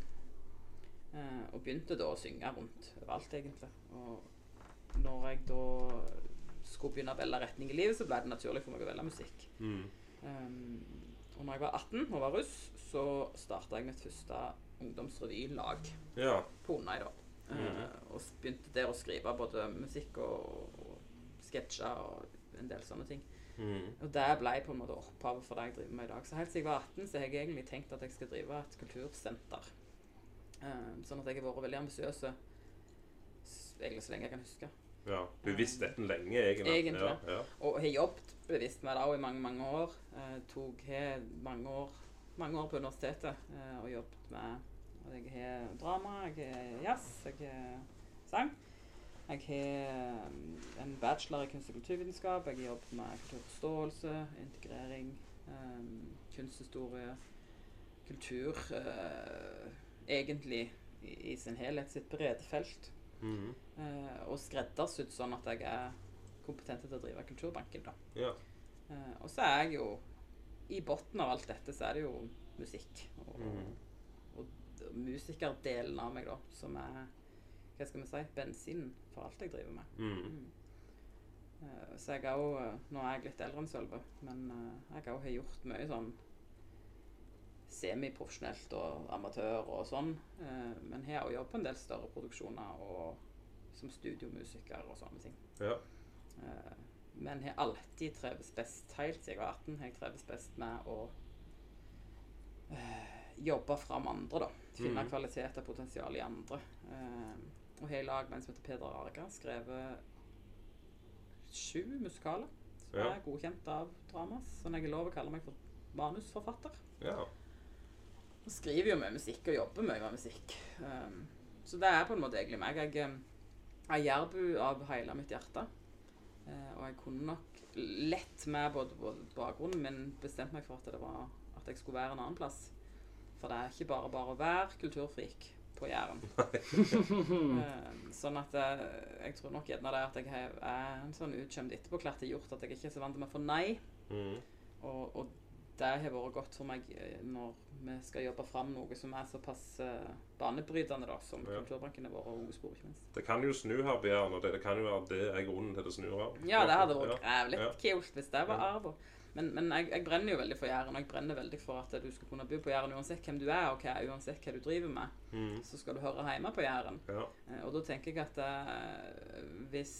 Uh, og begynte da å synge rundt overalt, egentlig. Og når jeg da skulle begynne å velge retning i livet, så ble det naturlig for meg å velge musikk. Mm. Um, og når jeg var 18 og var russ, så starta jeg mitt første ungdomsrevylag Ja. på Onøy. Eh, og begynte der å skrive både musikk og, og sketsjer og en del sånne ting. Mm. Og det ble på en måte opphavet for det jeg driver med i dag. Så helt siden jeg var 18, så har jeg egentlig tenkt at jeg skal drive et kultursenter. Eh, sånn at jeg har vært veldig ambisiøs egentlig så lenge jeg kan huske. ja. Bevisstheten dette lenge, egentlig. Egentlig. Ja, ja. Og har jobbet bevisst med det også i mange, mange år. Uh, tok har mange år mange år på universitetet uh, og jobbet med Jeg har drama, jeg har jazz, jeg har sang. Jeg har eh, en bachelor i kunst- og kulturvitenskap. Jeg har jobbet med kulturforståelse, integrering, um, kunsthistorie, kultur uh, Egentlig i, i sin helhet sitt brede felt. Mm -hmm. uh, og skreddersydd sånn at jeg er kompetent til å drive Kulturbanken. da. ja. Uh, og så er jeg jo I bunnen av alt dette så er det jo musikk. Og, mm d- musikerdelen av meg, da, som er hva skal vi si, bensinen for alt jeg driver med. Mm. Eh, så jeg òg Nå er jeg litt eldre enn Sølve, men eh, jeg òg har gjort mye sånn semiprofesjonelt og amatør og sånn. Eh, men har òg jobbet på en del større produksjoner og som studiomusiker og sånne ting. ja. Eh, men har alltid trivdes best helt siden jeg var 18. Har jeg trivdes best med å eh, jobbe fram andre, da. Finne mm. kvalitet og potensial i andre. Eh, og har i lag med en som heter Peder Arga skrevet sju musikaler som Ja. er godkjent av Dramas. som jeg har lov å kalle meg for manusforfatter. ja. Og skriver jo mye musikk og jobber mye med musikk. Um, så det er på en måte egentlig meg. Jeg um, er jærbu av hele mitt hjerte. Uh, og jeg kunne nok lett med både, både bakgrunnen min bestemt meg for at, det var, at jeg skulle være en annen plass. For det er ikke bare bare å være kulturfrik på Jæren. Eh, sånn at eh, jeg tror nok gjerne det at jeg er en sånn utkjømt etterpåklart gjort at jeg ikke er så vant til å få nei. Mm. Og, og det har vært godt for meg eh, når vi skal jobbe fram noe som er såpass eh, banebrytende da, som Ja. Kulturbanken har vært, og Unge Spor, ikke minst. Det kan jo snu her, Bjørn, og det, det kan jo være det er grunnen til det snur her. Ja, det hadde vært Ja. jævlig Ja. kult hvis det var Ja. Men, men jeg, jeg brenner jo veldig for Jæren, og jeg brenner veldig for at du skal kunne bo på Jæren uansett hvem du er, og hva, uansett hva du driver med. Mm. Så skal du høre hjemme på Jæren. Ja. Eh, Og da tenker jeg at eh, hvis,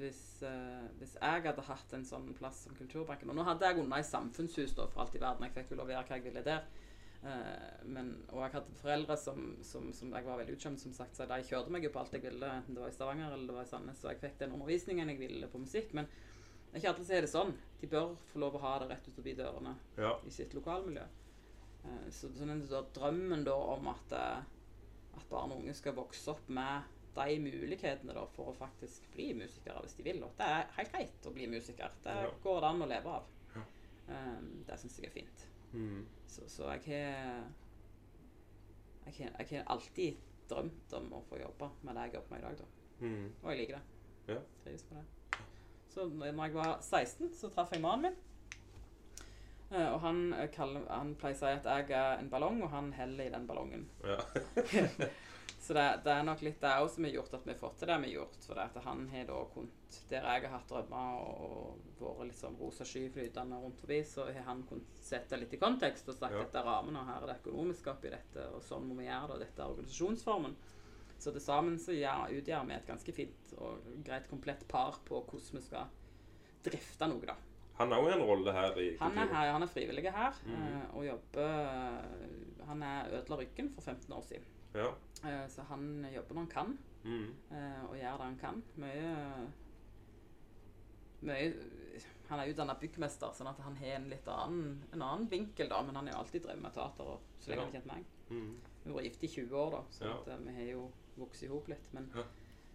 hvis, uh, hvis jeg hadde hatt en sånn plass som Kulturbanken Og nå hadde jeg unna i samfunnshus da, for alt i verden. Jeg fikk jo lov å gjøre hva jeg ville der. Uh, men, og jeg hadde foreldre som, som, som jeg var veldig utkjømt, som sagt, så de kjørte meg jo på alt jeg ville, enten det var i Stavanger eller det var i Sandnes, så jeg fikk den undervisningen jeg ville på musikk. Men det er ikke alle som er det sånn. De bør få lov å ha det rett ut forbi dørene ja. i sitt lokalmiljø. Eh, Så, så den der drømmen da om at, eh, at barn og unge skal vokse opp med de mulighetene da for å faktisk bli musikere hvis de vil. Og det er helt greit å bli musiker. Det Ja. går det an å leve av. Ja. Um, det syns jeg er fint. Mm. Så, så jeg har jeg jeg har alltid drømt om å få jobbe med det jeg jobber med i dag. da. Mm. Og jeg liker det. Ja. Trives med det. Så når jeg var 16, så traff jeg mannen min. Uh, og han, uh, kaller, han pleier å si at jeg er en ballong, og han heller i den ballongen. Ja. Så det, det er nok litt det òg som har gjort at vi har fått til det vi har gjort. For det at han har da kunnet Der jeg har hatt drømmer og vært litt sånn rosa sky flytende rundt forbi, så har han kunnet sette litt i kontekst og sagt Ja. dette er rammen, og her er det økonomiske oppi dette, og sånn må vi gjøre det, og dette er organisasjonsformen. Så til sammen så gjør, utgjør vi et ganske fint og greit komplett par på hvordan vi skal drifte noe, da. Han har jo en rolle her i Han er her, han er frivillig her eh, og jobber Han er ødela ryggen for 15 år siden. Ja. Eh, Så han jobber når han kan, Mm. eh, og gjør det han kan. Mye, mye Han er utdanna byggmester, sånn at han har en litt annen, en annen vinkel, da. Men han har jo alltid drevet med teater, og så lenge Ja. han har kjent meg. Mm. Vi var gift i 20 år, da, så Ja. eh, vi har jo vokst i hop litt. Men, Ja.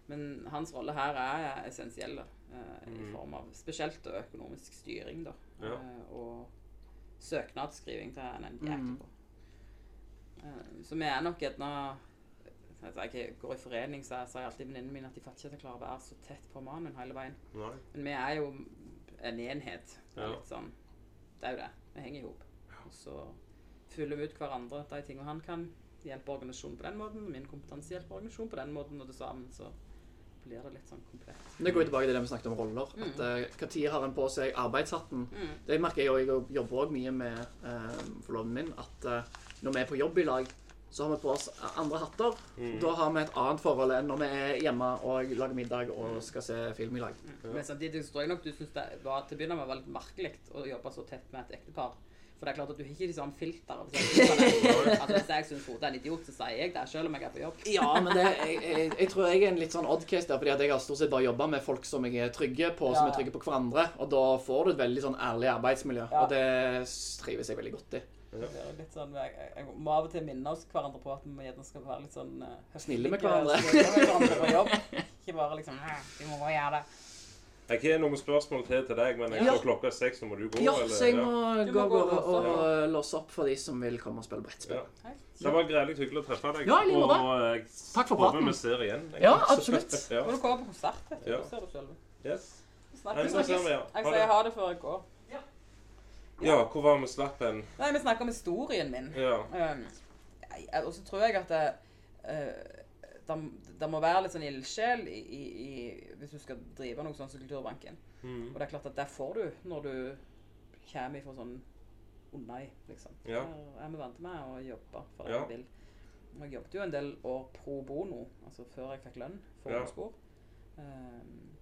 men hans rolle her er essensiell, eh, i Mhm. form av spesielt økonomisk styring, da. Ja. Eh, og søknadsskriving til en er Mhm. på. Eh, så vi er nok gjerne altså, Jeg går i forening, så jeg sier alltid venninnene mine at de fatter ikke at jeg klarer å være så tett på mannen hele veien. Nei. Men vi er jo en enhet. Det er Ja. litt sånn Det er jo det. Vi henger i hop. Og så fyller vi ut hverandre de tingene han kan. Hjelper organisasjonen på den måten. og Min kompetanse hjelper organisasjonen på den måten, og det sammen så blir det litt sånn komplett. Det går jo tilbake til det vi snakket om roller. Mm. At uh, Når har en på seg arbeidshatten? Mm. Det merker jeg òg. Jeg jobber òg mye med uh, forloveden min. At uh, når vi er på jobb i lag, så har vi på oss andre hatter. Mm. Da har vi et annet forhold enn når vi er hjemme og lager middag og skal se film i lag. Men samtidig så tror jeg nok du syns det var, til å begynne med var litt merkelig å jobbe så tett med et ektepar. For det er klart at du har ikke samme filter. Altså, hvis jeg syns Frode er en idiot, så sier jeg det selv om jeg er på jobb. Ja, men det, jeg, jeg, jeg tror jeg er en litt sånn odd case der, fordi at jeg har stort sett bare jobba med folk som jeg er trygge på, som Ja. er trygge på hverandre. Og da får du et veldig sånn ærlig arbeidsmiljø, Ja. og det trives jeg veldig godt i. Det er litt sånn, jeg, jeg må av og til minne oss hverandre på at vi gjerne skal være litt sånn eh, Snille med hverandre. snille med hverandre på jobb. Ikke bare liksom Vi må gjøre det. Jeg har noen spørsmål til til deg, men jeg Ja. klokka er seks. Nå må du gå. Ja, eller? så jeg må ja. gå må gå og og, låse og låse opp for de som vil komme og spille brettspill. Ja. Det var greielig hyggelig å treffe deg. Ja, jeg like det. Og jeg Takk for håper praten. vi ser igjen. jeg. Ja, absolutt. ja. Må du komme på konsert, vet du. Ja. Så ser du selv. Yes. Snakkes. så ja. Jeg Ha sier det. ha det før jeg går. Ja, hvor var vi slapp hen? Nei, vi snakker om historien min. Ja. Um, og så tror jeg at det, uh, det, det må være litt sånn ildsjel i, i, i, hvis du skal drive noe sånt som Kulturbanken. Mm. Og det er klart at det får du når du kommer ifra sånn unna i, liksom. Ja. Der er vi vant med å jobbe for det Ja. vi vil. Jeg jobbet jo en del år pro bono, altså før jeg fikk lønn for Ja. spor. Um,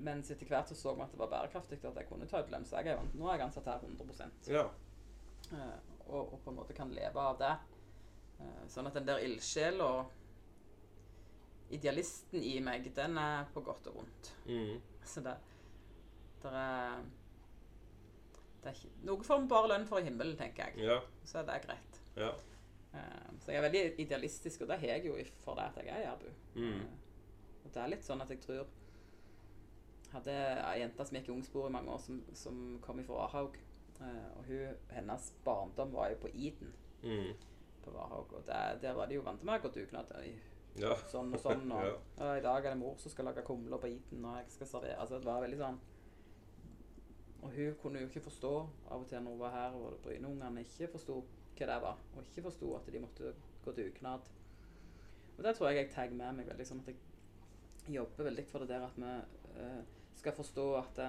mens etter hvert så så vi at det var bærekraftig at jeg kunne ta ut lønn. Så jeg er, jo- nå er jeg ansatt her 100 ja. Uh, og, og på en måte kan leve av det. Uh, sånn at den der ildsjela Idealisten i meg, den er på godt og vondt. Mm. Så det det, er det er ikke, Noe får vi bare lønn for i himmelen, tenker jeg. Ja. Så det er greit. Ja. Eh, så jeg er veldig idealistisk, og det har jeg jo for det at jeg er jærbu. Mm. Eh, og det er litt sånn at jeg tror hadde ei jente som gikk i ungspor i mange år, som, som kom fra Ahaug. Eh, og hun, hennes barndom var jo på Iden Mm. på Varhaug. Og der, der var de jo vant å gå dugnad. i Ja. Sånn og sånn. Og, Ja. og i dag er det mor som skal lage kumler på Iden, og jeg skal servere. Altså, det var veldig sånn Og hun kunne jo ikke forstå av og til når hun var her, og Bryne-ungene ikke forsto hva det var, og ikke forsto at de måtte gå dugnad. Og det tror jeg jeg tar med meg veldig sånn at jeg jobber veldig for det der at vi eh, skal forstå at det,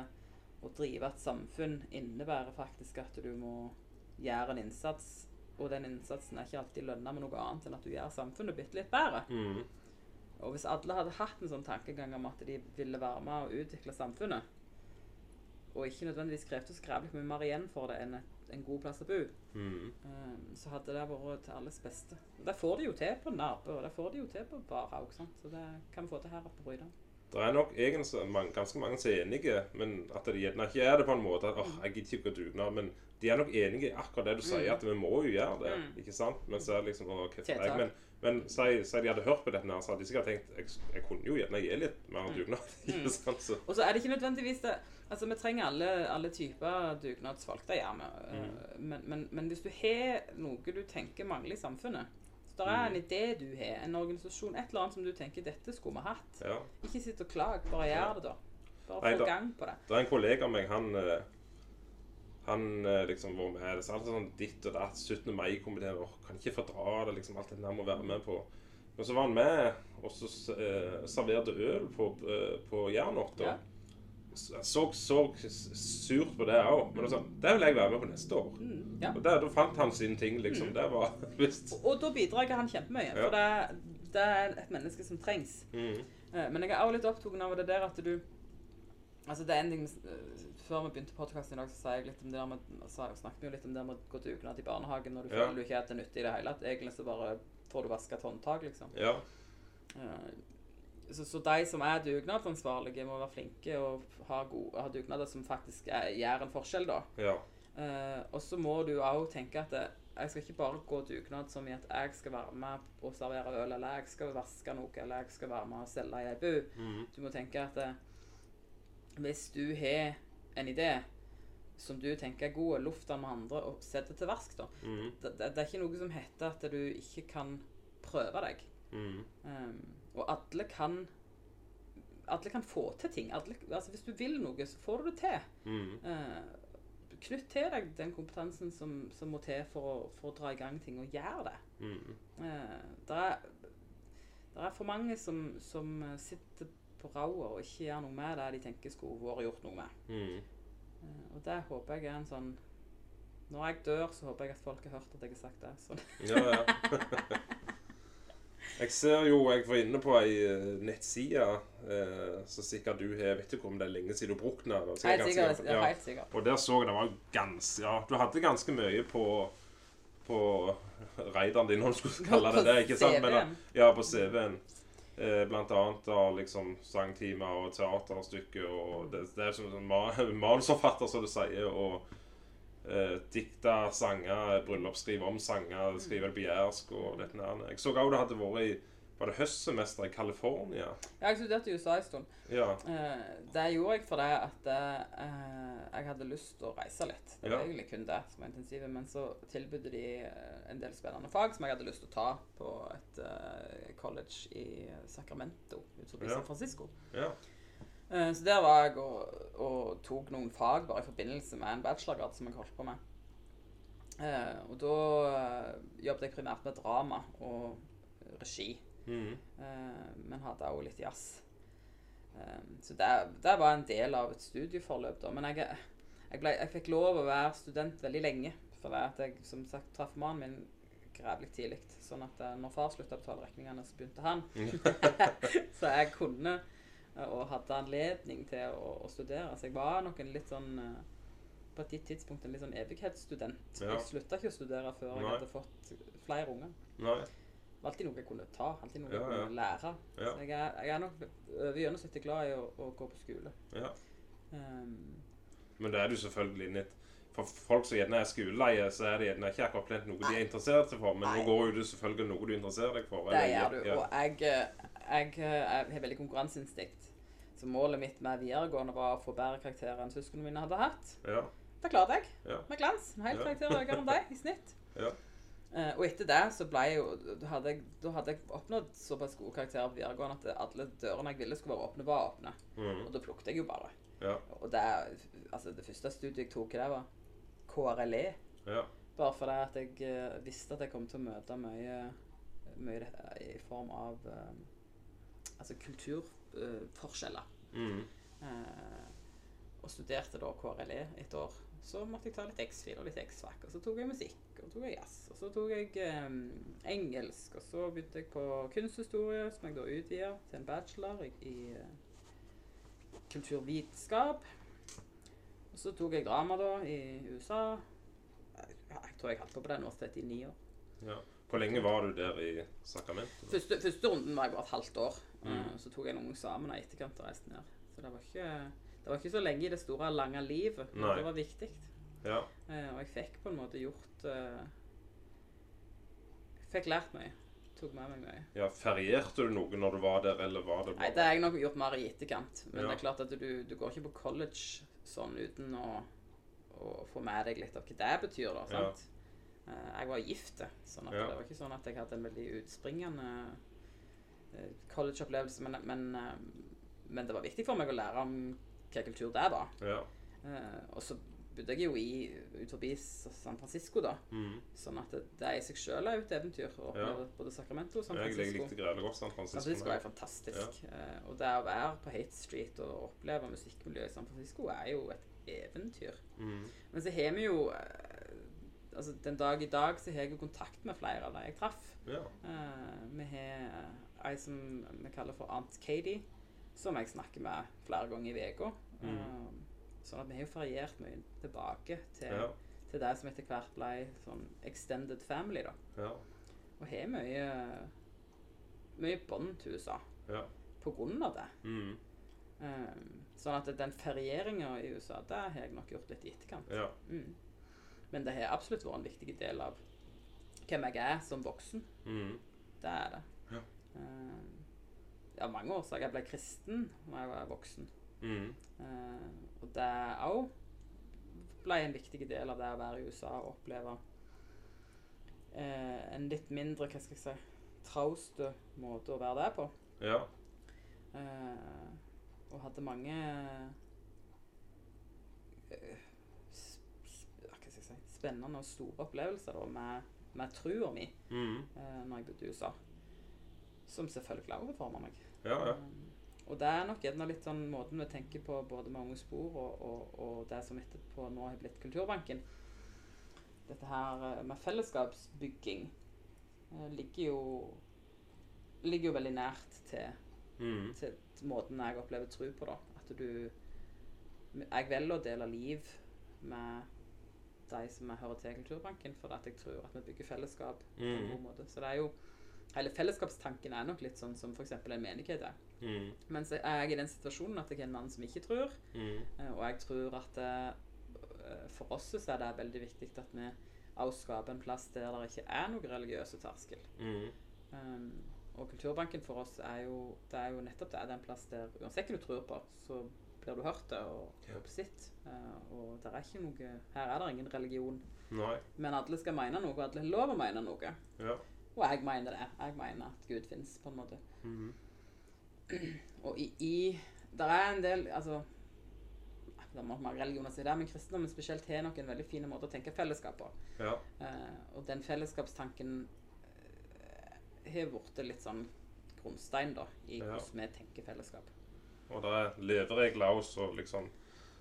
å drive et samfunn innebærer faktisk at du må gjøre en innsats, og den innsatsen er ikke alltid lønna med noe annet enn at du gjør samfunnet bitte litt bedre. Mm. Og hvis alle hadde hatt en sånn tankegang om at de ville være med og utvikle samfunnet, og ikke nødvendigvis krevde så grævlig mye mer igjen for det enn en god plass å bo, Mm. um, så hadde det vært til alles beste. Og Det får de jo til på Narpe, og det får de jo til på Barhaug. Så det kan vi få til her oppe på Bryda. Det er nok egentlig mange, ganske mange som er enige, men at de gjerne ikke er det på en måte at oh, jeg gidder ikke å dugnad. Men de er nok enige i akkurat det du sier, Mm. at vi må jo gjøre det. Mm. ikke sant? Men så er det liksom okay, jeg? Men, men si, si de hadde hørt på dette, her, så hadde de sikkert tenkt jeg, jeg kunne jo gjerne gi litt mer Mm. dugnad. sant? Så, Og så er det ikke nødvendigvis det Altså, vi trenger alle, alle typer dugnadsfolk. Det gjør vi. Mm. Eh, Men, men, men hvis du har noe du tenker mangler i samfunnet Så det er en Mm. idé du har, en organisasjon, et eller annet som du tenker 'dette skulle vi hatt'. ja. Ikke sitt og klag, bare gjør det, da. Bare Nei, få da- gang på det. Det er en kollega av meg, han eh, han eh, liksom var med det. er alltid sånn ditt og datt. 17. mai-komiteen. åh, Kan ikke fordra det. liksom Alt dette der må være med på. Men så var han med og så eh, serverte øl på, eh, på Jernått. Ja. Så så surt på det òg. Men sånn, det vil jeg være med på neste år. Mm, ja. Og Da fant han sine ting, liksom. Mm. Det var visst Og, og da bidrar han kjempemye. Ja. For det, det er et menneske som trengs. mm. Eh, Men jeg er også litt opptatt av det der at du Altså det er en ting eh, Før vi begynte podkasten i dag, så sa jeg litt om det der med, så snakket vi jo litt om det med å gå dugnad i barnehagen når du Ja. føler du ikke er til nytte i det hele tatt. Egentlig så bare får du vaska håndtak, liksom. Ja. Eh, Så, så de som er dugnadsansvarlige, må være flinke og ha, gode, ha dugnader som faktisk er, gjør en forskjell, da. ja. Uh, og så må du òg tenke at det, jeg skal ikke bare gå dugnad som i at jeg skal være med og servere øl, eller jeg skal vaske noe, eller jeg skal være med og selge i ei bu. Mm. Du må tenke at det, hvis du har en idé som du tenker er god, luft den med andre og sett det til verks, da. Mm. Det, det, det er ikke noe som heter at du ikke kan prøve deg. Mm. Um, og alle kan Alle kan få til ting. Alle, altså Hvis du vil noe, så får du det til. Mm. Uh, knytt til deg den kompetansen som, som må til for å, for å dra i gang ting, og gjør det. Mm. Uh, det er, er for mange som, som sitter på rauet og ikke gjør noe med det de tenker skulle vært gjort noe med. Mm. Uh, og det håper jeg er en sånn Når jeg dør, så håper jeg at folk har hørt at jeg har sagt det. Sånn. Ja, ja. Jeg ser jo jeg var inne på ei eh, nettside eh, som sikkert du har Vet ikke om det er lenge siden du brukte den. Helt sikkert. Ja. Helt sikkert. Og der så jeg det var ganske Ja, du hadde ganske mye på på raideren din, om du skulle kalle det det. ikke sant? Men, CV-en. ja, på CV-en. Eh, blant annet av liksom sangtimer og teaterstykker og det, det er som en ma- manusforfatter, som du sier, og eh, dikta sanger, bryllupsskrive om sanger, skrive det på jærsk og dette der. Jeg så òg det hadde vært i Var det høstsemester i California? Jeg studerte i USA en stund. Ja. Eh, det gjorde jeg fordi at eh, jeg hadde lyst til å reise litt. Det var Ja. egentlig kun det som var intensivet. Men så tilbød de eh, en del spennende fag som jeg hadde lyst til å ta på et eh, college i Sacramento utenfor Ja. San Francisco. ja. Eh, så der var jeg og, og tok noen fag bare i forbindelse med en bachelorgrad som jeg holdt på med. Eh, og da eh, jobbet jeg primært med drama og regi. Mm. Men hadde også litt jazz. Så det, det var en del av et studieforløp, da. Men jeg, jeg, ble, jeg fikk lov å være student veldig lenge. For det at jeg som sagt traff mannen min grævlig tidlig. Sånn at når far slutta å betale regningene, så begynte han. så jeg kunne og hadde anledning til å, å studere. Så jeg var nok en litt sånn eh, på et gitt tidspunkt en litt sånn evighetsstudent. Ja. Jeg slutta ikke å studere før jeg hadde fått flere unger. Nei. Det var alltid noe jeg kunne ta, alltid noe Ja, jeg kunne lære. Ja. Så jeg er, jeg er nok over gjennomsnittet glad i å, å gå på skole. Ja. Um, Men det er du selvfølgelig litt For folk som gjerne er skoleleie, så er det gjerne ikke akkurat plent noe de er interessert seg for. Men Nei. nå går jo du selvfølgelig noe du interesserer deg for. det gjør du. Ja. Og jeg, eh, jeg, eh, jeg har veldig konkurranseinstinkt. Så målet mitt med videregående var å få bedre karakterer enn søsknene mine hadde hatt. Ja. Det klarte jeg. Ja. Med glans. En hel Ja. karakter høyere enn deg i snitt. Ja. Uh, og etter det så ble jeg jo Da hadde jeg, da hadde jeg oppnådd såpass gode karakterer på videregående at alle dørene jeg ville skulle være åpne, var åpne. Mm. Og da plukket jeg jo bare. Ja. Og det, altså det første studiet jeg tok, i det var KRLE. Ja. Bare fordi at jeg uh, visste at jeg kom til å møte mye, mye i form av eh, altså kulturforskjeller. Mm. Eh, og studerte da KRLE et år. Så måtte jeg ta litt X-fil og litt X-fac. Og så tok jeg musikk, og så tok jeg jazz. Og så tok jeg eh, engelsk. Og så begynte jeg på kunsthistorie, som jeg da utvida til en bachelor i, eh, kulturvitenskap. Og så tok jeg drama da i USA. Jeg, jeg tror jeg holdt på på det universitetet i ni år. ja. Hvor lenge var du der i Sacramento? Første, første runden var jeg bare et halvt år. Mm. Eh, Så tok jeg noen eksamener i etterkant og reiste ned. Så det var, ikke, det var ikke så lenge i det store, lange livet. Men Nei. det var viktig. Ja. Eh, og jeg fikk på en måte gjort eh, Fikk lært mye. Tok med meg mye. ja. Ferierte du noe når du var der, eller var det Nei, det har jeg nok gjort mer i etterkant. Men Ja. det er klart at du, du går ikke på college sånn uten å, å få med deg litt av hva det betyr, da. Ja. sant? Eh, jeg var gift, sånn at Ja. det var ikke sånn at jeg hadde en veldig utspringende collegeopplevelse. Men, men, eh, men det var viktig for meg å lære om hva kultur det var. Ja. Uh, og så bodde jeg jo i ut forbi San Francisco, da. Mm. Sånn at det, det i seg sjøl er jo et eventyr å oppleve både Sacramento og San Francisco. jeg likte greiene godt San Francisco. San Francisco er fantastisk. Eh, og det å være på Hate Street og oppleve musikkmiljøet i San Francisco er jo et eventyr. Mm. Men så har vi jo eh, Altså Den dag i dag så har jeg jo kontakt med flere av de jeg traff. Ja. Uh, vi har ei som vi kaller for Aunt Katie, som jeg snakker med flere ganger i uka. Mm. Eh, sånn at vi har jo feriert mye tilbake til, Ja. til det som etter hvert ble sånn extended family, da. Ja. Og har mye mye bånd til USA Ja. på grunn av det. Mm. Um, sånn at den ferieringa i USA, det har jeg nok gjort litt i etterkant. Ja. Mm. Men det har absolutt vært en viktig del av hvem jeg er som voksen. Mm. Det er det. Eh, av mange årsaker. Jeg ble kristen da jeg var voksen. Mm. Eh, og det òg ble en viktig del av det å være i USA og oppleve eh, en litt mindre hva skal jeg si, trauste måte å være der på. Ja. Eh, og hadde mange eh, spennende og store opplevelser da, med, med trua mi Mm. eh, når jeg bodde i USA. Som selvfølgelig også former meg. Ja, ja. Um, og det er nok gjerne litt sånn måten vi tenker på både med Unge Spor og, og, og det som etterpå nå har blitt Kulturbanken. Dette her eh, med fellesskapsbygging eh, ligger jo ligger jo veldig nært til, Mm. til måten jeg opplever tro på, da. At du Jeg velger å dele liv med de som jeg hører til Kulturbanken, for at jeg tror at vi bygger fellesskap på en Mm. god måte. Så det er jo Hele fellesskapstanken er nok litt sånn som f.eks. en menighet er. Mm. Mens jeg er i den situasjonen at jeg er en mann som ikke tror, Mm. eh, og jeg tror at eh, for oss så er det veldig viktig at vi også skaper en plass der det ikke er noen religiøse terskel. Mm. Um, og Kulturbanken for oss er jo, det er jo nettopp det. Det er en plass der uansett hva du tror på, så blir du hørt og, Ja. og besitt. Eh, og det er ikke noe Her er det ingen religion. Nei. Men alle skal mene noe, og alle har lov å mene noe. Ja. Og jeg mener det. Jeg mener at Gud fins, på en måte. Mhm. Og i, i Der er en del Altså Det er mange religioner som si det, men kristendommen spesielt har nok en veldig fin måte å tenke fellesskap på. Ja. Eh, og den fellesskapstanken eh, har blitt litt sånn grunnstein da, i Ja. hvordan vi tenker fellesskap. Og det er leveregler også, og liksom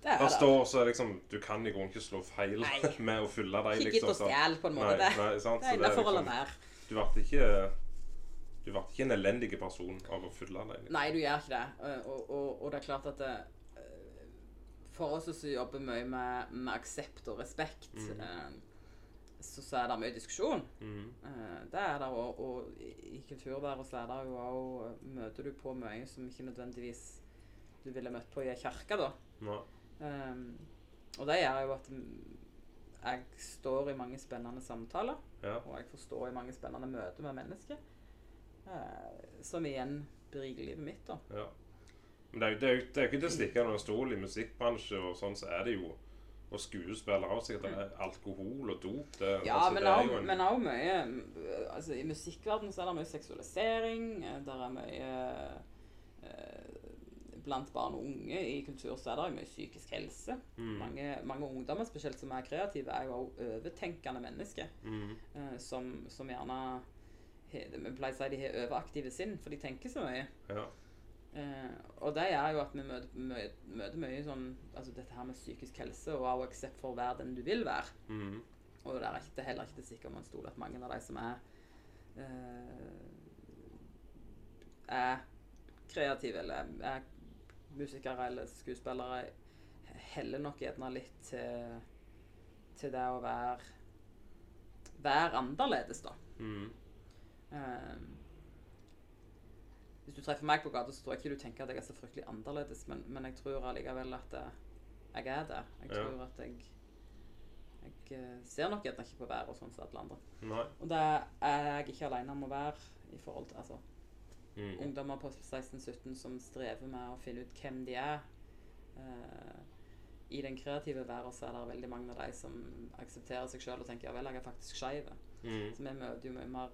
Det Det står så liksom Du kan i grunnen ikke slå feil Nei. med å fylle deg, Ikke gitt liksom. å så- på en måte. Nei, nei, det er innafor å la liksom- være. Du ble ikke Du ble ikke en elendig person av å fylle deg. Nei, du gjør ikke det. Eh, Og, og, og det er klart at det, eh, For oss som jobber mye med, med aksept og respekt, Mhm. eh, så, så er det mye diskusjon. Eh, Det er det, og, og i kulturværet så er det jo òg Møter du på mye som ikke nødvendigvis du ville møtt på i ei kirke, da. Ja. Um, og det gjør jo at mm, jeg står i mange spennende samtaler, Ja. og jeg får stå i mange spennende møter med mennesker, eh, som igjen beriker livet mitt, da. ja. Men det er, jo- det, er jo, det er jo ikke til å stikke under stol. I musikkbransjen, og sånn så er det jo Og skuespillere også sikkert det er alkohol og dop. Det, Ja, altså, men det er også, jo en- men også mye mm, Altså, i musikkverdenen så er det mye seksualisering. Det er mye eh, Blant barn og unge i kultur så er det mye psykisk helse. Mm. Mange, mange ungdommer, spesielt som er kreative, er jo også overtenkende mennesker. Mm. eh, som, som gjerne har- Vi pleier å si de har overaktive sinn, for de tenker så mye. Ja. Uh, og det gjør jo at vi møter, møter, møter mye sånn Altså dette her med psykisk helse, og også aksept for å være den du vil være. Mm. Og det er ikke, er heller ikke sikkert sikkert man stoler at mange av de som er uh, er kreative eller er musikere eller skuespillere, heller nok gjerne litt til, til det å være være annerledes, da. Mm. Um, hvis du treffer meg på gata, så tror jeg ikke du tenker at jeg er så fryktelig annerledes, men, men jeg tror allikevel at eh, jeg er det. Jeg Ja. tror at jeg Jeg eh, ser nok gjerne ikke på været sånn som alle andre. Nei. Og det er jeg ikke alene om å være i forhold til altså, Mhm. ungdommer på 16-17 som strever med å finne ut hvem de er. Uh, I den kreative verden så er det veldig mange av de som aksepterer seg sjøl og tenker ja vel, jeg er faktisk skeiv. Mm. Så vi møter jo mye mer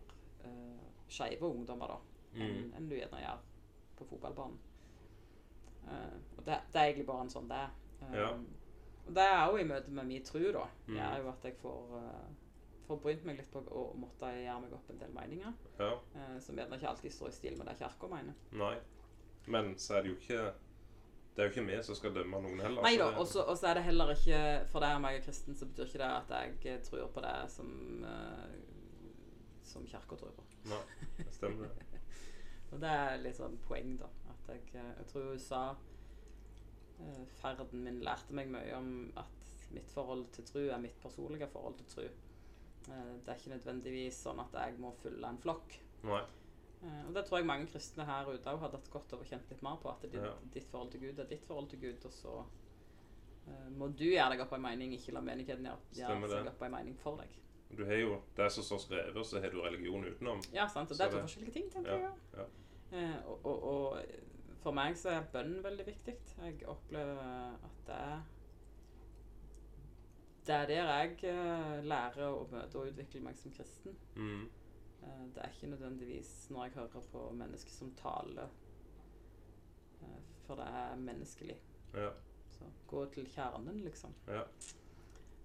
uh, skeive ungdommer da, enn en du gjerne gjør på fotballbanen. Uh, og det, det er egentlig bare en sånn det er. Eh, Ja. Og det er jo i møte med min tro, da. Det Mhm. er jo at jeg får, uh, får brynt meg litt på å måtte gjøre meg opp en del meninger, Ja. eh, som gjerne ikke alltid står i stil med det kirka mener. Nei. Men så er det jo ikke Det er jo ikke vi som skal dømme noen heller. Nei da, og så er det heller ikke For det om jeg er kristen, så betyr ikke det at jeg eh, tror på det som uh, Som kirka tror på. Nei, det stemmer det. Og det er litt sånn poeng, da. At jeg, eh, jeg tror USA Ferden min lærte meg mye om at mitt forhold til tro er mitt personlige forhold til tro. Eh, det er ikke nødvendigvis sånn at jeg må følge en flokk. Nei. Eh, og det tror jeg mange kristne her ute òg hadde hatt godt av å kjenne litt mer på. At ditt, Ja. ditt forhold til Gud er ditt forhold til Gud, og så eh, må du gjøre deg opp en mening, ikke la menigheten gjøre, gjøre seg opp en mening for deg. Du har jo det som står skrevet, så har du religion utenom. Ja, sant. Og det er to forskjellige ting, tenker Ja, jeg. ja. Og, og, og for meg så er bønn veldig viktig. Jeg opplever at det er Det er der jeg eh, lærer å møte og utvikle meg som kristen. Mm. Eh, det er ikke nødvendigvis når jeg hører på mennesker som taler, eh, for det er menneskelig. Ja. Så gå til kjernen, liksom. Ja.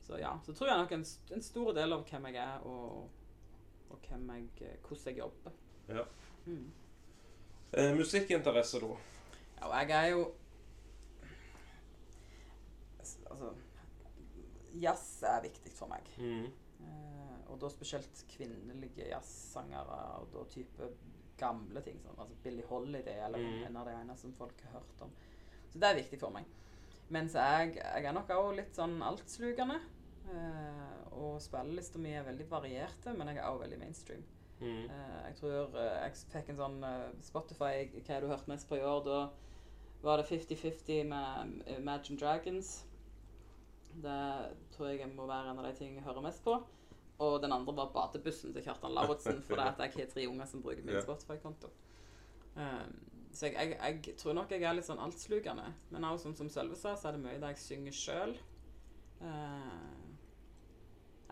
Så ja, så tror jeg nok en, en stor del av hvem jeg er, og, og jeg, hvordan jeg jobber. Ja. Mm. Eh, musikkinteresse, da? Ja, jeg er jo Altså Jazz er viktig for meg. Mm. Eh, og da spesielt kvinnelige jazzsangere, og da type gamle ting. Sånn, altså Billie Holiday eller Mm. en av de ene som folk har hørt om. Så det er viktig for meg. Mens jeg, jeg er nok òg litt sånn altslukende. Eh, og spillelista mi er veldig varierte, men jeg er òg veldig mainstream. Mm. Eh, jeg tror eh, jeg fikk en sånn eh, Spotify Hva har du hørt mest på i år? Da var det 50-50 med Imagine Dragons. Det tror jeg må være en av de tingene jeg hører mest på. Og den andre var badebussen til Kjartan Lauritzen, fordi at jeg har tre unger som bruker min Ja. Spotify-konto. Um, så jeg, jeg, jeg tror nok jeg er litt sånn altslukende. Men også sånn som Sølve sa, så er det mye der jeg synger sjøl.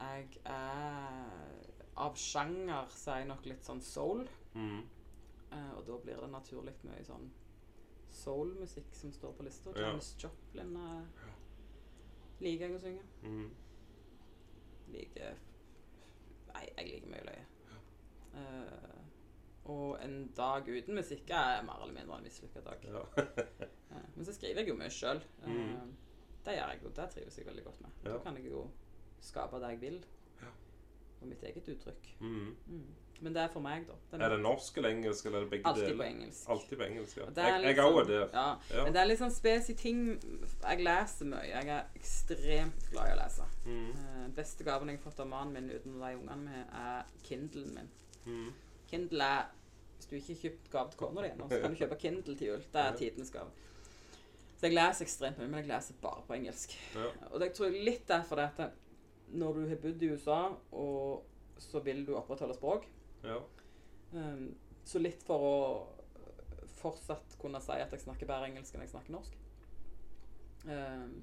jeg er Av sjanger så er jeg nok litt sånn soul. Mm. Uh, og da blir det naturlig mye sånn soul-musikk som står på lista. Ja. Janis Joplin eh, liker jeg å synge. Mm. Liker Nei, jeg liker mye løye. Eh, og en dag uten musikk er mer eller mindre en mislykka dag. Ja. uh, men så skriver jeg jo mye sjøl. Mm. Det gjør jeg og Det trives jeg veldig godt med. Ja. Da kan jeg jo skape det jeg vil. Ja. Og mitt eget uttrykk. Mm. Men det er for meg, da. Den Er det norsk eller engelsk, eller er det begge alltid på engelsk. Alltid på engelsk, ja. Er Jeg, jeg er der. Ja. Ja. Men det er litt sånn spesi ting Jeg leser mye. Jeg er ekstremt glad i å lese. Mm. Uh, beste gaven jeg har fått av mannen min uten de ungene med, er Kindlen min. Mm. Kindle er Hvis du ikke har kjøpt gave til kona di ennå, så kan du kjøpe Kindle til jul. Det er tidenes gave. Så jeg leser ekstremt mye, men jeg leser bare på engelsk. Ja. Og det tror jeg litt er fordi at når du har bodd i USA, og så vil du opprettholde språk Ja. Um, så litt for å fortsatt kunne si at jeg snakker bedre engelsk enn jeg snakker norsk. Um,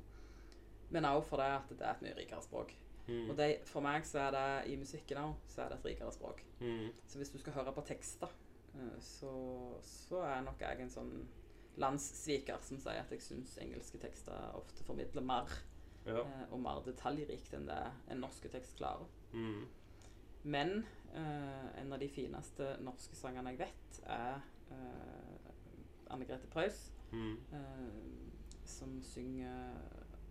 men òg fordi at det er et mye rikere språk. Mm. Og det, for meg så er det i musikken òg så er det et rikere språk. Mm. Så hvis du skal høre på tekster, uh, så, så er nok jeg en sånn landssviker som sier at jeg syns engelske tekster ofte formidler mer, Ja. Uh, og mer detaljrikt enn det en norske tekst klarer. Mm. Men eh, en av de fineste norske sangene jeg vet, er uh, Anne Grete Preus, Mm. eh, som synger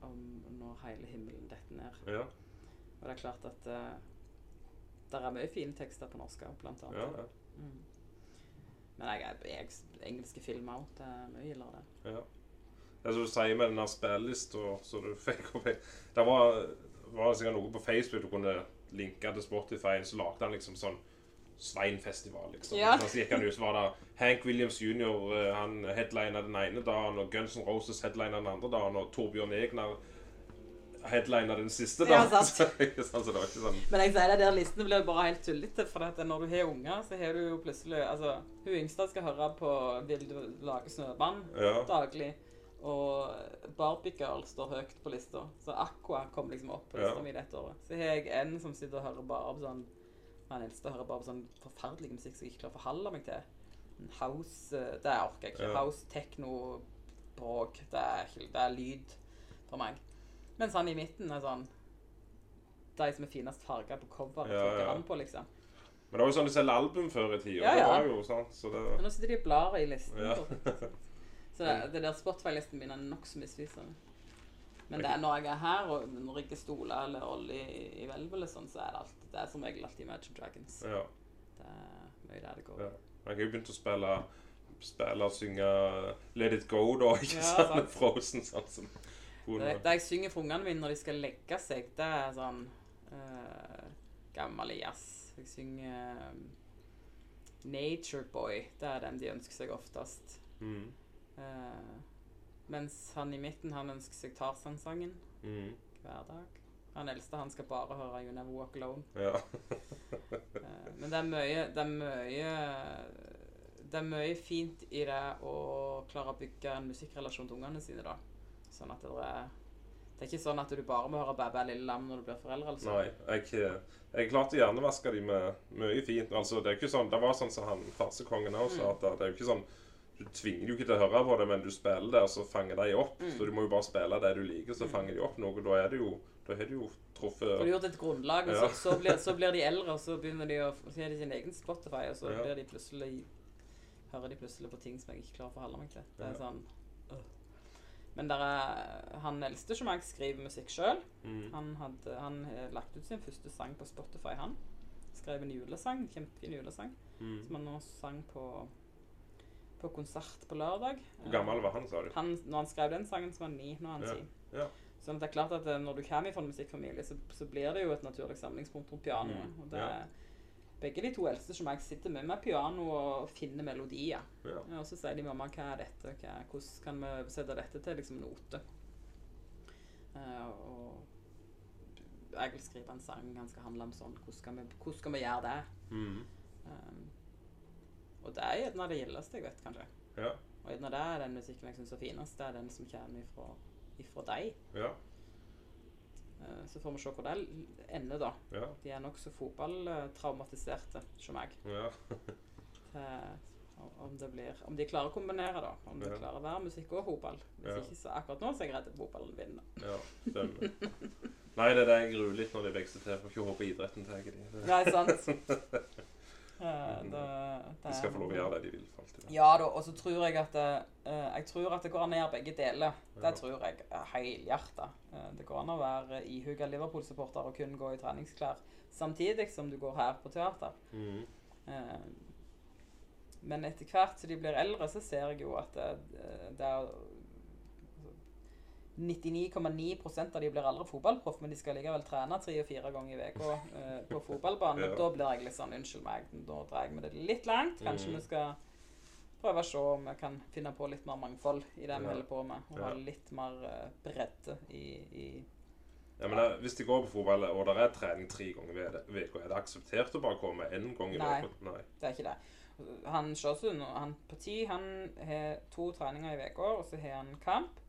om 'Når hele himmelen detter ned'. Ja. Og det er klart at uh, der er mye fine tekster på norsk òg, blant annet. Ja, ja. Mm. Men jeg jeg, jeg, engelske filmer òg. Det er mye gildere, det. Ja. Det som du sier med den spillelista som du fikk opp Det var, var sikkert noe på Facebook du kunne linke til Spotify, så lagde han liksom sånn Sveinfestival, liksom. Ja. Så gikk han ut, så var det Hank Williams jr. eh, Han headlina den ene dagen, og Guns N' Roses headlina den andre dagen, og Torbjørn Egner headlina den siste dagen. Ja, Så, sant, så det var ikke sånn Men jeg sier det der listene blir bare helt tullete. For at når du har unger, så har du jo plutselig Altså, hun yngste skal høre på 'Vil du lage snømann' Ja. daglig. Og Barbie Girl står høyt på lista. Så Aqua kom liksom opp på lista Ja. mi dette året. Så har jeg en som sitter og hører bare på sånn Han eldste hører bare på sånn forferdelig musikk som jeg ikke klarer å forholde meg til. House eh, Det orker jeg ikke. Ja. House, techno, bråk. Det er, ikke, det er lyd for meg. Mens han i midten er sånn De som er finest farga på coveret, Ja, ja. han på, liksom. Men det var jo sånn de selger album før i tida. Ja, Det var jo sånn, så det Men nå sitter de og blar i listen. Ja. Så det, det der Spotify-listen min er nokså misvisende. Men det er når jeg er her, og når ikke stoler eller olje i, i hvelvet, sånn, så er det, alt, det er som regel alltid Imagine Dragons. Ja. Det er mye der det går. Ja. Jeg har jo begynt å spille Spille og synge Let It Go, da. Ikke Ja, sant? sant. Frozen, sånn som Det, det jeg synger for ungene mine når de skal legge seg, det er sånn uh, gammel jazz. Jeg synger um, Nature Boy. Det er den de ønsker seg oftest. mm. Eh, mens han i midten, han ønsker seg Tarzan-sangen Mm. hver dag. Han eldste, han skal bare høre You Never Walk Alone. Ja. uh, men det er mye Det er mye Det er mye fint i det å klare å bygge en musikkrelasjon til ungene sine, da. Sånn at det er Det er ikke sånn at du bare må høre Bæ bæ lille lam når du blir foreldre. altså. Nei, jeg, jeg klarte å hjernevaske dem med mye fint. Altså, det er ikke sånn, det var sånn som han farsekongen også sa, at det er jo ikke sånn Du tvinger jo ikke til å høre på det, men du spiller det, og så fanger de opp. Så du må jo bare spille det du liker, så fanger de opp noe. Da er det jo Da har du jo truffet Du har gjort et grunnlag, og Ja. så, så, blir, så blir de eldre, og så begynner de å Så har de sin egen Spotify, og så Ja. blir de plutselig hører de plutselig på ting som jeg ikke klarer å forholde meg til. Det er sånn øh. Men der er, han eldste som jeg skriver musikk sjøl. mm. Han har lagt ut sin første sang på Spotify, han. Skrev en julesang, kjempefin julesang, Mm. som han nå sang på, på konsert på lørdag. Hvor gammel var han, sa du? Han, når han skrev den sangen, så var han ni. Nå er han Ja. ti. Ja. Sånn at det er klart at eh, Når du kommer fra en musikkfamilie, så, så blir det jo et naturlig samlingspunkt rundt pianoet. Mm, Og det ja. Begge de to eldste som jeg sitter med med piano og finner melodier. Ja. Ja, og så sier de 'mamma, hva er dette? Hva, hvordan kan vi sette dette til liksom note?' Uh, og jeg vil skrive en sang han skal handle om sånn. Hvordan skal vi, hvordan skal vi gjøre det? Mm. Um, og det er gjerne det gildeste jeg vet, kanskje. Ja. Og gjerne det er den musikken jeg syns er finest. Det er den som kommer ifra, ifra deg. Ja. Eh, Så får vi se hvor det ender, da. Ja. De er nokså fotballtraumatiserte, som meg. Ja. Til- Om, det blir, om de klarer å kombinere, da. Om de Ja. klarer å være musikk og fotball. Hvis Ja. ikke, så akkurat nå så er jeg redd fotballen vinner. ja. Stemmer. Nei, det er det jeg gruer litt når de vokser til. For ikke håpe idretten tar de. Nei, sant? Eh, det, det De skal få lov å gjøre det de vil. for alltid. Ja da, og så tror jeg at det, eh, Jeg tror at det går an å gjøre begge deler. Det tror jeg er helhjerta. Eh, det går an å være ihuga Liverpool-supporter og kun gå i treningsklær samtidig som du går her på teater. Mm. Eh, men etter hvert som de blir eldre, så ser jeg jo at det, det er 99,9% av de blir aldri fotballproff, men de skal likevel trene tre og fire ganger i uka eh, på fotballbanen. Ja. Da blir jeg litt sånn Unnskyld meg, da drar jeg med det litt langt. Kanskje Mm. vi skal prøve å se om vi kan finne på litt mer mangfold i det vi holder på med. Og ha litt mer uh, bredde i, i Ja, men det, Hvis de går på fotball og det er trening tre ganger i uka, er det akseptert å bare komme én gang i Nei. uka? Nei. Det er ikke det. Han Sjåsund, han på ti, han har to treninger i uka, og så har han kamp.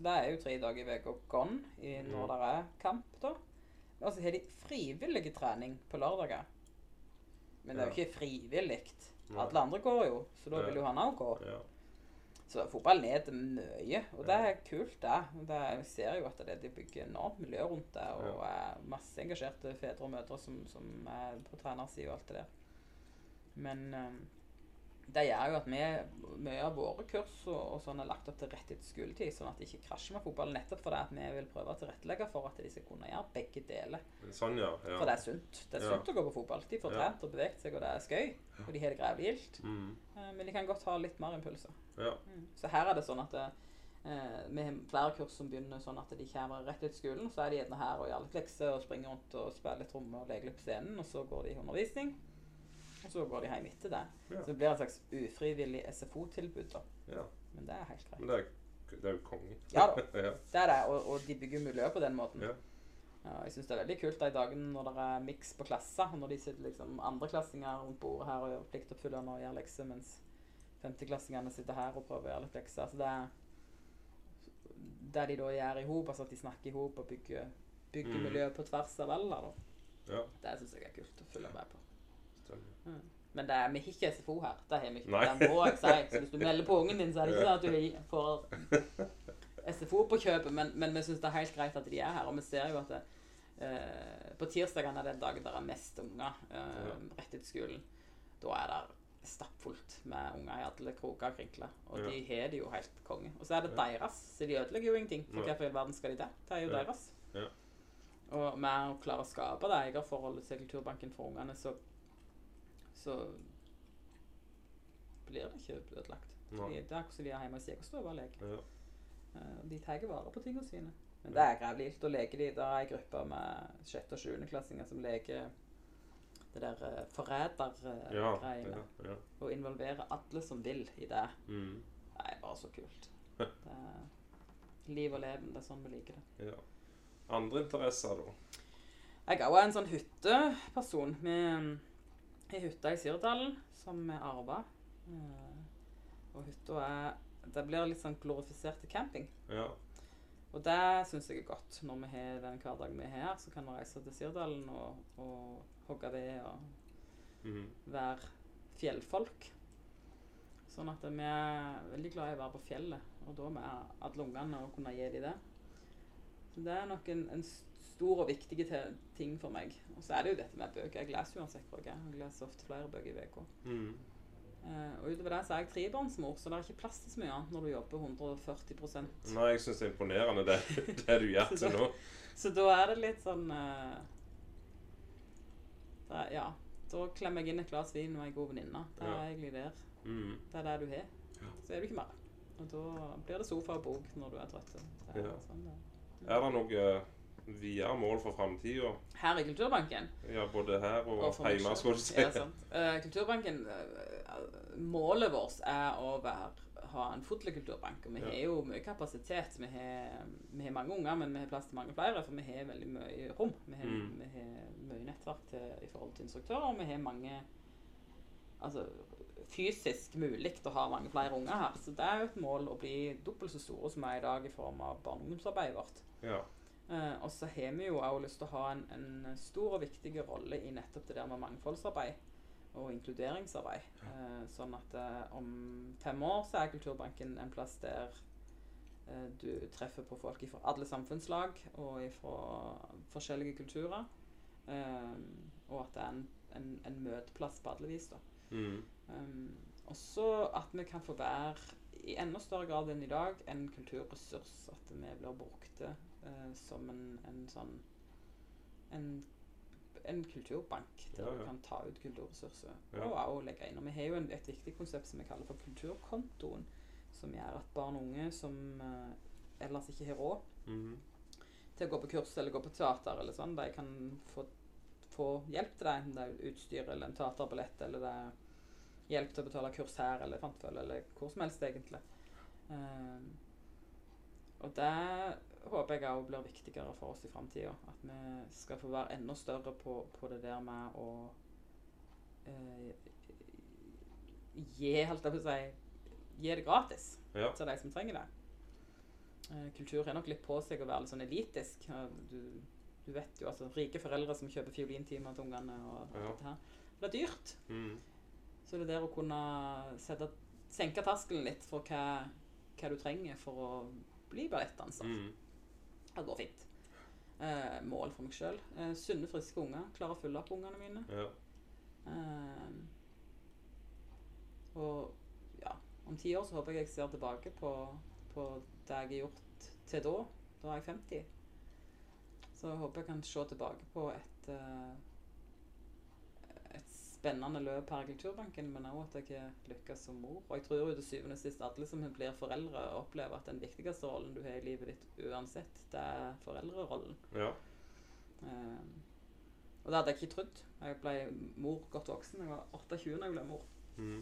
Så det er jo tre dager i uka gone i, når Mm. det er kamp, da. Og så har de frivillig trening på lørdager. Men det er jo ikke frivillig. Alle andre går jo, så da vil jo han òg gå. Så fotballen er det mye, og det er kult, det. Det jeg ser jo at det, de bygger enormt miljø rundt det, og er masse engasjerte fedre og mødre som, som er på trenersida og alt det der. Men um, det gjør jo at vi, mye av våre kurs og, og sånn er lagt opp til rett etter skoletid, sånn at de ikke krasjer med fotballen. Nettopp fordi at vi vil prøve å tilrettelegge for at de skal kunne gjøre begge deler. Sånn, ja. ja. For det er sunt. Det er Ja. sunt å gå på fotball. De får trent og beveget seg, og det er skøy. Og de har det grevlig gildt. Mm. Eh, Men de kan godt ha litt mer impulser. ja. Mm. Så her er det sånn at eh, vi har flere kurs som begynner sånn at de kommer rett ut skolen. Så er de gjerne her og gjør litt lekser og springer rundt og spiller litt tromme og leker litt på scenen. Og så går de i undervisning. Og så går de hjem etter det. Ja. Så det blir et slags ufrivillig SFO-tilbud, da. ja. Men det er helt greit. Men det er, det er jo konge. Ja da. Det er det, og, og de bygger miljø på den måten. Ja. Ja, jeg syns det er veldig kult de dagene når det er miks på klasser. Når de sitter liksom andreklassinger rundt bordet her og gjør pliktoppfyllende og gjør lekser, mens femteklassingene sitter her og prøver å gjøre litt lekser. Så det er det de da gjør i hop, altså at de snakker i hop og bygger, bygger Mm. miljø på tvers av alder, da. ja. Det syns jeg er kult å følge med på. Stemmer. Men det er, vi har ikke SFO her. Det har vi ikke. Det må jeg si. Så hvis du melder på ungen din, så er det ikke sånn at du får SFO på kjøpet, men, men vi syns det er helt greit at de er her. Og vi ser jo at det, eh, på tirsdagene er den dagen der er mest unger eh, rett etter skolen. Da er det stappfullt med unger i alle kroker og krinkler. Og de har det jo helt konge. Og så er det deres, så de ødelegger jo ingenting. For hvorfor i verden skal de det? Det er jo Ja. deres. Og med å klare å skape det eierforholdet til Kulturbanken for ungene, så, så blir det ikke ødelagt. De, det er akkurat som de er hjemme i og leker. Ja. Eh, De tar vare på tingene sine. Men det er grevlig Da å leke de. Det er ei gruppe med sjette- og sjuendeklassinger som leker det der uh, forrædergreiene. ja, ja. Og involverer alle som vil i det. Mm. Det er bare så kult. Det er liv og leven. Det er sånn vi liker det. ja. Andre interesser, da? Jeg er òg en sånn hytteperson. Vi har hytta i Sirdalen som vi arva. Eh, Og hytta er Det blir litt sånn glorifisert til camping. Ja. Og det syns jeg er godt. Når vi har den hverdagen vi har her, så kan vi reise til Sirdalen og, og hogge ved og Mhm. være fjellfolk. Sånn at vi er veldig glad i å være på fjellet, og da med alle ungene og kunne gi dem det. Så det er nok en, en stor og viktig ting for meg. Og så er det jo dette med bøker. Jeg leser uansett bøker. Jeg leser ofte flere bøker i uka. Mm. Uh, og utover det så er jeg trebarnsmor, så det er ikke plass til så mye annet når du jobber 140% Nei, jeg syns det er imponerende det, det du gjør til nå. Så da er det litt sånn uh, det Ja. Da klemmer jeg inn et glass vin og ei god venninne. Det er Ja. egentlig der. Mm. Det er det du har. Ja. Så er du ikke mer. Og da blir det sofa og bok når du er trøtt. Det er Ja. sånn det. Er det noe eh, videre mål for framtida? Her i Kulturbanken Ja, både her og, og hjemme, skal du si. Ja, sant. Eh, kulturbanken eh, Målet vårt er å være, ha en fotlekulturbank. Og vi Ja. har jo mye kapasitet. Vi har, vi har mange unger, men vi har plass til mange flere. For vi har veldig mye rom. Vi har, Mm. vi har mye nettverk til, i forhold til instruktører. Og vi har mange Altså fysisk mulig å ha mange flere unger her. Så det er jo et mål å bli dobbelt så store som vi er i dag i form av barne- og ungdomsarbeidet vårt. Ja. Eh, og så har vi jo også lyst til å ha en, en stor og viktig rolle i nettopp det der med mangfoldsarbeid og inkluderingsarbeid. Eh, sånn at uh, om fem år så er Kulturbanken en plass der du treffer på folk fra alle samfunnslag og fra forskjellige kulturer. Og at det er en, en, en møteplass på alle vis. da. Mm. Um, og så at vi kan få være i enda større grad enn i dag en kulturressurs. At vi blir brukt eh, som en, en sånn en, en kulturbank der Ja, du kan ta ut kulturressurser. Ja. Og legge inn. Og vi har jo en, et viktig konsept som vi kaller for Kulturkontoen. Som gjør at barn og unge som eh, ellers ikke har råd Mhm. til å gå på kurs eller gå på teater eller sånn, de kan få, få hjelp til det. Enten det er utstyr eller en teaterbillett eller det er hjelp til å betale kurs her eller fantfølge eller hvor som helst, egentlig. Ehm, og det håper jeg òg blir viktigere for oss i framtida. At vi skal få være enda større på, på det der med å eh, gi, holdt jeg på å si, gi det gratis Ja. til de som trenger det. Eh, kultur har nok litt på seg å være litt sånn elitisk. Du, du vet jo, altså Rike foreldre som kjøper fiolintimer til ungene og Ja. alt det her. Det er dyrt. Mm. Så det der å kunne sette, senke terskelen litt for hva, hva du trenger for å bli ballettdanser, Mhm. Det går fint. Eh, mål for meg sjøl. Eh, sunne, friske unger. Klare å følge opp ungene mine. Ja. Eh, og ja, om ti år så håper jeg jeg ser tilbake på, på det jeg har gjort til da. Da er jeg 50. Så jeg håper jeg kan se tilbake på et eh, spennende løp her i Kulturbanken, men òg at jeg lykkes som mor. Og jeg tror jo til syvende og sist alle som blir foreldre, opplever at den viktigste rollen du har i livet ditt uansett, det er foreldrerollen. ja. Um, og det hadde jeg ikke trodd. Jeg ble mor godt voksen. Jeg var 28 da jeg ble mor. Mm.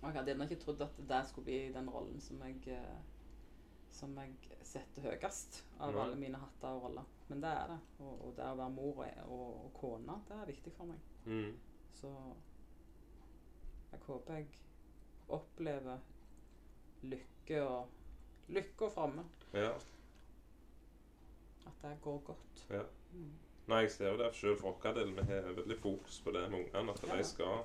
Og jeg hadde ikke trodd at det skulle bli den rollen som jeg eh, som jeg setter høyest av Nei. alle mine hatter og roller. Men det er det. Og, og det å være mor og, og, og kone, det er viktig for meg. Mhm. Så jeg håper jeg opplever lykke og lykke og framme. ja. At det går godt. Ja. Mm. Nei, jeg ser jo det selv for vår del. Vi har veldig fokus på det med ungene. At Ja. de skal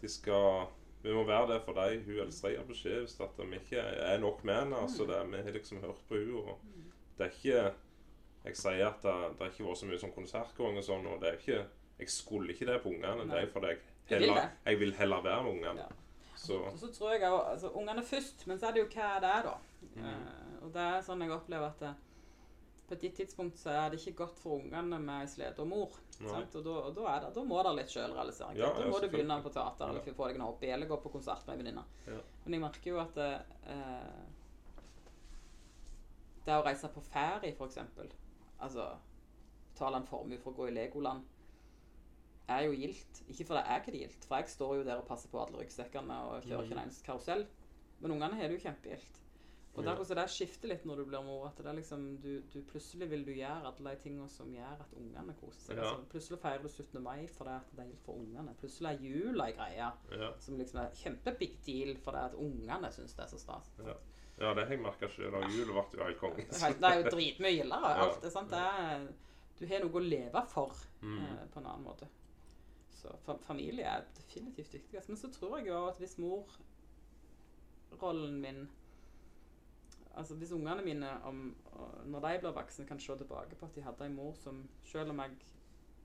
De skal Vi må være der for dem. Hun eldste gir beskjed hvis at vi ikke er nok med henne. Altså det, vi har liksom hørt på henne. Og det er ikke Jeg sier at det, det har ikke vært så mye som konsertgang og sånn. Og det er ikke Jeg skulle ikke det på ungene. Det er fordi jeg heller, jeg vil heller være med ungene. Ja. Så Og så tror jeg altså Ungene først, men så er det jo hva det er, da. Mm. Uh, og det er sånn jeg opplever at det, på et gitt tidspunkt så er det ikke godt for ungene med slede og mor. Sant? Og, da, og da, er det, da må det litt sjølrealisering. Ja, da må du begynne på teater eller Ja. få deg en hobby eller gå på konsert med ei venninne. Ja. Men jeg merker jo at det, eh, det å reise på ferie, eksempel Altså betale en formue for å gå i Legoland er jo gildt. Ikke fordi jeg er det gildt, for jeg står jo der og passer på alle ryggsekkene og kjører ikke en karusell. Men ungene har det jo kjempegildt. Og Ja. derfor det skifter litt når du blir mor. At det er liksom, du, du plutselig vil du gjøre alle de tingene som gjør at ungene koser seg. Ja. Altså, plutselig feirer du 17. mai fordi at det er for ungene. Plutselig er jula ei greie ja. som liksom er kjempe big deal fordi at ungene syns det er så stas. Ja. Ja, det har jeg merka sjøl. Jula ble jo helt konge. Det er det er jo dritmye gildere. Alt det, sant? Det er, du har noe å leve for Mm. eh, på en annen måte. Så familie er definitivt viktigst. Men så tror jeg jo at hvis morrollen min Altså hvis ungene mine, om, når de blir voksne, kan se tilbake på at de hadde en mor som Selv om jeg,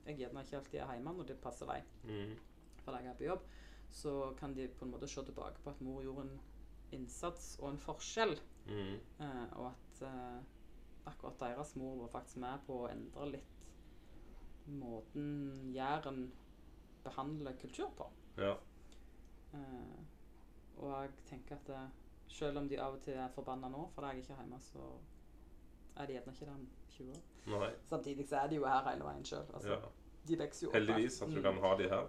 jeg gjerne ikke alltid er hjemme når det passer dem, Mm. fordi jeg er på jobb, så kan de på en måte se tilbake på at mor gjorde en innsats og en forskjell. Mm. Eh, og at eh, akkurat deres mor var faktisk med på å endre litt måten Jæren behandler kultur på. Ja. Eh, og jeg tenker at det, selv om de av og til er forbanna nå fordi jeg ikke er hjemme, så er de gjerne ikke det om 20 år. Nei. Samtidig så er de jo her hele veien sjøl. Altså, Ja. De vokser jo opp. Heldigvis at du kan ha de her.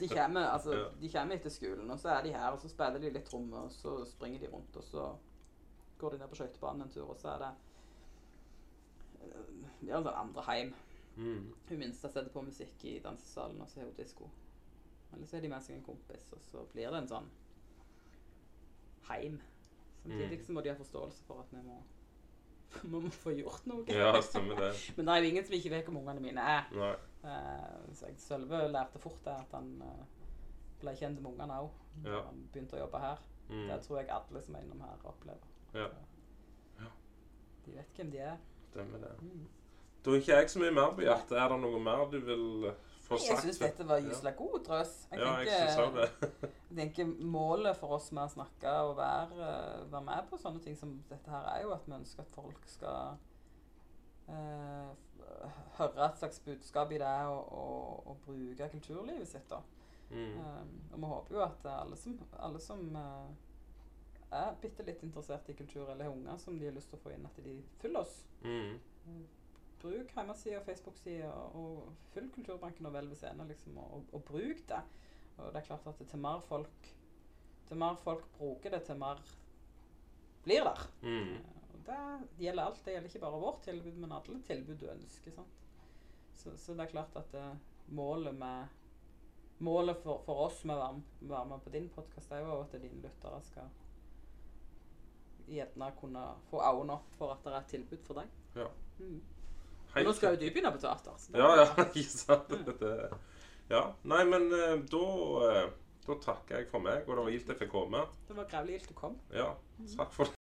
De kommer, altså, Ja. de kommer etter skolen, og så er de her, og så spiller de litt tromme, og så springer de rundt, og så går de ned på skøytebanen en tur, og så er det eh, en sånn andre heim. Mm. Hun minste setter på musikk i dansesalen, og så er hun disko. Eller så er de med seg en kompis, og så blir det en sånn heim. Samtidig Mm. så må de ha forståelse for at vi må, vi må få gjort noe. Ja, stemmer det. Men det er jo ingen som ikke vet hvor ungene mine er. Nei. Jeg Sølve lærte fort det at han eh, ble kjent med ungene òg. Ja. Han begynte å jobbe her. Mm. Det tror jeg alle som er innom her, opplever. Ja. ja. De vet hvem de er. Stemmer det. Mm. Da har ikke jeg så mye mer på hjertet. Er det noe mer du vil få sagt? Jeg syns dette var gysla god drøss. Jeg Ja, jeg tenker, jeg, det. jeg tenker målet for oss med å snakke og være, være med på sånne ting som dette her, er jo at vi ønsker at folk skal eh, høre et slags budskap i det og, og, og bruke kulturlivet sitt. da. Mm. Um, og vi håper jo at alle som, alle som uh, er bitte litt interessert i kultur, eller har unger som de har lyst til å få inn, at de følger oss. Mm. Bruk hjemmesida og Facebook-sida, og følg Kulturbanken og Hvelv scene, liksom, og, og, bruk det. Og det er klart at til mer folk til mer folk bruker det, til mer blir der. Mm. Eh, Og det gjelder alt. Det gjelder ikke bare vårt tilbud, men alle tilbud du ønsker. Sant? Så, så det er klart at eh, målet med Målet for, for oss med å være, være med på din podkast er jo at dine lyttere skal gjerne kunne få øynene opp for at det er et tilbud for deg. Ja. Mm. Og nå skal jo du begynne på teater. så da- Ja, ja, ikke sant? Det, ja. Nei, men eh, da eh, Da takker jeg for meg, og det var gildt jeg fikk komme. Det var grevlig gildt du kom. Ja, takk for